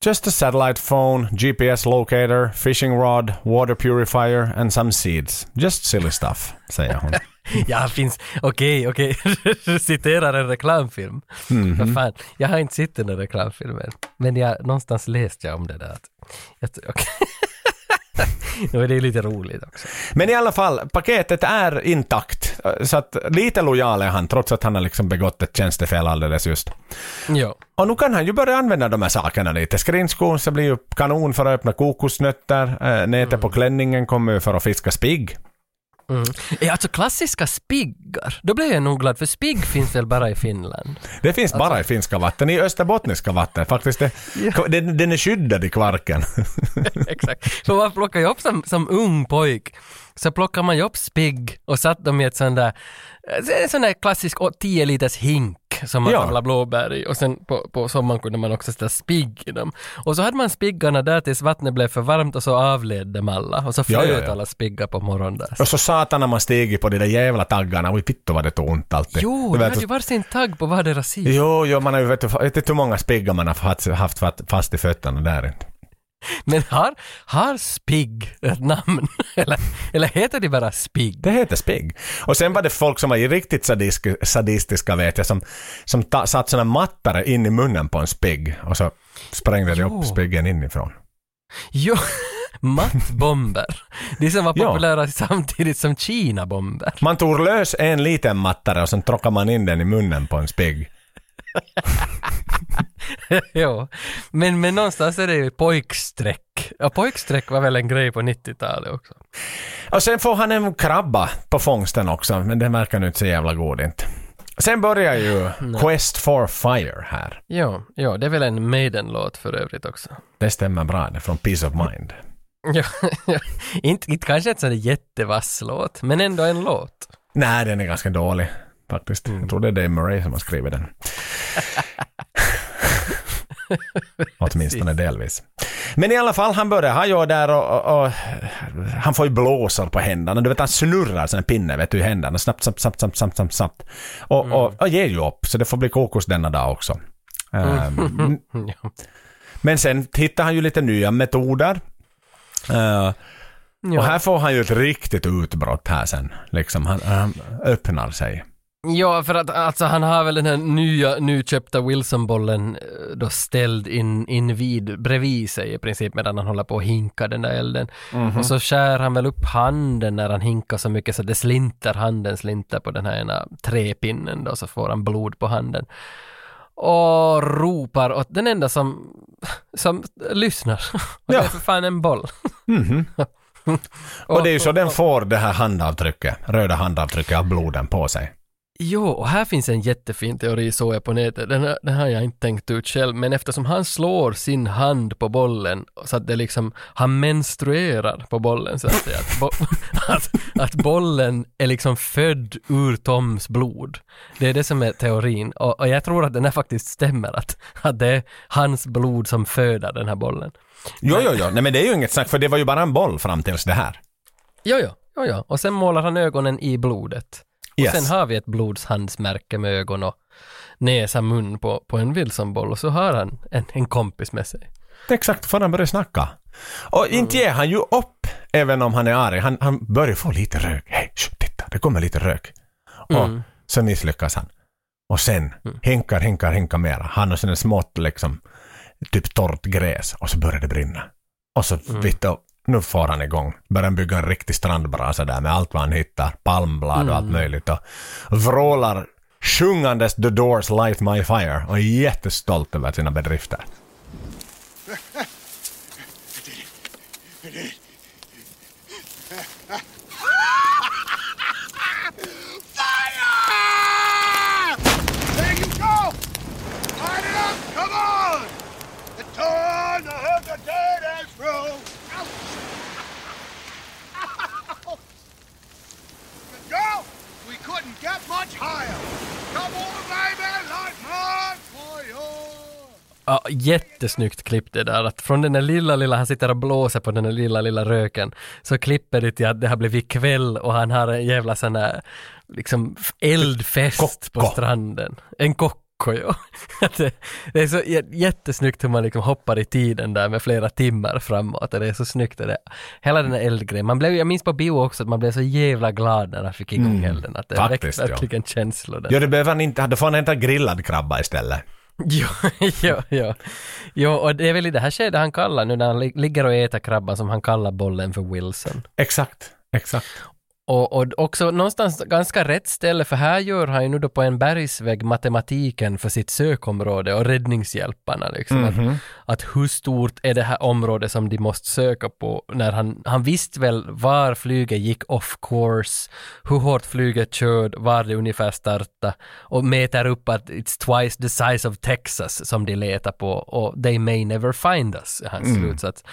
“Just a satellite phone, GPS locator, fishing rod, water purifier and some seeds. Just silly stuff”, säger hon. Ja, finns, okej, okej, du citerar en reklamfilm. Vad fan, jag har inte sett den där reklamfilmen, men jag, någonstans läste jag om det där. Jag, okej. Ja, men det är lite roligt också. Men i alla fall, paketet är intakt. Så att lite lojal är han trots att han har liksom begått ett tjänstefel alldeles just. Ja. Och nu kan han ju börja använda de här sakerna lite. Skridskon så blir ju kanon för att öppna kokosnötter. Eh, nätet på klänningen kommer ju för att fiska spigg. Mm. Ja, alltså klassiska spiggar, då blev jag nog glad för spigg finns väl bara i Finland. Det finns bara i finska vatten. I österbottniska vatten faktiskt. Det, den, den är skyddad i kvarken. Exakt. För man plockar ju upp som, som ung pojk, så plockar man ju upp spigg och satt dem i ett sånt där, en sån där klassisk 10 liters hink som man Ja. samlar blåbär i och sen på, på sommaren kunde man också ställa spigg i dem. Och så hade man spiggarna där tills vattnet blev för varmt och så avled dem alla och så flöt ja, ja. alla spiggar på morgonen där. Och så satan man stigit på de där jävla taggarna. Oj, pitto vad det tog ont alltid. Jo, det hade ju varsin tagg på vardera sida. Jo, jo, man har ju vet, vet inte hur många spiggar man har haft, haft fast i fötterna där inte. Men har, har spigg ett namn? eller, eller heter det bara spigg? Det heter spigg. Och sen var det folk som var riktigt sadisk, sadistiska vet jag, som, som ta, satt såna mattare in i munnen på en spigg och så sprängde de upp spiggen inifrån. Jo, mattbomber. De som var populära samtidigt som Kina-bomber. Man tog lös en liten mattare och sen trockade man in den i munnen på en spigg. jo, men, men någonstans är det ju pojksträck. Ja, pojksträck var väl en grej på 90-talet också. Och sen får han en krabba på fångsten också, men den verkar nu inte så jävla god inte. Sen börjar ju Quest for Fire här. Ja, ja, det är väl en Maiden-låt för övrigt också. Det stämmer bra, det är från Peace of Mind. Ja, inte, inte kanske en sån jättevass låt, men ändå en låt. Nej, den är ganska dålig faktiskt. Jag tror det är Dave Murray som har skrivit den. Åtminstone delvis. Men i alla fall, han börjar, han gör där och, och, och han får ju blåsor på händerna. Du vet, han snurrar här pinne vet du, i händerna. Snabbt, snabbt, snabbt, snabbt, snabbt, snabbt, snabbt. Och, och, och ger ju upp, så det får bli kokos denna dag också. Ja. men sen hittar han ju lite nya metoder. Eh, Ja. och här får han ju ett riktigt utbrott här sen. Liksom, han, han öppnar sig. Ja, för att alltså, han har väl den här nya, nyköpta Wilson-bollen eh, då ställd in, invid bredvid sig i princip medan han håller på att hinka den där elden. Och så skär han väl upp handen när han hinkar så mycket så det slinter, handen slinter på den här ena träpinnen då så får han blod på handen. Och ropar åt den enda som, som lyssnar. Och det är Ja. för fan en boll. Och det är ju så den får det här handavtrycket, röda handavtrycket av bloden på sig. Jo, och här finns en jättefin teori såg jag på nätet. Den, den har jag inte tänkt ut själv, men eftersom han slår sin hand på bollen så att det liksom, han menstruerar på bollen så att säga. Att, bo, att, att bollen är liksom född ur Toms blod. Det är det som är teorin. Och, och jag tror att den här faktiskt stämmer, att, att det är hans blod som föder den här bollen. Jo, jo, jo. Nej men det är ju inget snack för det var ju bara en boll fram tills det här. Jo, jo, jo, jo. Och sen målar han ögonen i blodet. Yes. Och sen har vi ett blodshandsmärke med ögon och näsa, mun på, på en Wilsonboll och så har han en, en kompis med sig. Exakt, får han börja snacka. Och inte ger han ju upp, även om han är arg. Han, han börjar få lite rök. Hej, titta, det kommer lite rök. Och så misslyckas han. Och sen hinkar, hinkar, hinkar mera. Han och sen smått liksom, typ torrt gräs. Och så börjar det brinna. Och så, vitt och, nu får han igång. Börjar bygga en riktig strandbrasa där med allt vad han hittar. Palmblad och allt möjligt. Och vrålar sjungandes The Doors Light My Fire. Och är jättestolt över sina bedrifter. Fire! There you go! Light it up! Come on! The torn, the hook, the dirt is through. Go! We couldn't get much higher. Come on, baby! Light my fire! Ja, jättesnyggt klipp det där, att från den där lilla, lilla, han sitter och blåser på den där lilla, lilla röken, så klipper det till att det har blivit kväll och han har en jävla sån här, liksom eldfest på Kokko. stranden. En kokko, ja. Att det, är så jättesnyggt hur man liksom hoppar i tiden där med flera timmar framåt det är så snyggt det. Hela den här eldgrejen, man blev, jag minns på bio också att man blev så jävla glad när han fick igång elden, att det Faktiskt, väckte ja. verkligen känslor där. Ja, det behöver han inte. Då får han äta grillad krabba istället. Jo, jo, jo. jo, och det är väl i det här skedet han kallar nu när han li- ligger och äter krabban som han kallar bollen för Wilson. Exakt, exakt. Och, och också någonstans ganska rätt ställe för här gör han ju nu då på en bergsvägg matematiken för sitt sökområde och räddningshjälparna liksom. Att, att hur stort är det här området som de måste söka på när han, han visste väl var flyget gick off course, hur hårt flyget körde, var det ungefär starta och mäter upp att it's twice the size of Texas som de letar på och they may never find us, hans slutsats.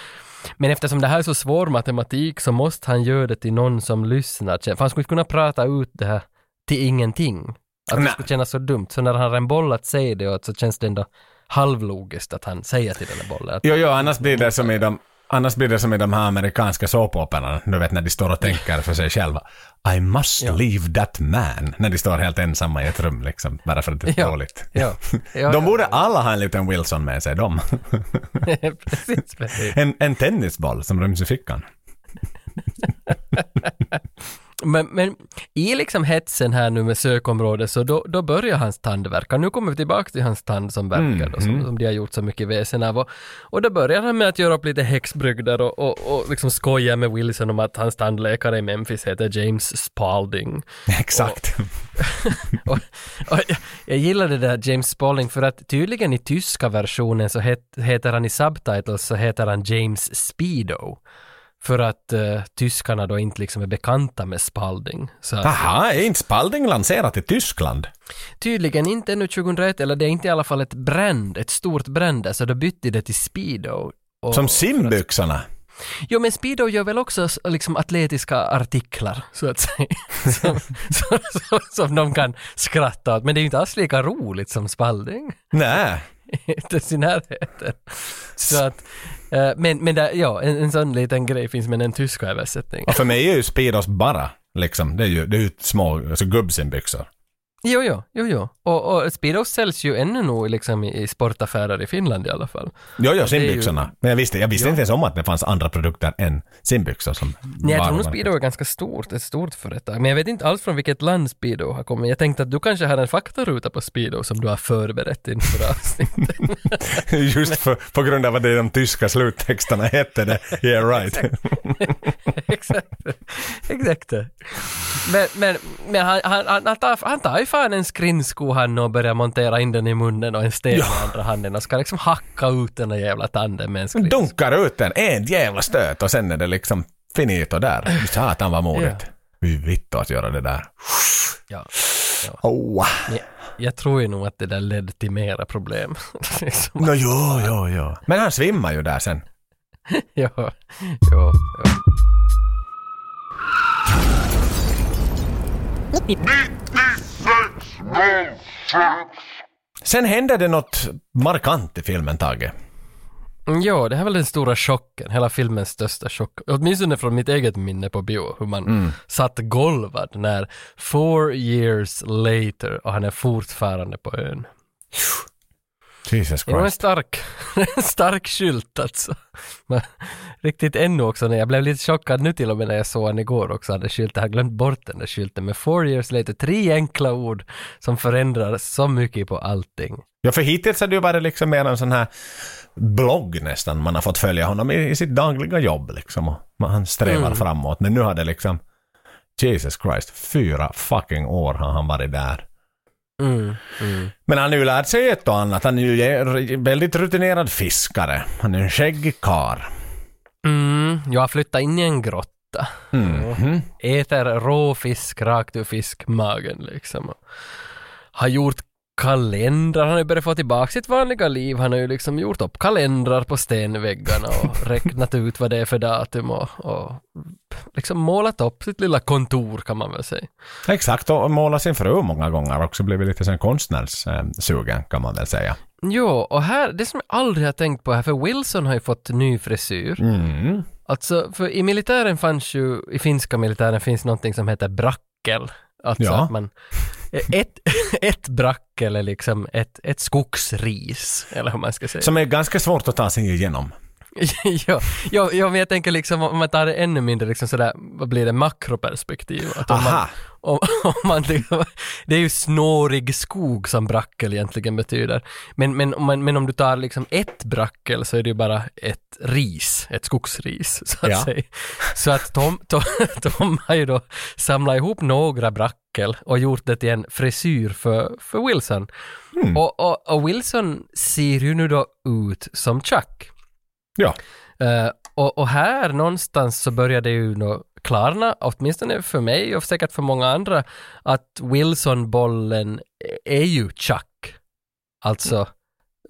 Men eftersom det här är så svår matematik så måste han göra det till någon som lyssnar. För han skulle kunna prata ut det här till ingenting. Att det skulle kännas så dumt. Så när han har en boll att säga det så känns det ändå halvlogiskt att han säger till den där bollen att Jo, jo, annars blir det som i de, annars blir det som i de här amerikanska såpoperorna, du vet när de står och tänker för sig själva. I must leave that man. När de står helt ensamma i ett rum liksom, bara för att det är Ja. dåligt. Ja. Ja, de borde alla ha en liten Wilson med sig, de. precis, precis. en, en tennisboll som ryms i fickan. Men, men i liksom hetsen här nu med sökområdet så då, då börjar hans tand verka. Nu kommer vi tillbaka till hans tand som verkar då, som, som de har gjort så mycket väsen av. Och, och då börjar han med att göra upp lite häxbrygder och, och, och liksom skoja med Wilson om att hans tandläkare i Memphis heter James Spalding. Exakt. och, och jag, jag gillar det där James Spalding för att tydligen i tyska versionen så het, heter han i subtitles så heter han James Speedo. För att eh, tyskarna då inte liksom är bekanta med Spalding. Så att, Aha, är inte Spalding lanserat i Tyskland? tydligen inte ännu 2001, eller det är inte i alla fall ett brand, ett stort brand där, så då bytte det till Speedo. Och, Som simbyxorna? Jo men Speedo gör väl också liksom atletiska artiklar, så att säga. som, som, som, som de kan skratta åt. Men det är ju inte alls lika roligt som Spalding. Nej. inte sin närheten. Så att, Eh, men, men där, ja, en, en sån liten grej finns med en tysk översättning. Och för mig är ju Speedos bara, liksom, det är ju, det är ju små alltså gubbsimbyxor. Jo, jo, jo, jo. Och, och Speedos säljs ju ännu nog liksom i, i sportaffärer i Finland i alla fall. Jo, jo, är ju- simbyxorna. Men jag visste, jag visste inte ens om att det fanns andra produkter än simbyxor som Nej, jag tror nog Speedo är ganska stort, ett stort företag. Men jag vet inte alls från vilket land Speedo har kommit. Jag tänkte att du kanske har en faktaruta på Speedo som du har förberett inför avsnittet. Just för, på grund av att det är de tyska sluttexterna hette det. Yeah right. Exakt. Exakt. Men, men, men han, han, han, han, tar, han tar ju fan en skrinsko han och börjar montera in den i munnen och en sten i andra handen och ska liksom hacka ut den där jävla tanden med en skrinsko. Dunkar ut den, en jävla stöt och sen är det liksom finito där. Satan vad modigt. Hur vittu att göra det där. Ja. Oh. Men Jag, jag tror ju nog att det där ledde till mera problem. liksom. No, jo, jo, jo. Men han svimmar ju där sen. ja, ja, ja. Sen hände det något markant i filmen, Tage. Mm, Ja, det här är väl den stora chocken, hela filmens största chock. Åtminstone från mitt eget minne på bio, hur man satt golvad när four years later och han är fortfarande på ön. Jesus Det var en Christ. stark, en stark skylt alltså. Men, riktigt ännu också, när jag blev lite chockad nu till och med när jag såg den igår också, hade skylten, jag hade glömt bort den där skylten, men four years later, tre enkla ord som förändrar så mycket på allting. Ja, för hittills har det ju varit liksom mer en sån här blogg nästan. Man har fått följa honom i, i sitt dagliga jobb liksom. Och han strävar framåt. Men nu har det liksom, Jesus Christ, fyra fucking år har han varit där. Mm, mm. Men han har ju lärt sig ett och annat. Han är ju väldigt rutinerad fiskare. Han är en skäggig karl. Mm, jag har flyttat in i en grotta. Mhm. Äter råfisk rakt ur fiskmagen liksom. Har gjort kalendrar, han har ju börjat få tillbaka sitt vanliga liv. Han har ju liksom gjort upp kalendrar på stenväggarna och räknat ut vad det är för datum och, och liksom målat upp sitt lilla kontor kan man väl säga. Exakt, och måla sin fru många gånger också. Blivit lite sen konstnärssugen kan man väl säga. Jo, och här, det som jag aldrig har tänkt på här, för Wilson har ju fått ny frisyr. Mm. Alltså, för i militären fanns ju, i finska militären finns någonting som heter brackel. Alltså Ja. att man, ett, ett brack eller liksom ett, ett skogsris, eller hur man ska säga. Som är ganska svårt att ta sig igenom. ja, ja, ja, men jag tänker liksom om man tar det ännu mindre liksom sådär, vad blir det, makroperspektiv? Att om man, om, om man, liksom- det är ju snårig skog som brackel egentligen betyder. Men, men, om man, men om du tar liksom ett brackel så är det ju bara ett ris, ett skogsris så att Ja. säga. Så att Tom, Tom, Tom har ju då samlat ihop några brackel och gjort det till en frisyr för, för Wilson. Och, och, och Wilson ser ju nu då ut som Chuck. Ja. Uh, och, och här någonstans så började det ju nå klarna, åtminstone för mig och säkert för många andra, att Wilson-bollen är ju Chuck. Alltså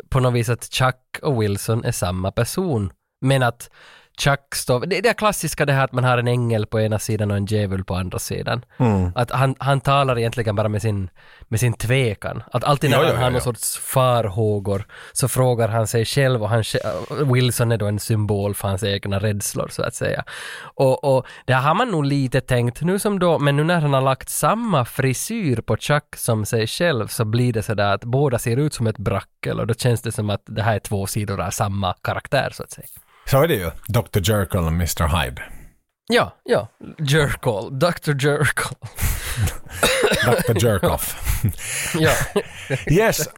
på något vis att Chuck och Wilson är samma person. Men att Chuck står, det är det klassiska det här att man har en ängel på ena sidan och en djävul på andra sidan. Mm. Att han, han talar egentligen bara med sin, med sin tvekan. Att alltid när Ja, han ja, har någon ja. sorts farhågor så frågar han sig själv och han, Wilson är då en symbol för hans egna rädslor så att säga. Och, och det har man nog lite tänkt nu som då, men nu när han har lagt samma frisyr på Chuck som sig själv så blir det sådär att båda ser ut som ett brackel och då känns det som att det här är två sidor av samma karaktär så att säga. Så är det ju. Dr. Jekyll och Mr. Hyde. Ja, ja, Jerkall, Dr. Jerkall. Dr. Jerkoff. ja, Yes.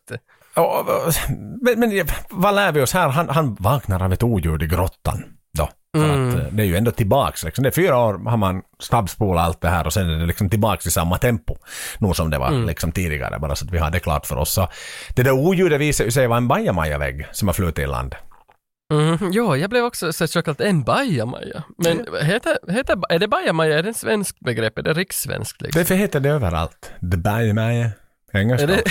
men, men vad lär vi oss här? Han, han vaknar av ett oljud i grottan. Då. För att, eh, det är ju ändå tillbaks. Liksom. Det är fyra år har man snabbspolat allt det här och sen är det liksom tillbaks i samma tempo. Nog som det var liksom tidigare, bara så att vi har det klart för oss. Så det där oljudet visade sig vara en bajamajavägg som har flutit i land. Mm, ja, jag blev också så chockad. En bajamaja. Men heter, heter, är det bajamaja, är det en svensk begrepp? Är det rikssvenskt liksom? Därför heter det överallt. The bajamaja. Engelska det,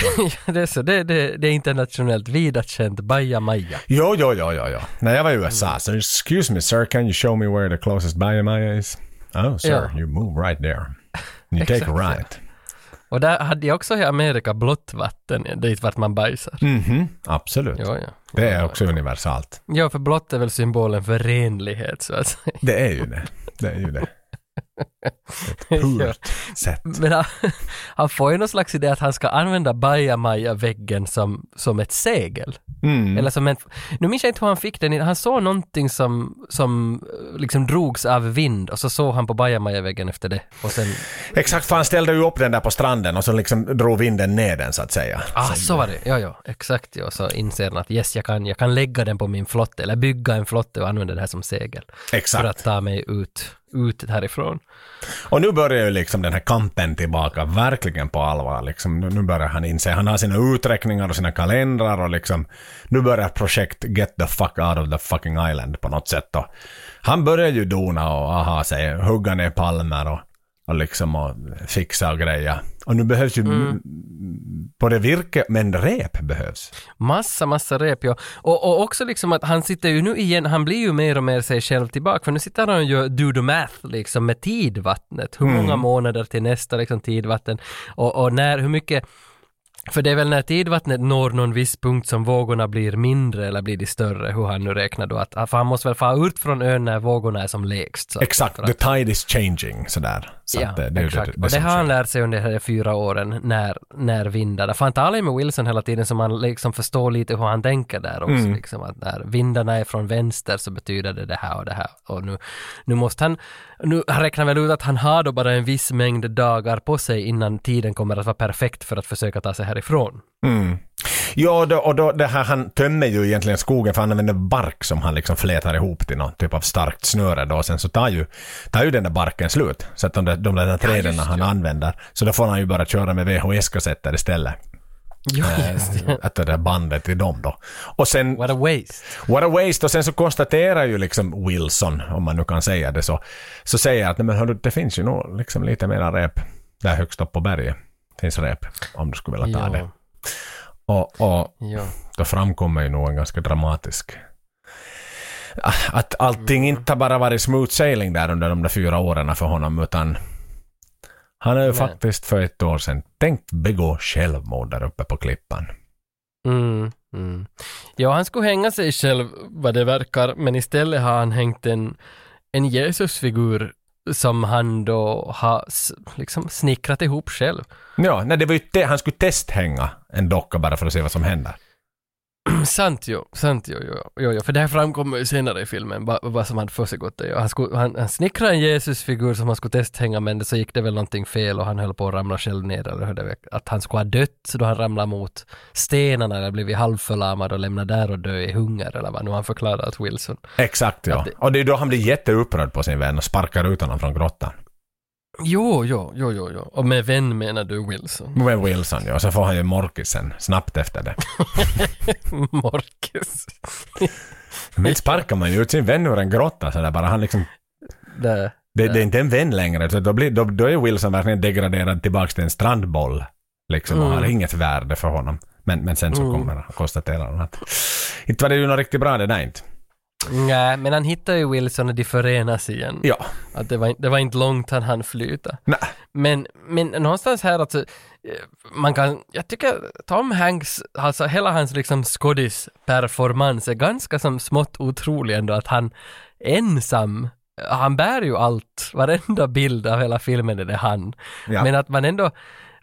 det, är så, det, det, det är internationellt vida känt, bajamaja. Jo, jo, jo, jo, jo. När jag var i USA så excuse me sir, can you show me where the closest bajamaja is? Oh sir, Ja. you move right there. You take a right. Och där hade jag också i Amerika blått vatten, dit vart man bajsar. Mhm, absolut. Ja, ja. Det är också universalt. Ja, för blått är väl symbolen för renlighet så att säga. Det är ju det. Det är ju det. Purt sätt. Men han, han får ju någon slags idé att han ska använda bajamaja-väggen som, som ett segel. Mm. Eller som en, nu minns jag inte hur han fick den, han såg någonting som, som eh, liksom drogs av vind och så såg han på bajamaja-väggen efter det. Och sen, Exakt, för han ställde ju upp den där på stranden och så liksom drog vinden ner den så att säga. ah så var det, ja ja, exakt ja. Så inser han att yes, jag kan, jag kan lägga den på min flotte, eller bygga en flotte och använda det här som segel. Exakt. För att ta mig ut, ut härifrån. Och nu börjar ju liksom den här kampen tillbaka verkligen på allvar. Liksom, nu, börjar han inse, han har sina uträkningar och sina kalendrar och liksom, nu börjar projekt Get the fuck out of the fucking island på något sätt. Och han börjar ju dona och aha sig, hugga ner palmer och, och liksom och fixa och greja. Och nu behövs ju mm. både virke, men rep behövs. Massa, massa rep ja. Och, och också liksom att han sitter ju nu igen, han blir ju mer och mer sig själv tillbaka, för nu sitter han och gör do the math liksom med tidvattnet. Hur många månader till nästa liksom tidvatten och, och när, hur mycket för det är väl när tidvattnet når någon viss punkt som vågorna blir mindre eller blir de större, hur han nu räknar då att, för han måste väl få ut från ön när vågorna är som lägst. Exakt, the tide is changing sådär. Ja, det, exakt. det, det, och det har han lärt sig under de här fyra åren när, när vindarna, för han talar med Wilson hela tiden så man liksom förstår lite hur han tänker där också. Mm. Liksom, att när vindarna är från vänster så betyder det det här och det här. Och nu, nu måste han, nu, han räknar väl ut att han har då bara en viss mängd dagar på sig innan tiden kommer att vara perfekt för att försöka ta sig härifrån. Mm. Ja, då, och då, det här, han tömmer ju egentligen skogen för han använder bark som han liksom flätar ihop till någon typ av starkt snöre då. Och sen så tar ju, tar ju den där barken slut. Så att de där, de där träden han använder, så då får han ju bara köra med VHS-kassetter istället. Ja, just det. Att det där bandet i dem då. Och sen, What a waste. what a waste. Och sen så konstaterar ju liksom Wilson, om man nu kan säga det så, så säger att nej, men hördu, det finns ju nog liksom lite mera rep där högst upp på berget. Finns rep, om du skulle vilja ta det. Och, och ja. då framkommer ju nog en ganska dramatisk att allting inte har bara varit smooth sailing där under de där fyra åren för honom utan han har ju Nej. faktiskt för ett år sedan tänkt begå självmord där uppe på klippan. Mm, mm. Ja, han skulle hänga sig själv vad det verkar, men istället har han hängt en, en Jesusfigur som han då har liksom snickrat ihop själv. Ja, nej, det var ju te- han skulle testhänga en docka bara för att se vad som händer. sant ju, sant ju, jo, jo, jo, för det här framkommer ju senare i filmen, vad, vad som hade försiggått. jo. Han, skulle, han, han snickrade en Jesusfigur som han skulle testhänga, men så gick det väl någonting fel och han höll på att ramla själv ner, eller hur det att han skulle ha dött då han ramlade mot stenarna eller blivit halvförlamad och lämnat där och dö i hunger, eller vad nu han förklarar åt Wilson. Exakt ja. Det- Och det är då han blir jätteupprörd på sin vän och sparkar ut honom från grottan. Jo, jo, jo, jo, jo. Och med vän menar du Wilson? Med Wilson ja, så får han ju morkisen snabbt efter det. Morkes. Men inte sparkar man ju ut sin vän ur en grotta sådär bara. Han liksom Det, Det, det är inte en vän längre, så då, blir, då, då är Wilson verkligen degraderad tillbaks till en strandboll. Liksom, och Mm. har inget värde för honom. Men, men sen så Mm. kommer han, konstaterar han att inte var det ju något riktigt bra det där inte. Nej, men han hittar ju Wilson och de förenas igen. Ja. Att det, var, det var inte långt han hann flyta. Nej. Men, men någonstans här alltså, man kan, jag tycker Tom Hanks, alltså hela hans liksom skådisperformance är ganska som smått otrolig ändå att han ensam, han bär ju allt, varenda bild av hela filmen är det han. Ja. Men att man ändå,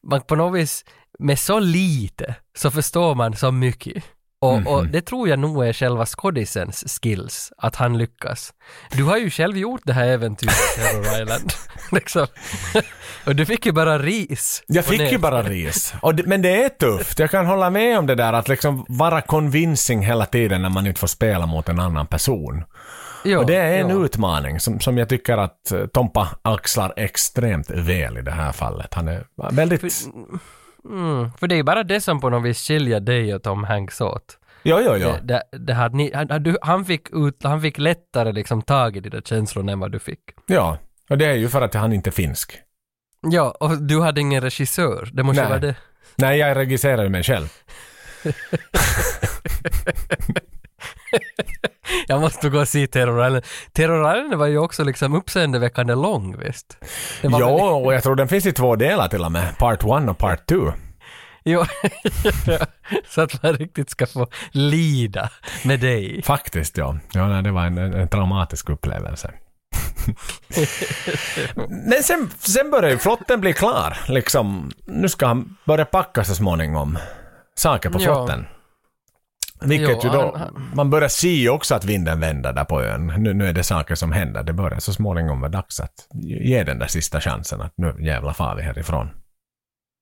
man på något vis, med så lite så förstår man så mycket. Och, och Mhm. det tror jag nog är själva skådisens skills, att han lyckas. Du har ju själv gjort det här äventyret, Terror Island. liksom. och du fick ju bara ris. Jag fick ju nätet. bara ris. Det, men det är tufft. Jag kan hålla med om det där att liksom vara convincing hela tiden när man inte får spela mot en annan person. Jo, och det är en jo. utmaning som, som jag tycker att eh, Tompa axlar extremt väl i det här fallet. Han är väldigt... Mm, för det är bara det som på något vis skiljer dig och Tom Hanks åt. Jo, jo, jo. Det, det, hade ni, han, han, fick ut, han fick lättare liksom tag i de där känslorna än vad du fick. Ja. Och det är ju för att han inte är finsk. Ja, och du hade ingen regissör. Det måste Nej. vara det. Nej, jag regisserar ju mig själv. Jag måste gå och se Terror Island. Terror Island var ju också liksom uppseendeväckande lång, visst? Väl- och jag tror den finns i två delar till och med. Part 1 och Part 2. Jo, så att man riktigt ska få lida med dig. Faktiskt, ja. Ja, nej, det var en, en, traumatisk upplevelse. Men sen, sen börjar ju flotten bli klar. Liksom, nu ska han börja packa så småningom saker på Ja. Vilket Jo, ju då, han- han- man börjar se också att vinden vänder där på ön. Nu, nu är det saker som händer. Det börjar så småningom vara dags att ge den där sista chansen att nu jävla far vi härifrån.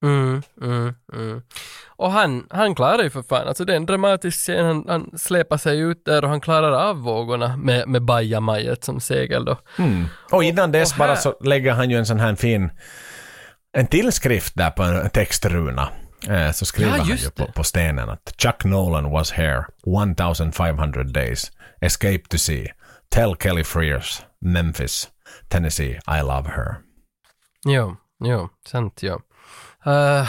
Mm, mm, mm. Och han, han klarar ju för fan, alltså det är en dramatisk scen, han, han släpar sig ut där och han klarar av vågorna med, med bajamajet som segel då. Och innan dess och bara här- så lägger han ju en sån här fin, en till skrift där på en textruna. Eh, Så skriver Ja, han ju på, på stenen att Chuck Nolan was here 1500 days. Escape to sea. Tell Kelly Frears. Memphis. Tennessee. I love her. Jo, jo, sant jo. Uh,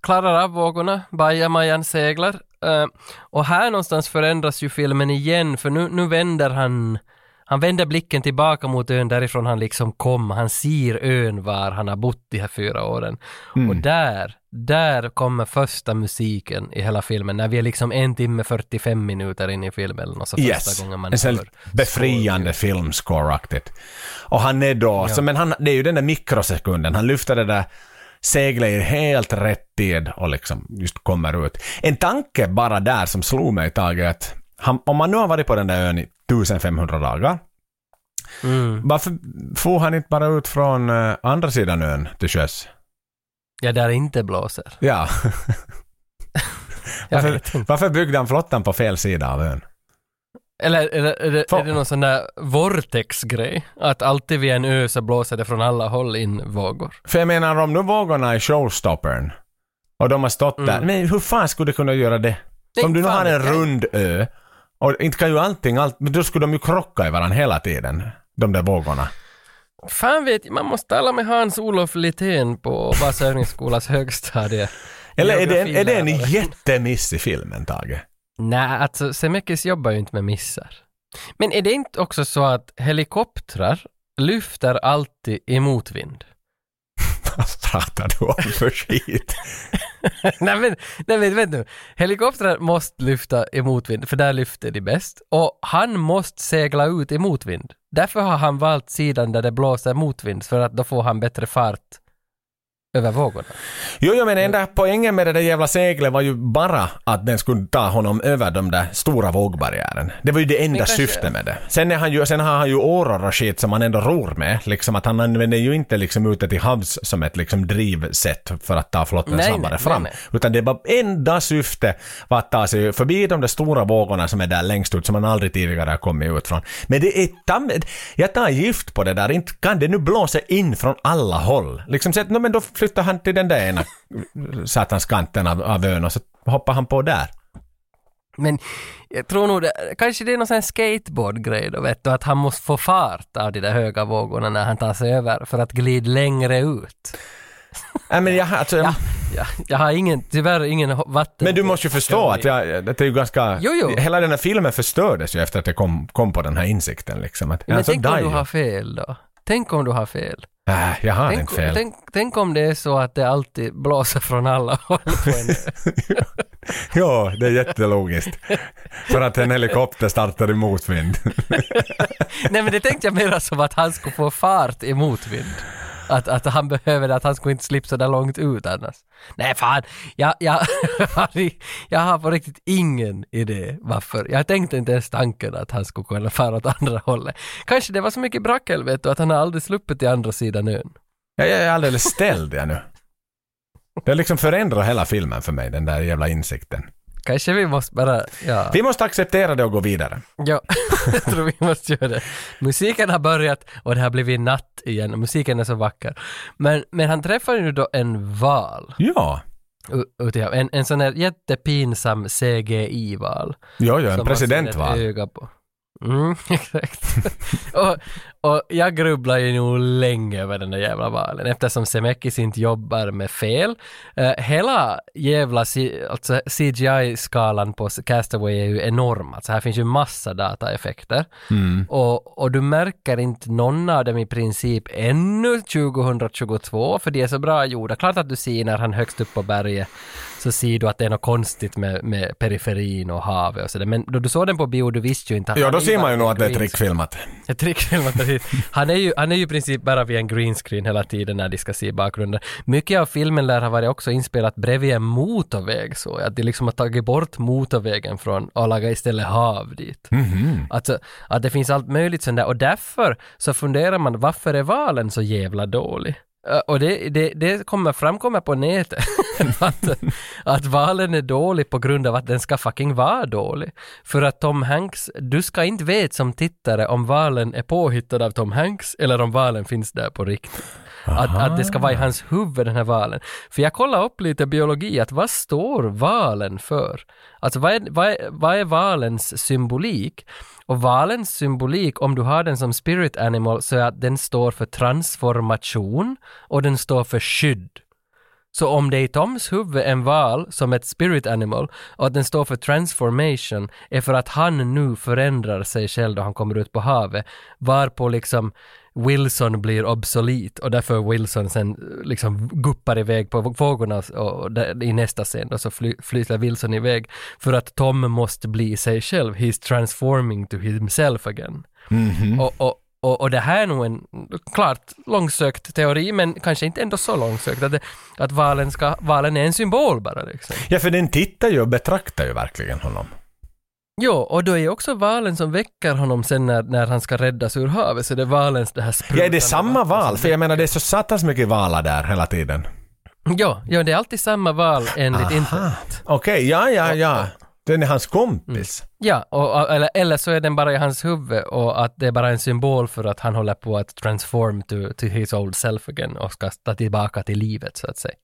klarar av vågorna, bajamajan seglar. Uh, och här någonstans förändras ju filmen igen, för nu, nu vänder han han vänder blicken tillbaka mot ön därifrån han liksom kom. Han ser ön var han har bott de här fyra åren. Och där, där kommer första musiken i hela filmen. När vi är liksom en timme 45 minuter in i filmen. något så första Yes. gången man En hör befriande filmscore-aktigt. Och han är då, så, men han, det är ju den där mikrosekunden. Han lyfter det där seglet i helt rätt tid och liksom just kommer ut. En tanke bara där som slog mig Tage att han, om man nu har varit på den där ön i 1500 dagar, Mm. varför får han inte bara ut från eh, andra sidan ön till sjöss? Ja, där det inte blåser. Ja. Varför, varför byggde han flottan på fel sida av ön? Eller det, är det, är det någon sån där vortex-grej? Att alltid vid en ö så blåser det från alla håll in vågor. För jag menar om nu vågorna är showstoppern och de har stått där, men hur fan skulle de kunna göra det? Om du nu har en rund ö och inte kan ju allting, allt, men då skulle de ju krocka i varandra hela tiden, de där vågorna. Fan vet man måste tala med Hans-Olof Litén på Vasa övningsskolas högstadie. Eller är det, en, är det en jättemiss i filmen, Tage? Nej, alltså Semekis jobbar ju inte med missar. Men är det inte också så att helikoptrar lyfter alltid i motvind? Vad pratar du om för skit? nej men, nej men vet du, helikoptrar måste lyfta i motvind, för där lyfter de bäst. Och han måste segla ut i motvind. Därför har han valt sidan där det blåser motvind, för att då får han bättre fart över vågorna. Jo, jo, men enda poängen med det där jävla seglet var ju bara att den skulle ta honom över de där stora vågbarriären. Det var ju det enda kanske- syftet med det. Sen, är han ju, sen har han ju åror och skit som han ändå ror med. Liksom att han använder ju inte liksom ute till havs som ett liksom drivsätt för att ta flotten Nej, snabbare nej, fram. nej, Utan det var enda syfte var att ta sig förbi de där stora vågorna som är där längst ut som man aldrig tidigare har kommit ut från. Men det är tam, jag tar gift på det där, inte kan det nu blåsa in från alla håll. Liksom så att, no, men då flyttar han till den där ena satanskanten av, av ön och så hoppar han på där. Men jag tror nog det, kanske det är någon sån skateboardgrej då vet du, att han måste få fart av de där höga vågorna när han tar sig över för att glida längre ut. Nej, men, jag, alltså, Ja, ja, jag har ingen, tyvärr ingen vatten. men du måste ju förstå att jag, det är ju ganska... Jo, jo. Hela den här filmen förstördes ju efter att jag kom, kom på den här insikten. Liksom, att, Men alltså, tänk om du har fel då? Tänk om du har fel? Äh, jag har Tänk, inte fel. tänk, tänk om det är så att det alltid blåser från alla håll på en ja, det är jättelogiskt. För att en helikopter startar i motvind. Nej men det tänkte jag mer som att han skulle få fart i motvind. Att, att han behöver det, att han skulle inte slippa så där långt ut annars. Nej fan, jag, jag, har jag har på riktigt ingen idé varför. Jag tänkte inte ens tanken att han skulle kunna fara åt andra hållet. Kanske det var så mycket brackel vet du, att han har aldrig sluppit till andra sidan ön. Jag är alldeles ställd jag nu. Det liksom förändrar hela filmen för mig, den där jävla insikten. Kanske vi måste bara, ja. Vi måste acceptera det och gå vidare. Ja, jag tror vi måste göra det. Musiken har börjat och det har blivit natt igen. Musiken är så vacker. Men, men han träffar ju då en val. Ja. u- ute i havet. En, en sån här jättepinsam CGI-val. Jo, jo, en presidentval. öga på. Mm, exakt. och, och jag grubblar ju nog länge över den där jävla valen eftersom Semekis inte jobbar med fel. Eh, hela jävla C- alltså CGI-skalan på Castaway är ju enorm. Alltså här finns ju massa dataeffekter. Mm. Och, och du märker inte någon av dem i princip ännu 2022 för de är så bra gjorda. Klart att du ser när han högst upp på berget så ser du att det är något konstigt med, med periferin och havet och sådär. Men då du såg den på bio, du visste ju inte att Ja, då ser man ju nog att det är trickfilmat. ett trickfilmat precis. Han är ju, han är ju i princip bara vid en green screen hela tiden när de ska se bakgrunden. Mycket av filmen lär ha varit också inspelat bredvid en motorväg så att de liksom har tagit bort motorvägen från och lagat istället hav dit. Alltså, att det finns allt möjligt sånt där och därför så funderar man varför är valen så jävla dålig? Ö, Och det, det, det kommer framkomma på nätet att, att valen är dålig på grund av att den ska fucking vara dålig. För att Tom Hanks, du ska inte veta som tittare om valen är påhittad av Tom Hanks eller om valen finns där på riktigt. Att, att det ska vara i hans huvud den här valen. För jag kollade upp lite biologi, att vad står valen för? Alltså vad är, vad är, vad är valens symbolik? Och valens symbolik, om du har den som spirit animal, så är att den står för transformation och den står för skydd. Så om det i Toms huvud en val som ett spirit animal och att den står för transformation är för att han nu förändrar sig själv då han kommer ut på havet varpå liksom Wilson blir obsolet och därför Wilson sen eh, liksom guppar iväg på vågorna och där, i nästa scen då så fly, flyter Wilson iväg för att Tom måste bli sig själv. He's transforming to himself again. Och, och, och, och det här är nog en klart långsökt teori, men kanske inte ändå så långsökt. Att, det, att valen, ska, valen är en symbol bara liksom. Ja, för den tittar ju och betraktar ju verkligen honom. Jo, och då är också valen som väcker honom sen när, när han ska räddas ur havet, så det är valens det här Ja, är sprutande det samma val? För jag menar, det är så satans mycket valar där hela tiden. Ja, ja, det är alltid samma val enligt internet. Okej, ja, ja, ja. Den är hans kompis. Ja, och, eller, eller så är den bara i hans huvud och att det är bara en symbol för att han håller på att transform to, to his old self again och ska ta tillbaka till livet så att säga.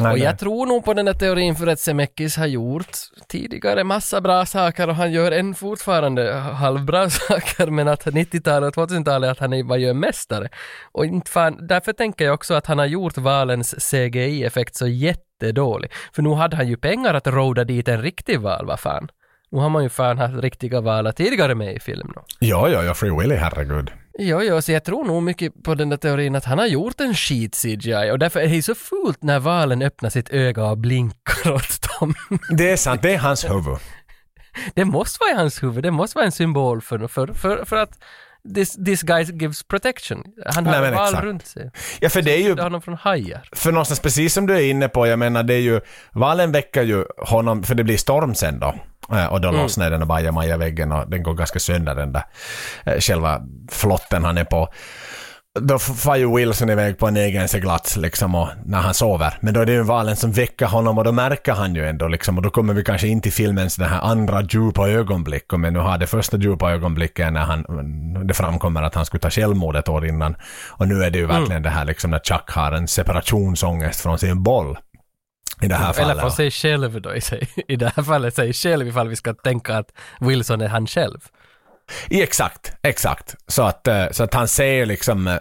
Nej, och nej. jag tror nog på den där teorin för att Zemeckis har gjort tidigare massa bra saker och han gör än fortfarande halvbra saker men att 90-talet och 2000-talet att han är vad gör mästare. Och inte fan, därför tänker jag också att han har gjort valens CGI-effekt så jättedålig. För nu hade han ju pengar att råda dit en riktig val, vad fan. Nu har man ju fan haft riktiga valar tidigare med i film då. Ja, ja, ja, Free Willy, herregud. Jo, jo, så jag tror nog mycket på den där teorin att han har gjort en skit CGI och därför är det så fult när valen öppnar sitt öga och blinkar åt dem. Det är sant, det är hans huvud. det måste vara i hans huvud, det måste vara en symbol för, för, för, för att this, this guy gives protection. Han har Nej, val runt sig. Ja, för det är ju, honom från hajar. för någonstans precis som du är inne på, jag menar det är ju, valen väcker ju honom, för det blir storm sen då. Eh, Och då lossnar den och bajamaja-väggen och den går ganska sönder den där eh, själva flotten han är på. Då far ju Wilson iväg på en egen seglats liksom och, när han sover. Men då är det ju valen som väcker honom och då märker han ju ändå liksom och då kommer vi kanske in till filmens det här andra djupa ögonblick. Men nu har det första djupa ögonblicket när han, det framkommer att han skulle ta självmord ett år innan. Och nu är det ju verkligen det här liksom när Chuck har en separationsångest från sin boll. I det här Eller fallet. från sig själv då i, sig. i det här fallet sig själv ifall vi ska tänka att Wilson är han själv. Exakt, exakt. Så att, eh, så att han ser liksom, eh,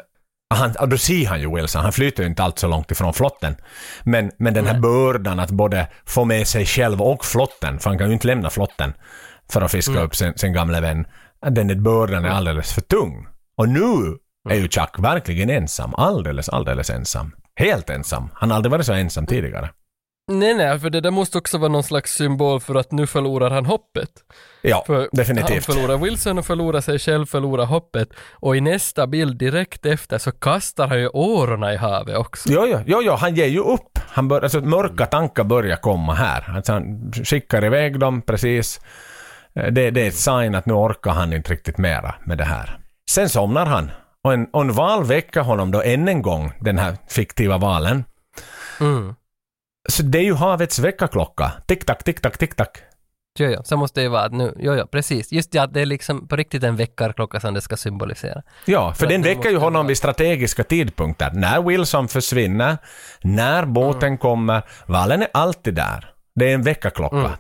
han, och då ser han ju Wilson, han flyter ju inte allt så långt ifrån flotten. Men, men den här bördan att både få med sig själv och flotten, för han kan ju inte lämna flotten för att fiska upp sin, sin gamla vän, den bördan är alldeles för tung. Och nu är ju Chuck verkligen ensam, alldeles, alldeles ensam. Helt ensam. Han har aldrig varit så ensam tidigare. Nej, nej, för det där måste också vara någon slags symbol för att nu förlorar han hoppet. Ja, För definitivt. Han förlorar Wilson och förlorar sig själv, förlorar hoppet. Och i nästa bild direkt efter så kastar han ju årorna i havet också. Jo, jo, jo, jo, han ger ju upp. Han bör, alltså, mörka tankar börjar komma här. Alltså, han skickar iväg dem precis. Eh, Det, det är ett sign att nu orkar han inte riktigt mera med det här. Sen somnar han. Och en, och en val väcker honom då än en gång, den här fiktiva valen. Mm. Så det är ju havets väckarklocka. Tick-tack, tick-tack, tick-tack. Jo, jo, så måste det ju vara att nu, jo, jo, precis. Just att det är liksom på riktigt en väckarklocka som det ska symbolisera. Ja, för För den väcker ju honom vara- vid strategiska tidpunkter. När Wilson försvinner, när båten Mm. kommer, valen är alltid där. Det är en väckarklocka. Mm.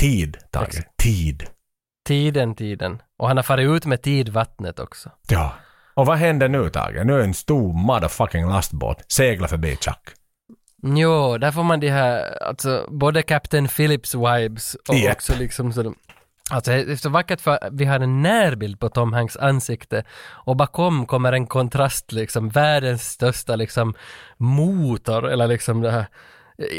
Tid, Tage. Tid. Tiden, tiden. Och han har farit ut med tidvattnet också. Ja. Och vad händer nu Tage? Nu är en stor motherfucking lastbåt seglar förbi Chuck. Jo, där får man de här, alltså både Captain Phillips vibes och Japp. också liksom så Alltså det är så vackert för vi har en närbild på Tom Hanks ansikte och bakom kommer en kontrast liksom, världens största liksom motor eller liksom det här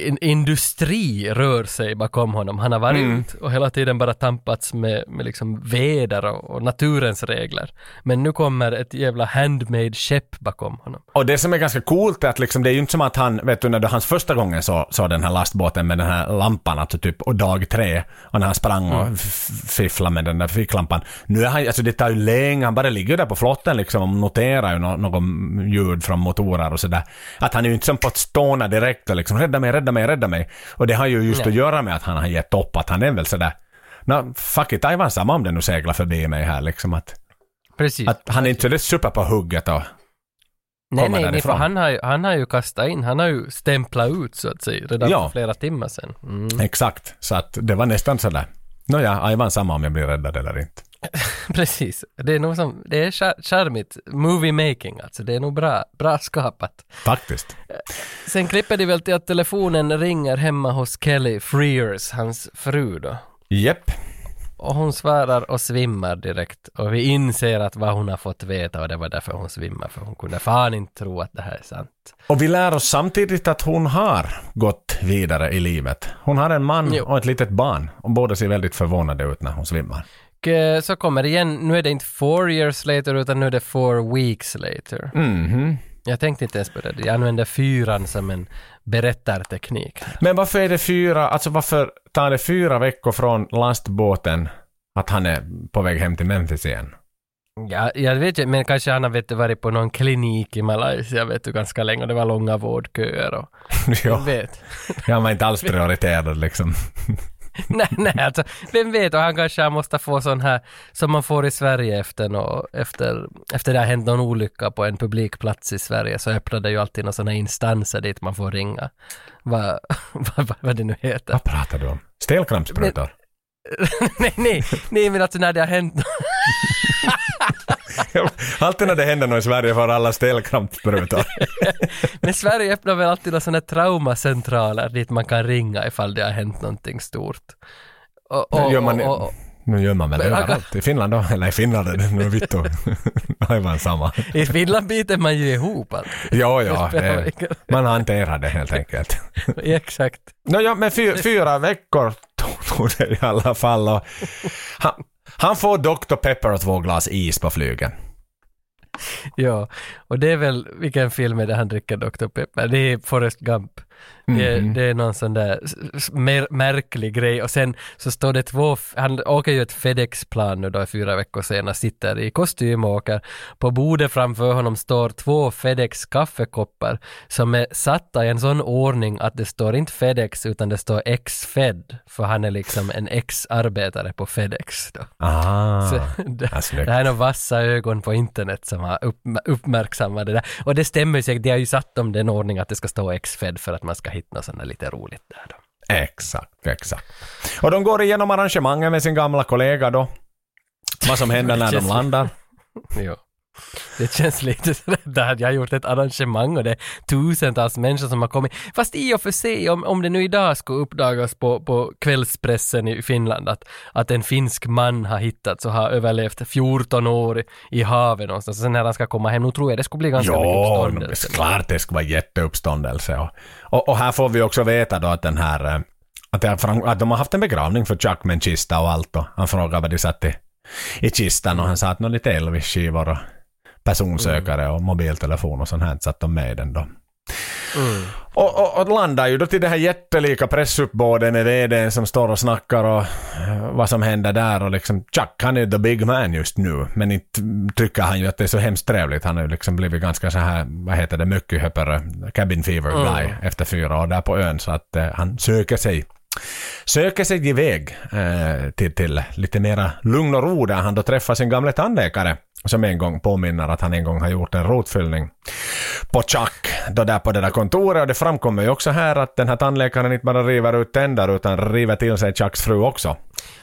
en industri rör sig bakom honom. Han har varit Mm. och hela tiden bara tampats med, med liksom väder och, och naturens regler. Men nu kommer ett jävla handmade skepp bakom honom. Och det som är ganska coolt är att liksom, det är ju inte som att han, vet du, när det hans första gången så, så den här lastbåten med den här lampan, alltså typ, och dag tre, och när han sprang och f- fifflade med den där ficklampan. Nu är han, alltså det tar ju länge, han bara ligger där på flotten liksom och noterar ju nå- något ljud från motorer och sådär. Att han är ju inte som på att ståna direkt och liksom rädda mig, rädda mig, rädda mig. Och det har ju just Nej. att göra med att han har gett upp, att han är väl sådär, Nå, fuck it, Taiwan samma om det nu seglar förbi mig här liksom att, Precis. att han är inte sådär super på hugget och nej, nej, nej, för han har, han har ju kastat in, han har ju stämplat ut så att säga redan Ja. för flera timmar sedan. Mm. Exakt, så att det var nästan sådär. Nåja, Aivan samma om jag blir räddad eller inte. Precis. Det är nog som, det är char- charmigt. Movie making alltså. Det är nog bra, bra skapat. Faktiskt. Sen klipper de väl till att telefonen ringer hemma hos Kelly Frears, hans fru då. Jepp. Och hon svarar och svimmar direkt. Och vi inser att vad hon har fått veta och det var därför hon svimmar. För hon kunde fan inte tro att det här är sant. Och vi lär oss samtidigt att hon har gått vidare i livet. Hon har en man Jo. och ett litet barn. Och båda ser väldigt förvånade ut när hon svimmar. Och eh, så kommer det igen, nu är det inte four years later utan nu är det four weeks later. Mhm. Jag tänkte inte ens på det, jag använder fyran som en berättarteknik. Men varför är det fyra, alltså varför tar det fyra veckor från lastbåten att han är på väg hem till Memphis igen? Ja, jag vet inte, men kanske han har vet varit på någon klinik i Malaysia vet du, ganska länge och det var långa vårdköer och ja, vet. han var inte alls prioriterad liksom. nej, nej, alltså vem vet och han kanske måste få sån här som man får i Sverige efter, nå, efter, efter det har hänt någon olycka på en publik plats i Sverige så öppnar det ju alltid några sådana instanser dit man får ringa. Vad, vad, vad, vad det nu heter. Vad pratar du om? Stelkrampssprutor? nej, nej, nej men alltså när det har hänt Alltid när det händer något i Sverige får alla stelkrampssprutor. Men Sverige öppnar väl alltid några sådana traumacentraler dit man kan ringa ifall det har hänt någonting stort. Och, och, Gör man- och, och, Nu gör man väl han överallt. I Finland då? Eller i Finland är det nu vittu. Aivan samma. I Finland biter man ju ihop allt. Ja, ja. Det Det, man hanterar det helt enkelt. Exakt. Nåja, men fyra, fyra veckor tog- tog det i alla fall. Och han, han får Dr. Pepper och två glas is på flygen. Ja, och det är väl, vilken film är det han dricker Dr. Pepper? Det är Forrest Gump. Det, är- Mhm. det är någon sån där mer, märklig grej och sen så står det två, han åker ju ett FedEx-plan nu då fyra veckor senare, sitter i kostym och åker. På bordet framför honom står två FedEx kaffekoppar som är satta i en sån ordning att det står inte FedEx utan det står ex-Fed, för han är liksom en ex-arbetare på FedEx då. Ah, Så det, ja, det här är nog vassa ögon på internet som har upp, uppmärksammat det där. Och det stämmer ju säkert, de har ju satt dem den ordning att det ska stå X-Fed för att man ska hitta där lite roligt där då. Exakt, exakt. Och de går igenom arrangemangen med sin gamla kollega då. Vad som händer när de landar. Jo. Det känns lite sådär, där hade jag gjort ett arrangemang och det är tusentals människor som har kommit. Fast i och för sig, om, om det nu idag skulle uppdagas på, på kvällspressen i Finland att, att en finsk man har hittats och har överlevt 14 år i, havet någonstans, och sen när han ska komma hem, nu tror jag det skulle bli ganska mycket Ja, uppståndelse. klart det ska vara jätteuppståndelse. Och, och, och här får vi också veta då att den här, eh, att, har fram, att de har haft en begravning för Chuck med en kista och allt och han frågade vad de satt i, i kistan och han sa att nå lite Elvis-skivor och personsökare och mobiltelefon och sånt här satt de med i den då. Och, och, och landar ju då till det här jättelika pressuppbådet med VDn som står och snackar och eh, vad som händer där och liksom Chuck han är the big man just nu. Men inte tycker han ju att det är så hemskt trevligt. Han har ju liksom blivit ganska så här, vad heter det, mycket höpare, cabin fever guy efter fyra år där på ön. Så att eh, han söker sig söker sig iväg eh, till, till lite mera lugn och ro där han då träffar sin gamle tandläkare som en gång påminner att han en gång har gjort en rotfyllning på Chuck då där på det där kontoret och det framkommer ju också här att den här tandläkaren inte bara river ut tänder utan river till sig Chucks fru också.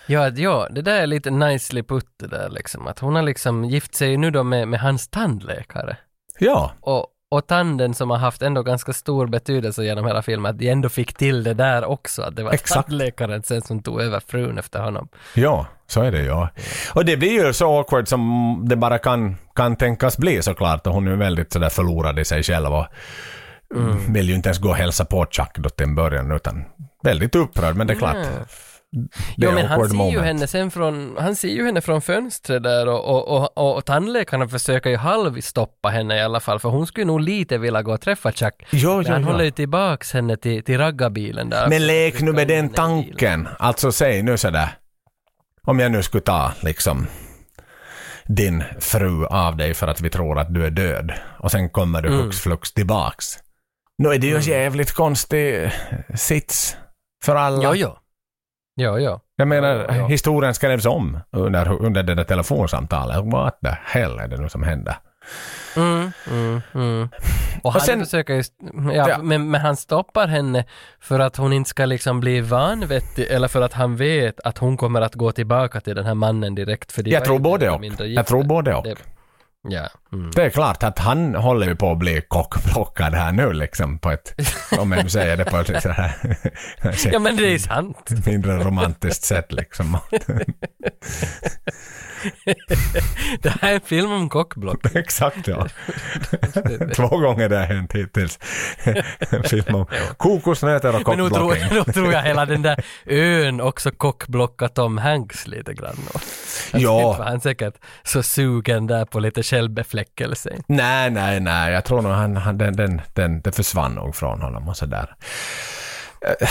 Ja, ja, det där är lite nicely put det där liksom. Att hon har liksom gift sig nu då med, med hans tandläkare. Ja, Och, och tanden som har haft ändå ganska stor betydelse genom hela filmen, att de ändå fick till det där också. Att det var Exakt. tandläkaren sen som tog över frun efter honom. ja, så är det ja. Och det blir ju så awkward som det bara kan, kan tänkas bli såklart och hon är ju väldigt sådär förlorad i sig själv och Mm. vill ju inte ens gå och hälsa på Chuck då till en början utan väldigt upprörd men det är klart. Mm. Jo men han ser ju moment. henne sen från, han ser ju henne från fönstret där och, och, och, och, tandläkarna försöker ju halvstoppa henne i alla fall för hon skulle nog lite vilja gå och träffa Chuck. Jo, Men jo, han jo. håller ju tillbaks henne till, till raggarbilen där. Men lek nu med den tanken. Alltså säg nu sådär. Om jag nu skulle ta liksom din fru av dig för att vi tror att du är död och sen kommer du Mm. hux flux tillbaks. Nu är det ju en jävligt konstig sits för alla. Jo, jo. Jo, jo. Jag menar, Ja, ja. historien skrevs om under, under det där telefonsamtalet. What the hell är det nu som händer? Mm, mm, mm. Och han sen- försöker just, ja, Ja. Men, men han stoppar henne för att hon inte ska liksom bli vanvettig eller för att han vet att hon kommer att gå tillbaka till den här mannen direkt för Jag tror både och. Jag tror både och. Det, ja. Mm. Det är klart att han håller ju på att bli kockblockad här nu liksom på ett, om jag nu säger det på ett så här, ja men det är sant. mindre romantiskt sätt liksom. Det här är en film om kockblock. Exakt ja. Två gånger det har hänt hittills. En film om kokosnötter och Men nu tror, kockblocking. nu tror jag hela den där ön också kockblockar Tom Hanks lite grann. Och, Ja. var han säkert så sugen där på lite självbefläckelse. Nej, nej, nej. Jag tror nog han, han den, den, den, det försvann nog från honom och sådär. Eh,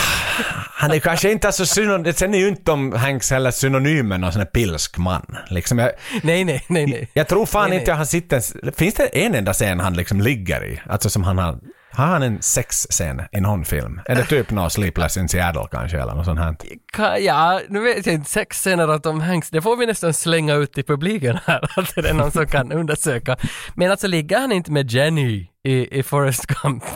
Han är kanske inte så synonym, sen är ju inte Tom Hanks heller synonym med någon sån här pilsk man. Liksom jag, Nej, nej, nej, nej. jag tror fan Nej, nej. inte han sitter, finns det en enda scen han liksom ligger i? Alltså som han har, har han en sexscen i någon film? Är det typ någon Sleepless in Seattle kanske eller något sånt här? Ja, nu vet jag inte, sex scener av Tom Hanks, det får vi nästan slänga ut till publiken här, att det är någon som kan undersöka. Men alltså ligger han inte med Jenny i, i Forrest Gump?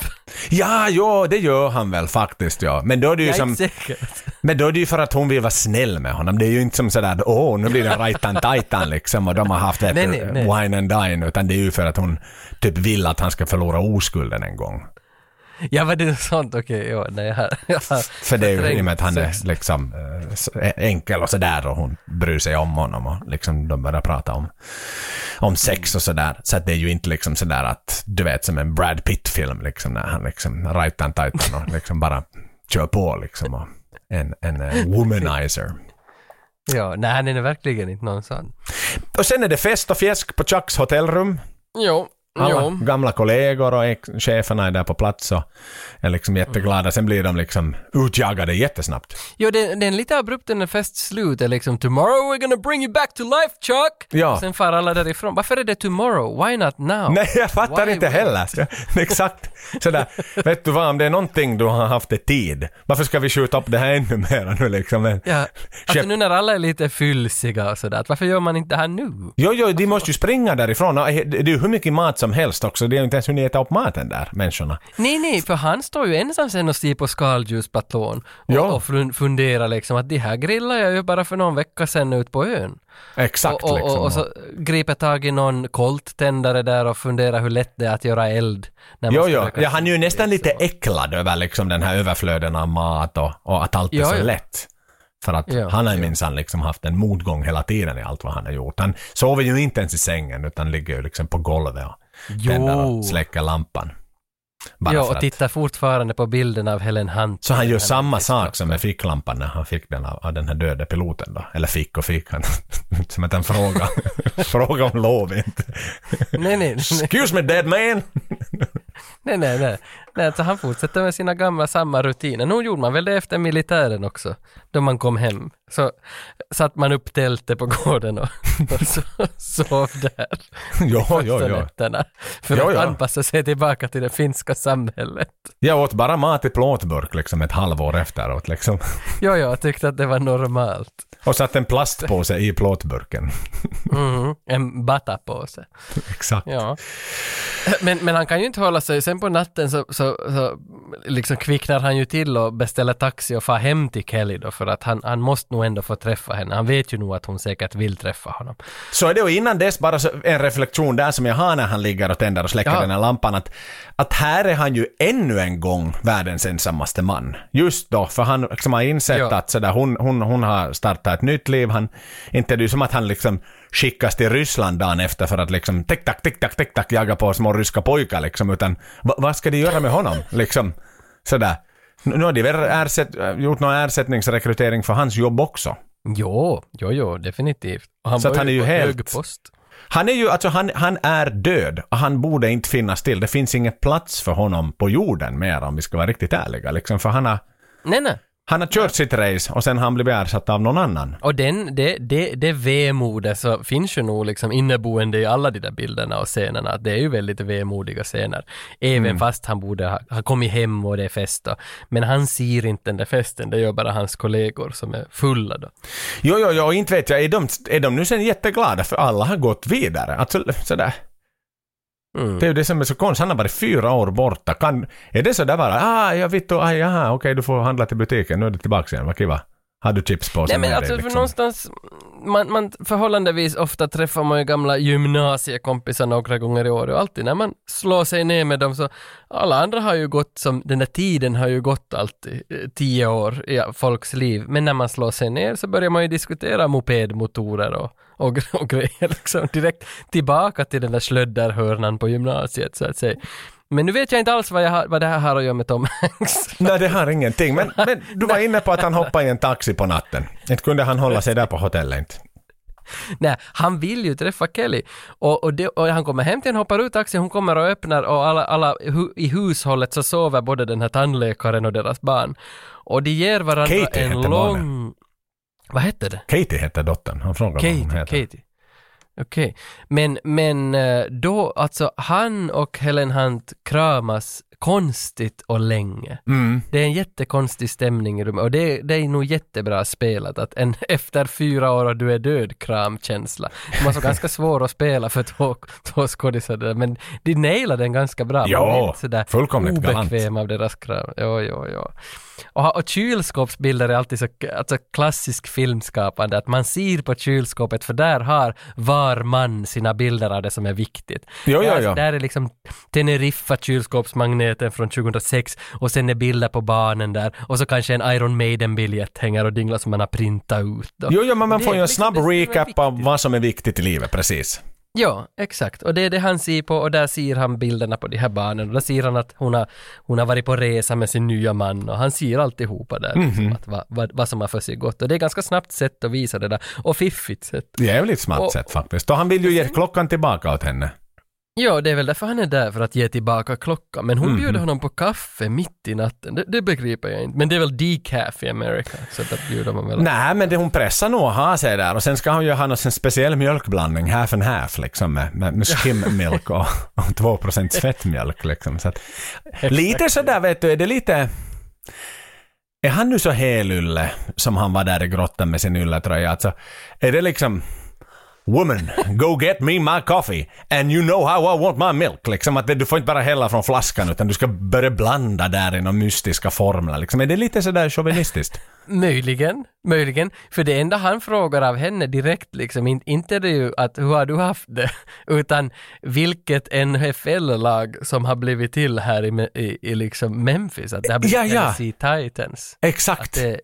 Ja, jo, det gör han väl faktiskt ja. Men då är det ju Jag är som... Men då är det ju för att hon vill vara snäll med honom. Det är ju inte som sådär åh, nu blir det rajtan tajtan liksom och de har haft vet Nej, nej, nej. wine and dine. Utan det är ju för att hon typ vill att han ska förlora oskulden en gång. Ja, var det sånt? Okej, ja, nej, jag har, jag har För det är ju i och med att han är liksom eh, så- enkel och sådär och hon bryr sig om honom och liksom de börjar prata om, om sex och sådär. Så att det är ju inte liksom sådär att du vet som en Brad Pitt-film liksom när han liksom rajtan tajtan och liksom bara kör på liksom. Och en, en eh, womanizer. Ja, nej, han är verkligen inte någon sån. Och sen är det fest och fjäsk på Chucks hotellrum. Jo, Alla jo. gamla kollegor och cheferna är där på plats och är liksom jätteglada. Sen blir de liksom utjagade jättesnabbt. Jo, det, det är lite abrupt när fest slutar liksom “Tomorrow we're gonna bring you back to life Chuck!” Ja. Sen far alla därifrån. Varför är det tomorrow? Why not now? Nej, jag fattar Why inte wait? heller. Exakt. Sådär, vet du vad, om det är någonting du har haft i tid, varför ska vi skjuta upp det här ännu mer nu liksom? Men, Ja, alltså nu när alla är lite fylsiga och sådär, varför gör man inte det här nu? Jo, jo, de måste ju springa därifrån. Och Det är ju hur mycket mat som helst också. De har ju inte ens hunnit äta upp maten där, människorna. Nej, nej, för han står ju ensam sen och ser på skaldjursplatån och, Ja. och fun- funderar liksom att de här grillade jag ju bara för någon vecka sedan ut på ön. Exakt och, och, liksom. och, så griper tag i någon kolttändare där och funderar hur lätt det är att göra eld. När Jo, jo. Ja, han är ju nästan lite äcklad över liksom den här överflöden av mat och, och att allt är Ja, så ja. lätt. För att Ja, han har ju minsann liksom haft en motgång hela tiden i allt vad han har gjort. Han sover ju inte ens i sängen utan ligger ju liksom på golvet och Jo. och släcker lampan. Bara för och att. tittar fortfarande på bilden av Helen Hunt. Så han gör samma sak som med ficklampan när han fick den av, den här döda piloten då. Eller fick och fick han. som att han frågade. fråga om lov inte. Nej, nej, nej, Excuse me dead man! nej, nej, nej. nej alltså han fortsätter med sina gamla samma rutiner. Nu gjorde man väl det efter militären också, då man kom hem. Så satt man upp tältet på gården och, och så, sov där jo, första jo. nätterna. För Jo, att ja. anpassa sig tillbaka till det finska samhället. Jag åt bara mat i plåtburk liksom ett halvår efteråt liksom. Jo, jag tyckte att det var normalt. Och satt en plastpåse i plåtburken. Mhm, En batapåse. Exakt. Ja. Men, men han kan ju inte hålla sig, sen på natten så, så, så liksom kvicknar han ju till och beställer taxi och far hem till Kelly då för att han, han måste nog ändå få träffa henne. Han vet ju nog att hon säkert vill träffa honom. Så är det och innan dess bara en reflektion där som jag har när han ligger och tänder och släcker Ja. den här lampan att, att här är han ju ännu en gång världens ensammaste man. Just då, för han liksom har insett Ja. att sådär, hon, hon, hon har startat starta ett nytt liv. Han, inte är det ju som att han liksom skickas till Ryssland dagen efter för att liksom tick-tack, tick-tack, tick-tack jaga på små ryska pojkar liksom, utan va, vad ska de göra med honom? Liksom, sådär. Nu har de väl ersätt, gjort någon ersättningsrekrytering för hans jobb också. Jo, jo, jo, definitivt. Och han Så var han är ju på helt- hög post. Han är ju, alltså han, han är död och han borde inte finnas till. Det finns ingen plats för honom på jorden mer om vi ska vara riktigt ärliga liksom, för han har, Nej, nej. Han har kört sitt race och sen har han blivit ersatt av någon annan. Och den, det, det, det vemodet så finns ju nog liksom inneboende i alla de där bilderna och scenerna. att Det är ju väldigt vemodiga scener. Även Mm. fast han borde ha, ha kommit hem och det är fest då. Men han ser inte den där festen, det gör bara hans kollegor som är fulla då. Jo, jo, jo, inte vet jag, är de, är de nu sen jätteglada för alla har gått vidare? Alltså sådär. Mm. Det är ju det som är så konstigt, han har varit fyra år borta. Kan, är det sådär bara, ah, jag vet, ah, jaha, okej, du får handla till butiken, nu är du tillbaka igen, vad kiva. Har du chipspåsen Nej men alltså dig? för Liksom? någonstans, man, man förhållandevis ofta träffar man ju gamla gymnasiekompisar några gånger i år och alltid när man slår sig ner med dem så alla andra har ju gått som, den där tiden har ju gått alltid, eh, tio år i folks liv, men när man slår sig ner så börjar man ju diskutera mopedmotorer och, och, och grejer liksom direkt tillbaka till den där slödderhörnan på gymnasiet så att säga. Men nu vet jag inte alls vad, jag vad det här har att göra med Tom Hanks. Nej, det har ingenting. Men, men du var inne på att han hoppade i en taxi på natten. Inte kunde han hålla sig där på hotellet inte. Nej, han vill ju träffa Kelly. Och, och, det, och han kommer hem till henne, hoppar ut taxin, hon kommer och öppnar och alla, alla hu, i hushållet så sover både den här tandläkaren och deras barn. Och de ger varandra Katie en lång... Vad hette det? Katie hette dottern. Han frågade vad hon Katie, heter. Katie. Okej. Men, men eh, då, alltså han och Helen Hunt kramas konstigt och länge. Mm. Det är en jättekonstig stämning i rummet och det, det är nog jättebra spelat att en efter fyra år och du är död kramkänsla. Det var så ganska svår att spela för två, två skådisar men de nailar den ganska bra. Man Ja, blir inte sådär fullkomligt obekväm av deras kram. Jo, jo, jo. Och, och kylskåpsbilder är alltid så alltså, klassisk filmskapande, att man ser på kylskåpet för där har var man sina bilder av det som är viktigt. Jo, Där- jo. Där är liksom Teneriffa kylskåpsmagneten från 2006 och sen är bilder på barnen där och så kanske en Iron Maiden-biljett hänger och dinglar som man har printat ut. Då. Jo, jo, men man får ju en liksom snabb recap av vad som är viktigt i livet, precis. Ja, exakt. Och det är det han ser på och där ser han bilderna på de här barnen och där ser han att hon har, hon har varit på resa med sin nya man och han ser alltihopa där, Mhm. liksom, att vad, vad, vad som har försiggått. Och det är ganska snabbt sätt att visa det där och fiffigt sätt. Ett smart Och- sätt faktiskt. Och han vill ju ge klockan tillbaka åt henne. Ja, det är väl därför han är där, för att ge tillbaka klockan. Men hon Mhm. bjuder honom på kaffe mitt i natten. Det, det begriper jag inte. Men det är väl decaf i Amerika, så där bjuder man väl... Nej, men det hon pressar nog att ha sig där och sen ska han ju ha någon speciell mjölkblandning, half and half liksom med, med, med skim milk och, och 2% fettmjölk liksom. Så att, lite sådär vet du, är det lite... Är han nu så helylle som han var där i grottan med sin ylletröja? Alltså, är det liksom... Woman, go get me my coffee and you know how I want my milk. Liksom att det, du får inte bara hälla från flaskan utan du ska börja blanda där i några mystiska formler. Liksom. Är det lite sådär chauvinistiskt? Möjligen, möjligen. För det enda han frågar av henne direkt liksom, in, inte det ju att hur har du haft det, utan vilket NFL-lag som har blivit till här i, i, i liksom Memphis, att det har blivit Ja, ja. Tennessee Titans. Exakt. det,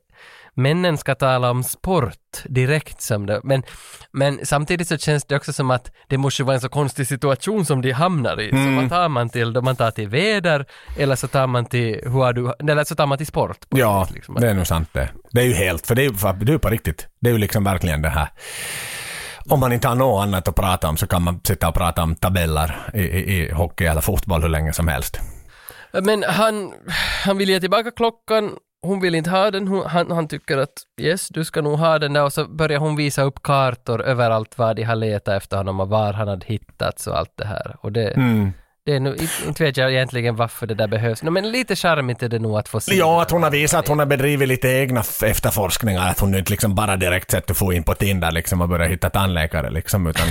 männen ska tala om sport direkt som det, men, men samtidigt så känns det också som att det måste vara en så konstig situation som de hamnar i. Så Mm. vad tar man till då? Man tar till väder eller så tar man till, hur du, eller så tar man till sport. på Ja, vis, liksom. det är nog sant det. Det är ju helt, för det är ju, det är på riktigt. Det är ju liksom verkligen det här. Om man inte har något annat att prata om så kan man sitta och prata om tabeller i, i, i hockey eller fotboll hur länge som helst. Men han, han vill ge tillbaka klockan, hon vill inte ha den, hon, han, han tycker att yes, du ska nog ha den där och så börjar hon visa upp kartor överallt var de har letat efter honom och var han hade hittats och allt det här. Och det, Mm det är nog, inte, vet jag egentligen varför det där behövs, no, men lite charmigt är det nog att få se. Ja, att hon har visat att hon har bedrivit lite egna efterforskningar, att hon inte liksom bara direkt sett att få in på Tinder liksom och börjat hitta tandläkare liksom, utan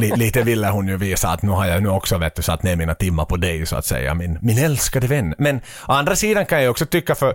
li, lite ville hon ju visa att nu har jag nu också vet du, satt ner mina timmar på dig så att säga, min, min älskade vän. Men å andra sidan kan jag också tycka för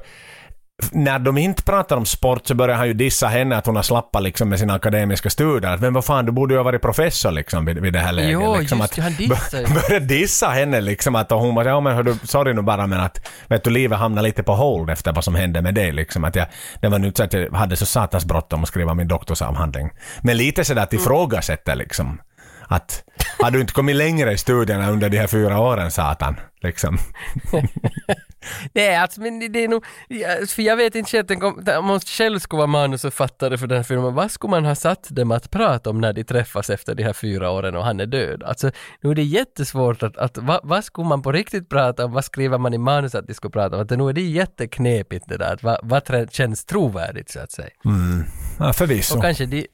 när de inte pratar om sport så börjar han ju dissa henne att hon har slappat liksom med sina akademiska studier. Att, Men vad fan, du borde ju ha varit professor liksom vid, vid det här läget. Jo, liksom, just det, han dissar ju. börjar dissa henne liksom att och hon bara, ja men hördu, sorry nu bara men att vet du, livet hamnar lite på hold efter vad som hände med dig liksom. Att jag, det var nu så att jag hade så satans bråttom att skriva min doktorsavhandling. Men lite sådär att ifrågasätta liksom. Att, har du inte kommit längre i studierna under de här fyra åren satan? Liksom. Nej, alltså men det- är nog, för jag vet inte själv, om man själv skulle vara manusförfattare för den här filmen, vad skulle man ha satt dem att prata om när de träffas efter de här fyra åren och han är död? Alltså, nu är det jättesvårt att, att vad, vad skulle man på riktigt prata om, vad skriver man i manus att de skulle prata om? Att nu är det jätteknepigt det där, att vad, vad känns trovärdigt så att säga. Ja, förvisso. Och kanske de...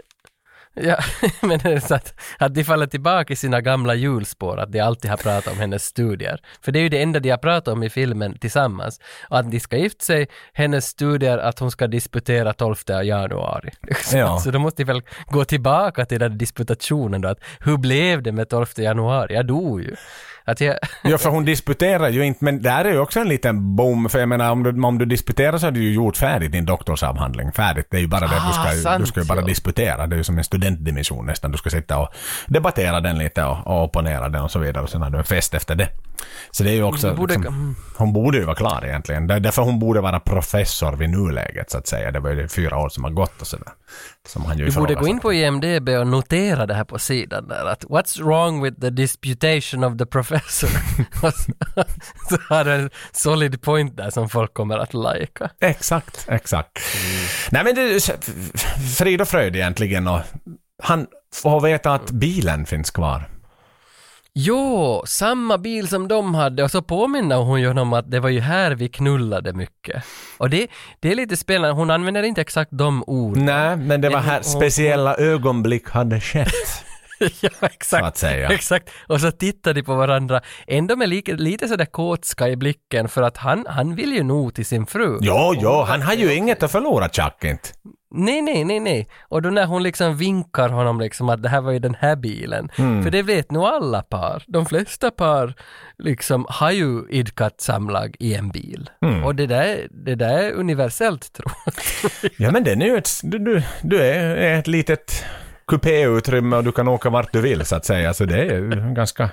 Ja, men det är så att, att de faller tillbaka i sina gamla hjulspår, att de alltid har pratat om hennes studier. För det är ju det enda de har pratat om i filmen tillsammans. Och att de ska gifta sig, hennes studier, att hon ska disputera 12 januari. Ja. Så då måste de väl gå tillbaka till den disputationen då, att hur blev det med 12 januari? Jag dog ju. Att jag... Ja, för hon disputerar ju inte, men där är ju också en liten bom, för jag menar om du, om du disputerar så har du ju gjort färdigt din doktorsavhandling. Färdigt, det är ju bara det, Ah, du, ska, sant, du ska ju bara ja. disputera, det är ju som en studentdimension nästan. Du ska sitta och debattera den lite och, och opponera den och så vidare och sen har du en fest efter det. Så det är ju också, Du borde- liksom, hon borde ju vara klar egentligen. Därför hon borde vara professor vid nuläget så att säga. Det var ju fyra år som har gått och sådär. Som han ju Du borde gå in på IMDB och notera det här på sidan där att “What's wrong with the disputation of the professor?” Så, har du en solid point där som folk kommer att lajka. Exakt, exakt. Nej men det är frid och fröjd egentligen och han får veta att bilen finns kvar. Jo, samma bil som de hade och så påminner hon ju om att det var ju här vi knullade mycket. Och det, det är lite spännande, hon använder inte exakt de orden. Nej, men det var här hon- speciella ögonblick hade skett. ja, exakt. Exakt. Och så tittar de på varandra, ändå med lite, lite sådär kåtska i blicken för att han, han vill ju nog till sin fru. Jo, jo, han har ju inget att förlora, Chuck inte. Nej, nej, nej, nej. Och då när hon liksom vinkar honom liksom att det här var ju den här bilen. Mm. För det vet nog alla par. De flesta par liksom har ju idkat samlag i en bil. Mm. Och det där, det där är universellt tror jag. Ja, men den är ju ett, du, du, du är ett litet kupéutrymme och du kan åka vart du vill så att säga. Så det är ju ganska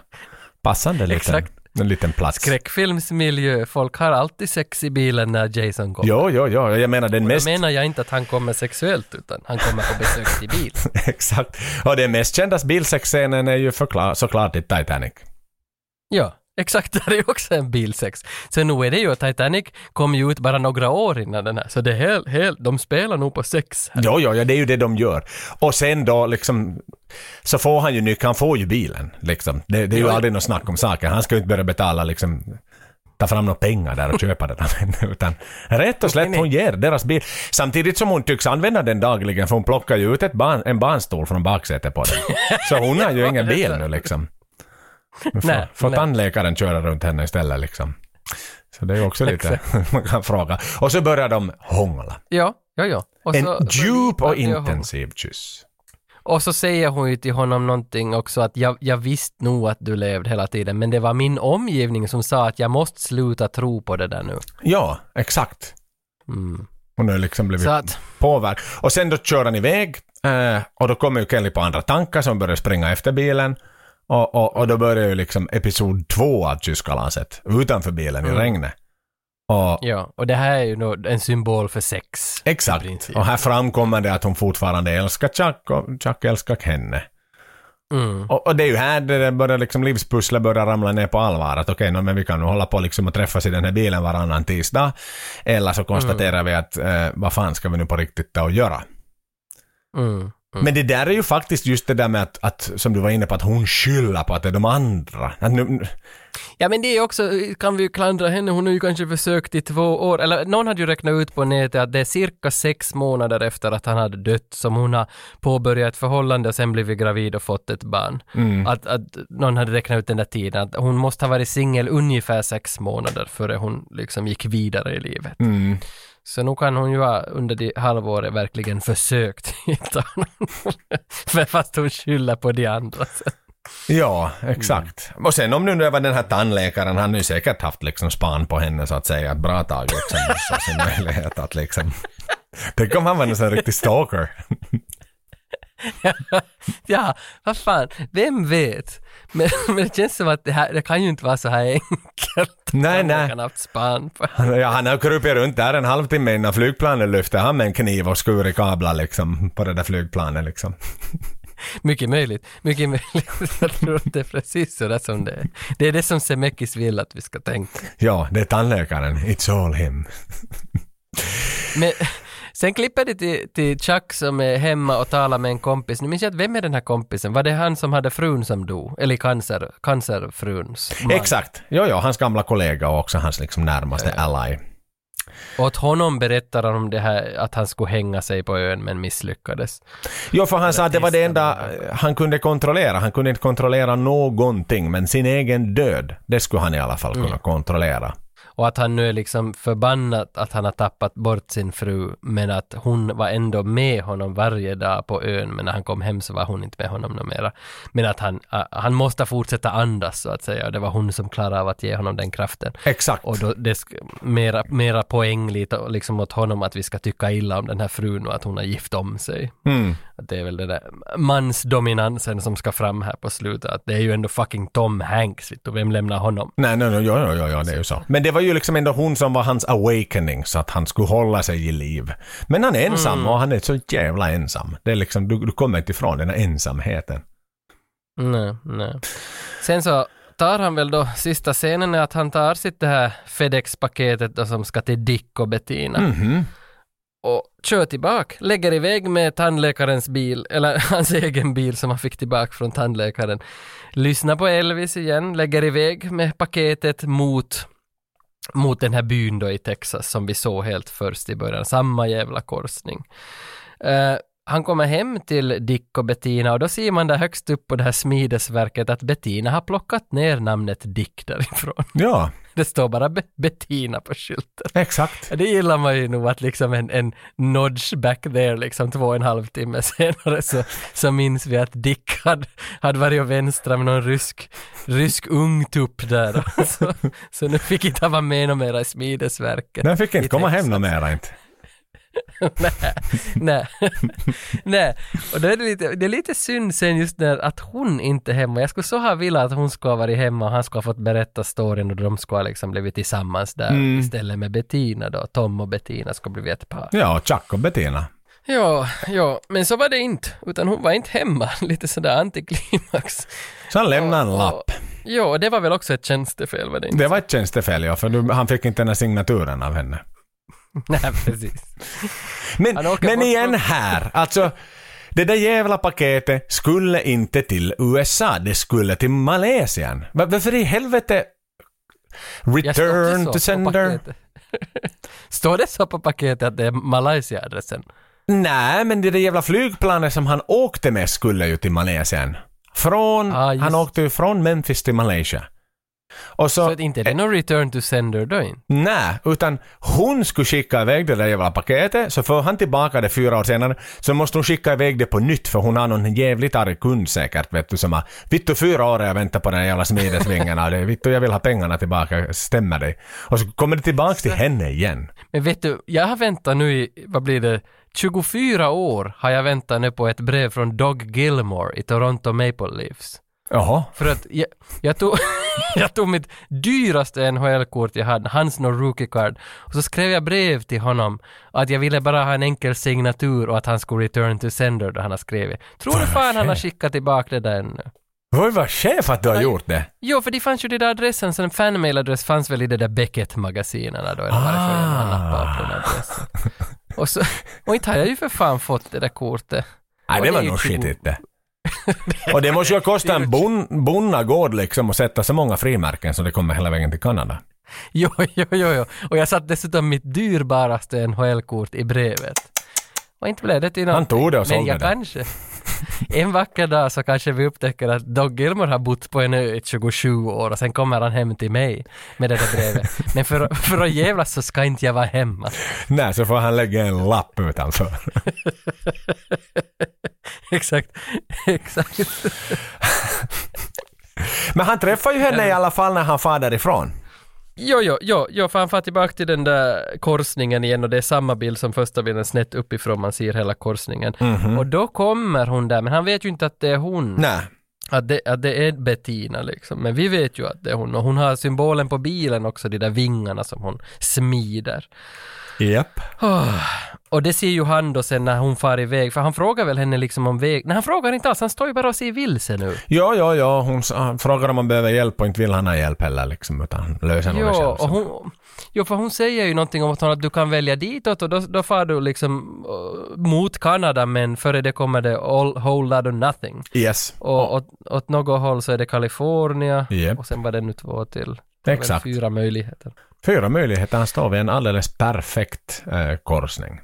passande liten, Exakt. En liten plats. Skräckfilmsmiljö, folk har alltid sex i bilen när Jason kommer. Jo, jo, jo, jag menar den Och mest... Då menar jag inte att han kommer sexuellt utan han kommer på besök till bil. Exakt. Och den mest kända bilsexscenen är ju förklar, såklart i Titanic. Ja, exakt. Det är ju också en bilsex. Så nu är det ju, Titanic kom ju ut bara några år innan den här. Så det är helt, helt, de spelar nog på sex. här. Jo, jo, ja, det är ju det de gör. Och sen då liksom, så får han ju nyckeln, han får ju bilen liksom. Det, det är ju Jo. aldrig något snack om saken. Han ska ju inte börja betala liksom, ta fram några pengar där och köpa den. Utan rätt och slätt, hon ger deras bil. Samtidigt som hon tycks använda den dagligen, för hon plockar ju ut ett ban, en barnstol från baksätet på den. Så hon har ju ingen bil nu liksom. Nu får, Nej, får nej. tandläkaren köra runt henne istället liksom. Så det är också lite, man kan fråga. Och så börjar de hångla. Ja, ja, ja. Och En så- djup och intensiv kyss. Och så säger hon ju till honom någonting också att jag, jag visste nog att du levde hela tiden men det var min omgivning som sa att jag måste sluta tro på det där nu. Ja, exakt. Mm. Hon har liksom blivit att, påverkad. Och sen då kör han iväg eh, och då kommer ju Kelly på andra tankar som börjar springa efter bilen. Och, och, och då börjar ju liksom episod två av Tyskkalaset utanför bilen i Mm. regnet. Och, ja, och det här är ju nog en symbol för sex. exakt. Och här framkommer det att hon fortfarande älskar Chuck och Chuck älskar henne. Mm. Och, och det är ju här det börjar liksom livspusslet börjar ramla ner på allvar. Att okej, nå, men vi kan nu hålla på liksom och träffas i den här bilen varannan tisdag. Eller så konstaterar vi att eh, vad fan ska vi nu på riktigt ta och göra? Mm. Men det där är ju faktiskt just det där med att, att som du var inne på, att hon skyller på att det är de andra. Nu, Ja men det är också, kan vi ju klandra henne, hon har ju kanske försökt i två år, eller någon hade ju räknat ut på nätet att det är cirka sex månader efter att han hade dött som hon har påbörjat ett förhållande och sen blivit gravid och fått ett barn. Att, att någon hade räknat ut den där tiden, att hon måste ha varit singel ungefär sex månader före hon liksom gick vidare i livet. Så nu kan hon ju ha under det halvåret verkligen försökt hitta honom. Fast hon skyller på de andra. Ja, exakt. Och sen om nu det var den här tandläkaren, han har ju säkert haft liksom span på henne så att säga ett bra tag liksom. Sin möjlighet att liksom... Tänk om han var en sån riktig stalker. ja, vad fan, vem vet? Men, men det känns som att det, här, det kan ju inte vara så här enkelt. Nej, nej. Han har haft span på. Ja, han har krupit runt där en halvtimme innan flygplanet lyfte han med en kniv och skurit kablar liksom på det där flygplanet liksom. Mycket möjligt, mycket möjligt. Jag tror att det är precis så där som det är. Det är det som Semekis vill att vi ska tänka. Ja, det är tandläkaren. It's all him. Men sen klipper det till, till Chuck som är hemma och talar med en kompis. Nu minns jag att vem är den här kompisen? Var det han som hade frun som dog? Eller cancer, cancerfruns man? Exakt. Jo, jo, hans gamla kollega och också hans liksom närmaste ally. Och åt honom berättar han om det här att han skulle hänga sig på ön men misslyckades. Jo, för han sa att det var det enda han kunde kontrollera. Han kunde inte kontrollera någonting, men sin egen död, det skulle han i alla fall kunna kontrollera. Och att han nu är liksom förbannad att han har tappat bort sin fru men att hon var ändå med honom varje dag på ön men när han kom hem så var hon inte med honom mera. Men att han, han måste fortsätta andas så att säga och det var hon som klarade av att ge honom den kraften. Exakt. Och då det mera, mera poäng lite liksom åt honom att vi ska tycka illa om den här frun och att hon har gift om sig. Mm. Att det är väl den där mansdominansen som ska fram här på slutet. Att det är ju ändå fucking Tom Hanks, vet du, vem lämnar honom? Nej, nej, nej, ja, ja, ja, ja, det är ju så. Men det var ju liksom ändå hon som var hans awakening, så att han skulle hålla sig i liv. Men han är ensam och han är så jävla ensam. Det är liksom, du, du kommer inte ifrån den här ensamheten. Nej, nej. Sen så tar han väl då, sista scenen är att han tar sitt det här FedEx-paketet då som ska till Dick och Bettina. Mhm. Och kör tillbaka, lägger iväg med tandläkarens bil, eller hans egen bil som han fick tillbaka från tandläkaren. Lyssnar på Elvis igen, lägger iväg med paketet mot mot den här byn då i Texas som vi såg helt först i början, samma jävla korsning. Uh, han kommer hem till Dick och Bettina och då ser man där högst upp på det här smidesverket att Bettina har plockat ner namnet Dick därifrån. Ja, Det står bara Be- Bettina på skylten. exakt. Det gillar man ju nog att liksom en, en nudge back there liksom två och en halv timme senare så, så minns vi att Dick hade, hade varit och vänstra med någon rysk, rysk ungtupp där. Så, så nu fick inte han vara med något mera i smidesverket. Den fick inte komma hem något mera inte. nej, nej, nej. Och då är det lite, det är lite synd sen just när att hon inte är hemma. Jag skulle så ha velat att hon skulle ha varit hemma och han skulle ha fått berätta storyn och de skulle ha liksom blivit tillsammans där Mm. istället med Bettina då. Tom och Bettina skulle blivit ett par. Ja, Chuck och Bettina. Ja, ja, men så var det inte, utan hon var inte hemma. Lite sådär antiklimax. Så han lämnade en lapp. Ja, och det var väl också ett tjänstefel, var det inte? Det var ett tjänstefel, ja, för du, han fick inte den här signaturen av henne. Nej, precis. Men, men igen här, alltså det där jävla paketet skulle inte till USA, det skulle till Malesien. Va- Varför i helvete? Return to sender? Står det så på paketet att det är Malaysia-adressen? Nej, men det där jävla flygplanet som han åkte med skulle ju till Malesien. Från, Ah, han åkte ju från Memphis till Malaysia. Och så, Så att inte är det någon return to sender då inte? Nej, utan hon skulle skicka iväg det där jävla paketet, så får han tillbaka det fyra år senare, så måste hon skicka iväg det på nytt för hon har någon jävligt arg kund säkert vet du som har Vittu fyra år har jag väntat på den jävla smidesvingen och det, vittu jag vill ha pengarna tillbaka, stämmer det? Och så kommer det tillbaka till henne igen. Men vet du, jag har väntat nu i, vad blir det, 24 år har jag väntat nu på ett brev från Doug Gilmore i Toronto Maple Leafs. Jaha. För att jag, jag, tog, jag tog mitt dyraste NHL-kort jag hade, hans no rookie card, och så skrev jag brev till honom att jag ville bara ha en enkel signatur och att han skulle return to sender då han har skrivit. Tror du fan han har skickat tillbaka det där ännu? Oj, vad chef att du har gjort det. Jo, för det fanns ju det där adressen, så en fanmailadress fanns väl i det där Beckett-magasinerna då, eller varför han nappade på den adressen. Och, så, och inte har jag ju för fan fått det där kortet. Nej, det var nog skitigt det. Och det måste ju kosta en bon, bonnagård liksom att sätta så många frimärken så det kommer hela vägen till Kanada. Jo, jo, jo, jo. Och jag satt dessutom mitt dyrbaraste NHL-kort i brevet. Och inte blev det till Han tog det och Men sålde jag det. kanske... En vacker dag så kanske vi upptäcker att Doug Gilmore har bott på en ö i 27 år och sen kommer han hem till mig med det där brevet. Men för, för att jävlas så ska inte jag vara hemma. Nej, så får han lägga en lapp utanför. exakt, exakt. Men han träffar ju henne i alla fall när han far därifrån. Jo, jo, jo, jo, för han far tillbaka till den där korsningen igen och det är samma bild som första bilden snett uppifrån, man ser hela korsningen. Och då kommer hon där, men han vet ju inte att det är hon. Nej. Att det, att det är Bettina liksom. Men vi vet ju att det är hon. Och hon har symbolen på bilen också, de där vingarna som hon smider. Japp. Oh. Och det ser ju han då sen när hon far iväg, för han frågar väl henne liksom om väg. Nej, han frågar inte alls, han står ju bara och ser vilse nu. Ja, ja, ja, hon frågar om man behöver hjälp och inte vill han ha hjälp heller liksom, utan han löser nog det själv. och hon, jo, för hon säger ju någonting om att, du kan välja ditåt och då, då far du liksom uh, mot Kanada men före det kommer det all, whole lot of nothing. Yes. Och åt, åt något håll så är det Kalifornien Japp. och sen var det nu två till. Exakt. Fyra möjligheter. Fyra möjligheter, han står vid en alldeles perfekt eh, korsning.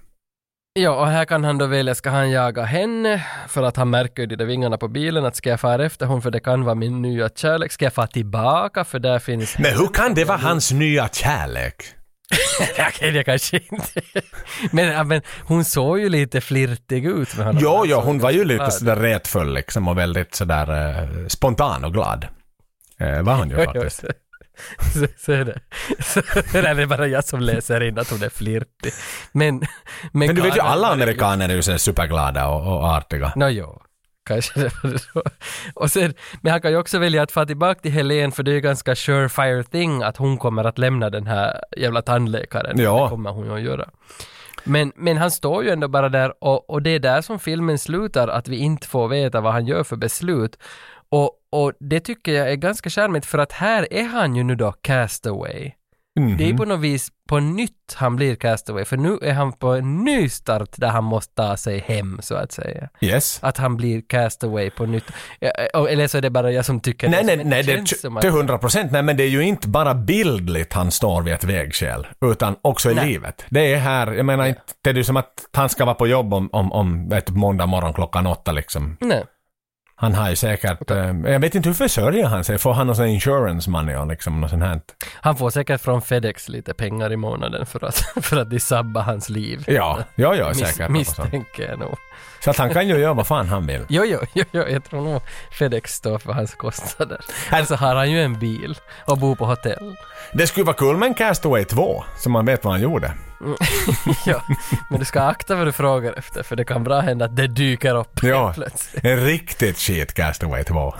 Ja, och här kan han då välja, ska han jaga henne? För att han märker ju de där vingarna på bilen, att ska jag fara efter hon för det kan vara min nya kärlek? Ska jag fara tillbaka för där finns... Men hur kan det vara hans nya kärlek? Okej, det kanske inte... men, men hon såg ju lite flirtig ut med honom. Jo, jo, hon var ju lite sådär retfull liksom och väldigt sådär eh, spontan och glad. Eh, var hon ju faktiskt. så, så, är det. Så, det är bara jag som läser in att hon är flirtig. Men... Men, Men du vet ju alla amerikaner är ju så superglada och, och artiga. Nå jo, kanske det var så. Och sen, men han kan ju också välja att få tillbaka till Helen för det är ju ganska surefire thing att hon kommer att lämna den här jävla tandläkaren. Ja. Det kommer hon ju att göra. Men, men han står ju ändå bara där och, och det är där som filmen slutar, att vi inte får veta vad han gör för beslut. Och, och det tycker jag är ganska charmigt för att här är han ju nu då castaway. Mhm. Det är på något vis på nytt han blir castaway, för nu är han på en ny start där han måste ta sig hem så att säga Yes. att han blir castaway på nytt. Och- Eller så är det bara jag som tycker Nej, det. nej, nej, det är till hundra procent. Nej, men det är ju inte bara bildligt han står vid ett vägskäl, utan också i Nej. livet. Det är här, jag menar inte, det är ju som att han ska vara på jobb om, om, om vet, måndag morgon klockan åtta liksom. Nej. Han har ju säkert, eh, jag vet inte hur försörjer han sig? Får han någon sån insurance money och liksom något sånt här? Han får säkert från Fedex lite pengar i månaden för att, för att de sabbar hans liv. Ja, ja, ja, Mis, säkert. sånt. misstänker jag nog. Så att han kan ju göra vad fan han vill. Jo, jo, jo, jo, jag tror nog Fedex står för hans kostnader. Alltså har han ju en bil och bor på hotell. Det skulle vara kul med en Castaway 2, så man vet vad han gjorde. ja, men du ska akta vad du frågar efter för det kan bra hända att det dyker upp Ja, plötsligt. en riktigt shit Castaway 2.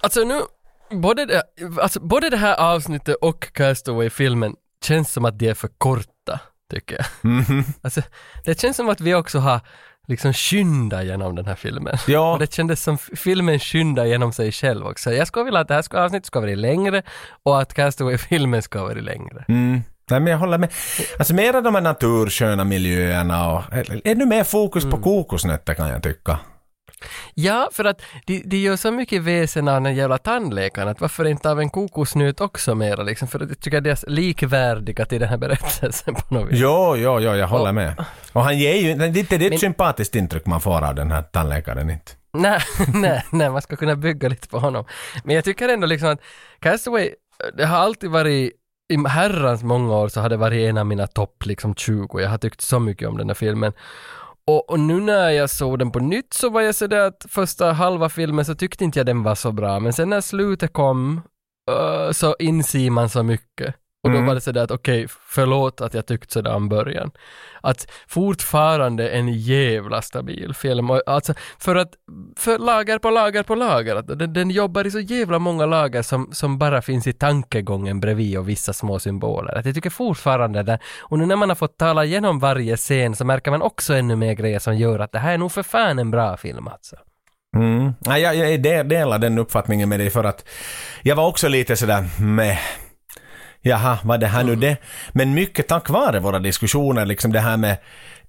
Alltså nu, både det, alltså både det här avsnittet och Castaway-filmen känns som att de är för korta, tycker jag. Mhm. Alltså, det känns som att vi också har liksom skyndat genom den här filmen. Ja. Och det kändes som filmen skyndar genom sig själv också. Jag skulle vilja att det här avsnittet ska vara längre och att Castaway-filmen ska vara längre. Mm. Nej, men jag håller med. Alltså mera de här natursköna miljöerna och ännu mer fokus på kokosnötter kan jag tycka. Ja, för att de, de gör så mycket väsen av den jävla tandläkaren, att varför inte av en kokosnöt också mera liksom? För att jag tycker att de är likvärdiga till den här berättelsen på något vis. Jo, jo, jo, jag håller Och- med. Och han ger ju, det är det ett Men- sympatiskt intryck man får av den här tandläkaren inte. Nej, nej, nej, man ska kunna bygga lite på honom. Men jag tycker ändå liksom att Castaway, det har alltid varit i herrans många år så har det varit en av mina topp liksom 20. Jag har tyckt så mycket om den här filmen. Och, och nu när jag såg den på nytt så var jag sådär att första halva filmen så tyckte inte jag den var så bra. Men sen när slutet kom uh, så inser man så mycket. Och då Mm. var det sådär att okej, förlåt att jag tyckte sådär om början. Att fortfarande en jävla stabil film. Alltså för att, för lager på lager på lager. Att den, den jobbar i så jävla många lager som, som bara finns i tankegången bredvid och vissa små symboler. Att jag tycker fortfarande det. Och nu när man har fått tala igenom varje scen så märker man också ännu mer grejer som gör att det här är nog för fan en bra film alltså. Mm. Nej, jag, jag de- delar den uppfattningen med dig för att jag var också lite sådär med Jaha, var det här nu det? Men mycket tack vare våra diskussioner, liksom det här med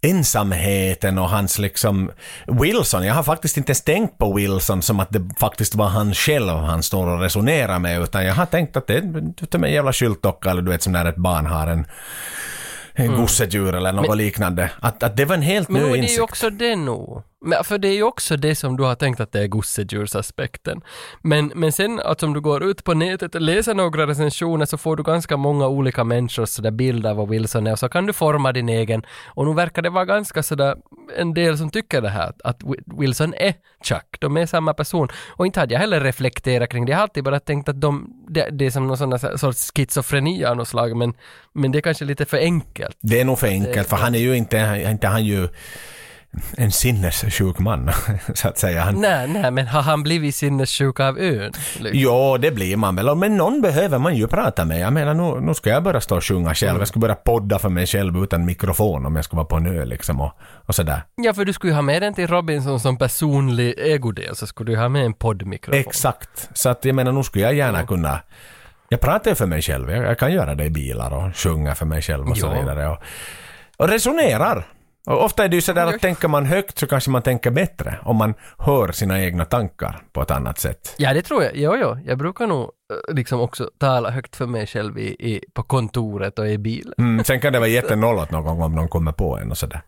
ensamheten och hans liksom Wilson. Jag har faktiskt inte ens tänkt på Wilson som att det faktiskt var han själv han står och resonerar med utan jag har tänkt att det är en jävla skyltdocka eller du vet som när ett barn har en en gossedjur eller något liknande. Att, att det var en helt Men ny nog är det ju insikt. också det nog. Men, för det är ju också det som du har tänkt att det är gossedjursaspekten. Men, men sen att om du går ut på nätet och läser några recensioner så får du ganska många olika människors sådär bilder av vad Wilson är och så kan du forma din egen. Och nu verkar det vara ganska sådär en del som tycker det här, att Wi- Wilson är Chuck, de är samma person. Och inte hade jag heller reflekterat kring det, jag har alltid bara tänkt att de, det, det är som någon sån sorts schizofreni av något slag, men, men det är kanske lite för enkelt. Det är nog för enkelt för han är ju inte, inte han ju en sinnessjuk man så att säga. Han, Nej, nej, men har han blivit sinnessjuk av ön? Liksom? Jo, det blir man väl. Men någon behöver man ju prata med. Jag menar, nu, nu ska jag börja stå och sjunga själv. Jag ska börja podda för mig själv utan mikrofon om jag ska vara på en ö liksom och, och sådär. Ja, för du skulle ju ha med den till Robinson som personlig ägodel, så skulle du ha med en poddmikrofon. Exakt. Så att jag menar, nu skulle jag gärna kunna... Jag pratar ju för mig själv. Jag, jag kan göra det i bilar och sjunga för mig själv och så Ja. vidare. Och, och resonerar. Och ofta är det ju sådär Ja. att tänker man högt så kanske man tänker bättre om man hör sina egna tankar på ett annat sätt. Ja, det tror jag. Jo, jo. Jag brukar nog eh, liksom också tala högt för mig själv i, i, på kontoret och i bilen. Mm, sen kan det vara jättenollot någon gång om någon kommer på en och sådär.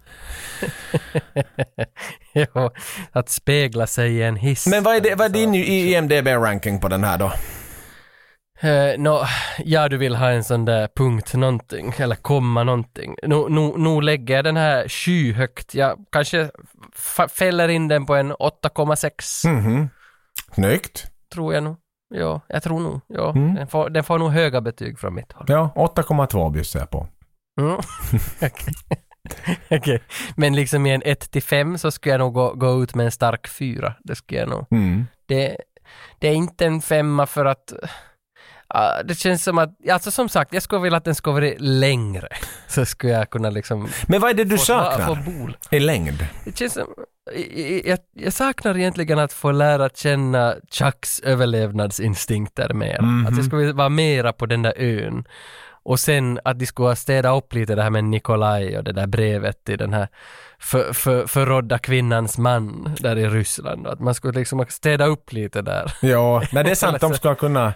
jo, att spegla sig i en hiss. Men vad är, det, vad är din IMDB-ranking på den här då? Uh, nå, ja, du vill ha en sån där punkt någonting, eller komma någonting. Nu, nu, nu lägger jag den här skyhögt. Jag kanske fäller in den på en 8,6, Mhm. Snyggt. tror jag nog. Ja, jag tror nog. Ja, Mm. den, får, den får nog höga betyg från mitt håll. Ja, 8,2 bjussar jag på. Mm. Okej. Okej. Men liksom i en 1 till 5 så skulle jag nog gå, gå ut med en stark 4. Det skulle jag nog. Mm. Det, det är inte en femma för att ah, det känns som att, alltså som sagt, jag skulle vilja att den skulle vara längre. Så skulle jag kunna liksom Men vad är det du få, saknar få bol. i längd? Det känns som, jag, jag, saknar egentligen att få lära känna Chucks överlevnadsinstinkter mer. Mhm. Att jag skulle vilja vara mera på den där ön. Och sen att de skulle ha städat upp lite det här med Nikolaj och det där brevet till den här för, för, förrådda kvinnans man där i Ryssland. Att man skulle liksom städa upp lite där. Ja, men det är sant. De ska kunna...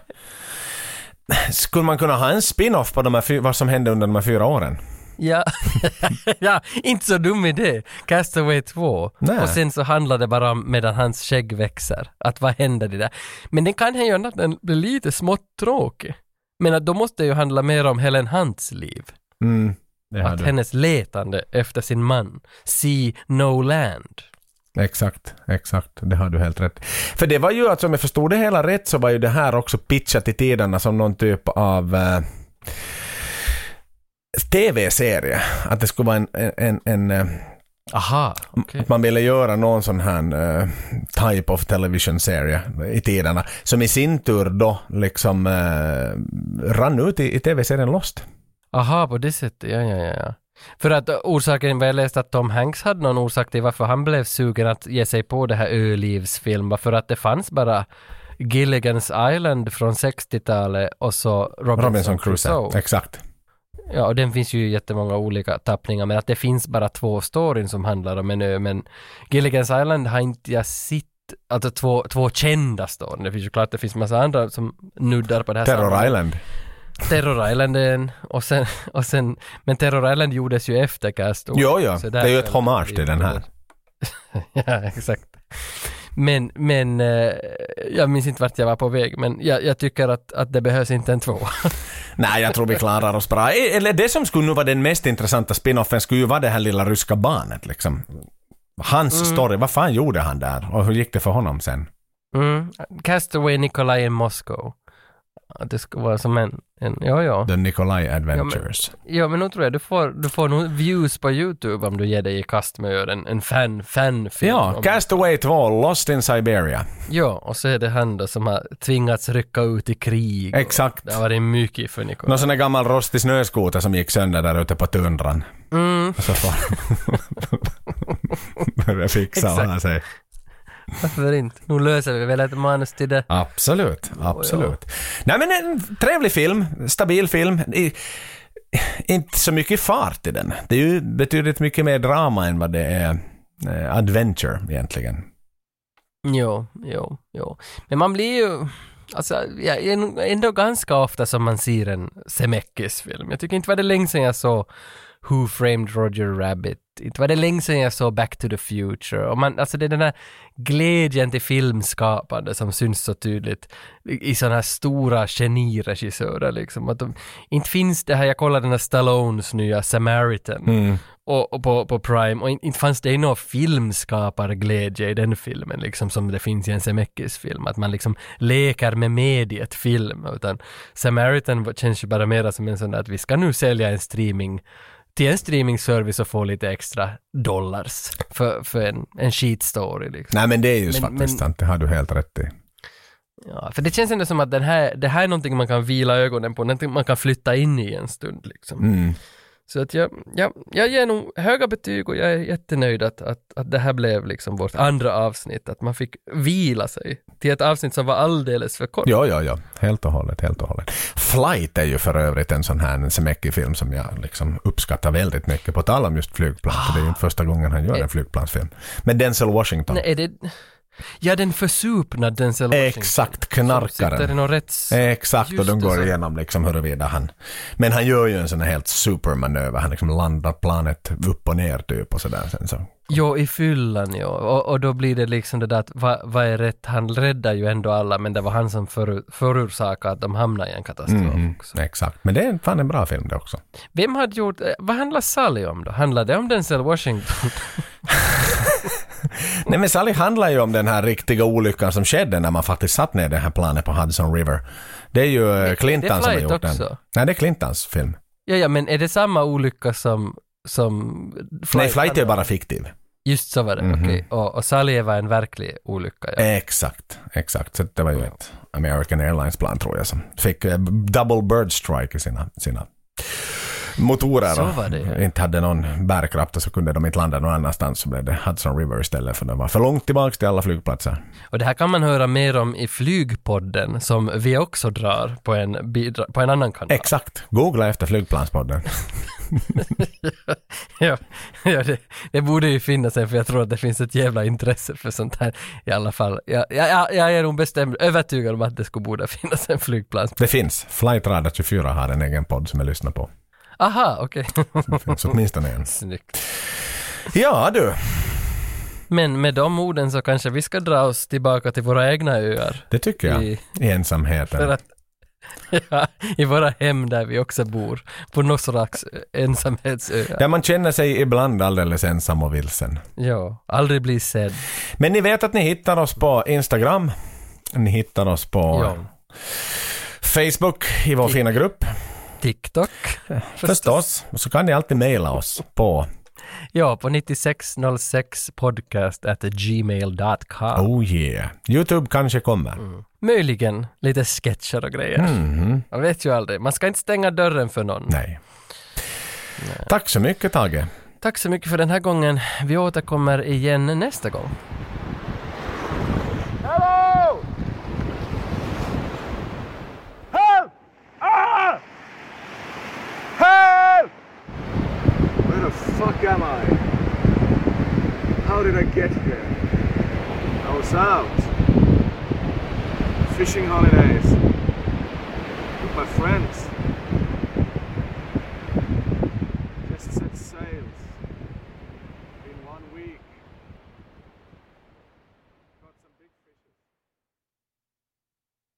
Skulle man kunna ha en spin-off på de här vad som hände under de här fyra åren? Ja, ja inte så dum idé. Castaway 2. Nej. Och sen så handlar det bara om medan hans skägg växer. Att vad händer det där? Men den kan ju göra att den blir lite smått tråkig. Men att då måste det ju handla mer om Helen Hunts liv. Mm, Att hennes letande efter sin man. See no land. Exakt, exakt. Det har du helt rätt. För det var ju, alltså om jag förstod det hela rätt så var ju det här också pitchat i tiderna som någon typ av eh, TV-serie. Att det skulle vara en, en, en, en eh, Aha. Att man ville göra någon sån här eh, type of television serie i tiderna. Som i sin tur då liksom eh, rann ut i, i tv-serien Lost. Aha, på det sättet. Ja, ja, ja. För att orsaken var jag läste att Tom Hanks hade någon orsak till varför han blev sugen att ge sig på det här ölivsfilm för att det fanns bara Gilligan's Island från 60-talet och så Robinson, Robinson Crusoe. Exakt. Ja, och den finns ju jättemånga olika tappningar, men att det finns bara två storyn som handlar om en ö, men Gilligan's Island har inte jag sett, alltså två, två kända storyn. Det finns ju klart, det finns massa andra som nuddar på det här Terror sammanhanget. Island. Terror Island en, och sen, och sen, men Terror Island gjordes ju efter Castaway. Jo. Så Det är ju ett hommage till den här. ja, exakt. Men, men, eh, jag minns inte vart jag var på väg, men jag, jag tycker att, att det behövs inte en två. Nej, jag tror vi klarar oss bra. E- Eller det som skulle nu vara den mest intressanta spinoffen skulle ju vara det här lilla ryska barnet liksom. Hans story, vad fan gjorde han där? Och hur gick det för honom sen? Mm. Castaway Nikolaj in Moscow. Att det ska vara som en, en ja, ja. The Nikolaj Adventures. Ja, men nu tror jag du får, du får nog views på YouTube om du ger dig i kast med en, en fan, fan-film. Ja, Castaway 2, Lost in Siberia. Ja, och så är det han då som har tvingats rycka ut i krig. Exakt. Det har varit mycket för Nikolaj. Någon sån där gammal rostig snöskoter som gick sönder där ute på tundran. Mm. Och så får börja fixa och ha sig. Varför inte? Nu löser vi väl ett manus till det. Absolut, absolut. Nej men en trevlig film, stabil film. I, inte så mycket fart i den. Det är ju betydligt mycket mer drama än vad det är eh, adventure egentligen. Jo, jo, jo. Men man blir ju... Alltså, ja, ändå ganska ofta som man ser en Zemeckis-film. Jag tycker inte var det länge sedan jag såg Who Framed Roger Rabbit. Inte var det länge sedan jag såg Back to the Future. Och man, alltså det är den här glädjen till filmskapande som syns så tydligt i, sådana här stora geniregissörer liksom. Att de, inte finns det här, jag kollade den här Stallones nya Samaritan och, och på, på Prime och in- inte fanns det någon filmskaparglädje i den filmen liksom som det finns i en Zemeckis-film. Att man liksom leker med mediet film. Utan Samaritan känns ju bara mera som en sån där att vi ska nu sälja en streaming till en streamingservice och få lite extra dollars för, för en, en shit story liksom. Nej men det är ju Men- faktiskt sant, det har du helt rätt i. Ja, för det känns ändå som att den här, det här är någonting man kan vila ögonen på, någonting man kan flytta in i en stund liksom. Mm. Så att jag, jag, jag ger nog höga betyg och jag är jättenöjd att, att, att det här blev liksom vårt andra avsnitt, att man fick vila sig till ett avsnitt som var alldeles för kort. Ja, ja, ja. Helt och hållet, helt och hållet. Flight är ju för övrigt en sån här Zemeckis-film som jag liksom uppskattar väldigt mycket. På tal om just flygplan, för det är ju inte första gången han gör en flygplansfilm. Men Denzel Washington. Nej, är det... Ja, den försupna Denzel Washington. Exakt, Som sitter i knarkaren. någon rätts... Exakt, och de går igenom liksom huruvida han... Men han gör ju en sån här helt supermanöver. Han liksom landar planet upp och ner typ och sådär. Sen så. Jo, i fyllan jo. Och, och då blir det liksom det där att vad, vad är rätt? Han räddar ju ändå alla, men det var han som för, förorsakade att de hamnade i en katastrof Mhm, också. Exakt, men det är fan en bra film det också. Vem hade gjort... eh, Vad handlar Sally om då? Handlar det om Denzel Washington? Nej men Sally handlar ju om den här riktiga olyckan som skedde när man faktiskt satt ner det här planet på Hudson River. Det är ju eh, Clinton som har Flight gjort den. också? Nej, det är Clintons film. ja, ja, men är det samma olycka som... som Nej, Flight är ju bara fiktiv. Just så var det, Mhm. okej. Och, och Sally var en verklig olycka, ja. Exakt, exakt. Så det var ju ett American Airlines-plan tror jag som fick eh, double bird strike i sina, sina motorer och det, inte hade någon bärkraft och så kunde de inte landa någon annanstans så blev det Hudson River istället för de var för långt tillbaka till alla flygplatser. Och det här kan man höra mer om i Flygpodden som vi också drar på en, på en annan kanal. Exakt. Googla efter flygplanspodden. ja, ja det, det borde ju finnas en för jag tror att det finns ett jävla intresse för sånt här i alla fall. Jag, jag, jag- är nog bestämd övertygad om att det skulle borde finnas en flygplans. Det finns. Flight Radar 24 har en egen podd som jag lyssnar på. Aha, okej. Det finns åtminstone en. Snyggt. Ja du, Men med de orden så kanske vi ska dra oss tillbaka till våra egna öar. det tycker jag. I, I ensamheten. att, ja, I våra hem där vi också bor. På någon slags ensamhetsöar. Där man känner sig ibland alldeles ensam och vilsen. Ja, aldrig bli sedd. Men ni vet att ni hittar oss på Instagram. Ni hittar oss på Ja. Facebook i vår fina grupp. TikTok. Förstås. Och så kan ni alltid mejla oss på Ja, på 9606 podcast at gmail.com. Oh yeah. Youtube kanske kommer. Möjligen lite sketcher och grejer. Man vet ju aldrig. Man ska inte stänga dörren för någon. Nej. Tack så mycket Tage. Tack så mycket för den här gången. Vi återkommer igen nästa gång. Hello! Help! Ah! Where the fuck am I? How did I get here? I was out. Fishing holidays. With my friends.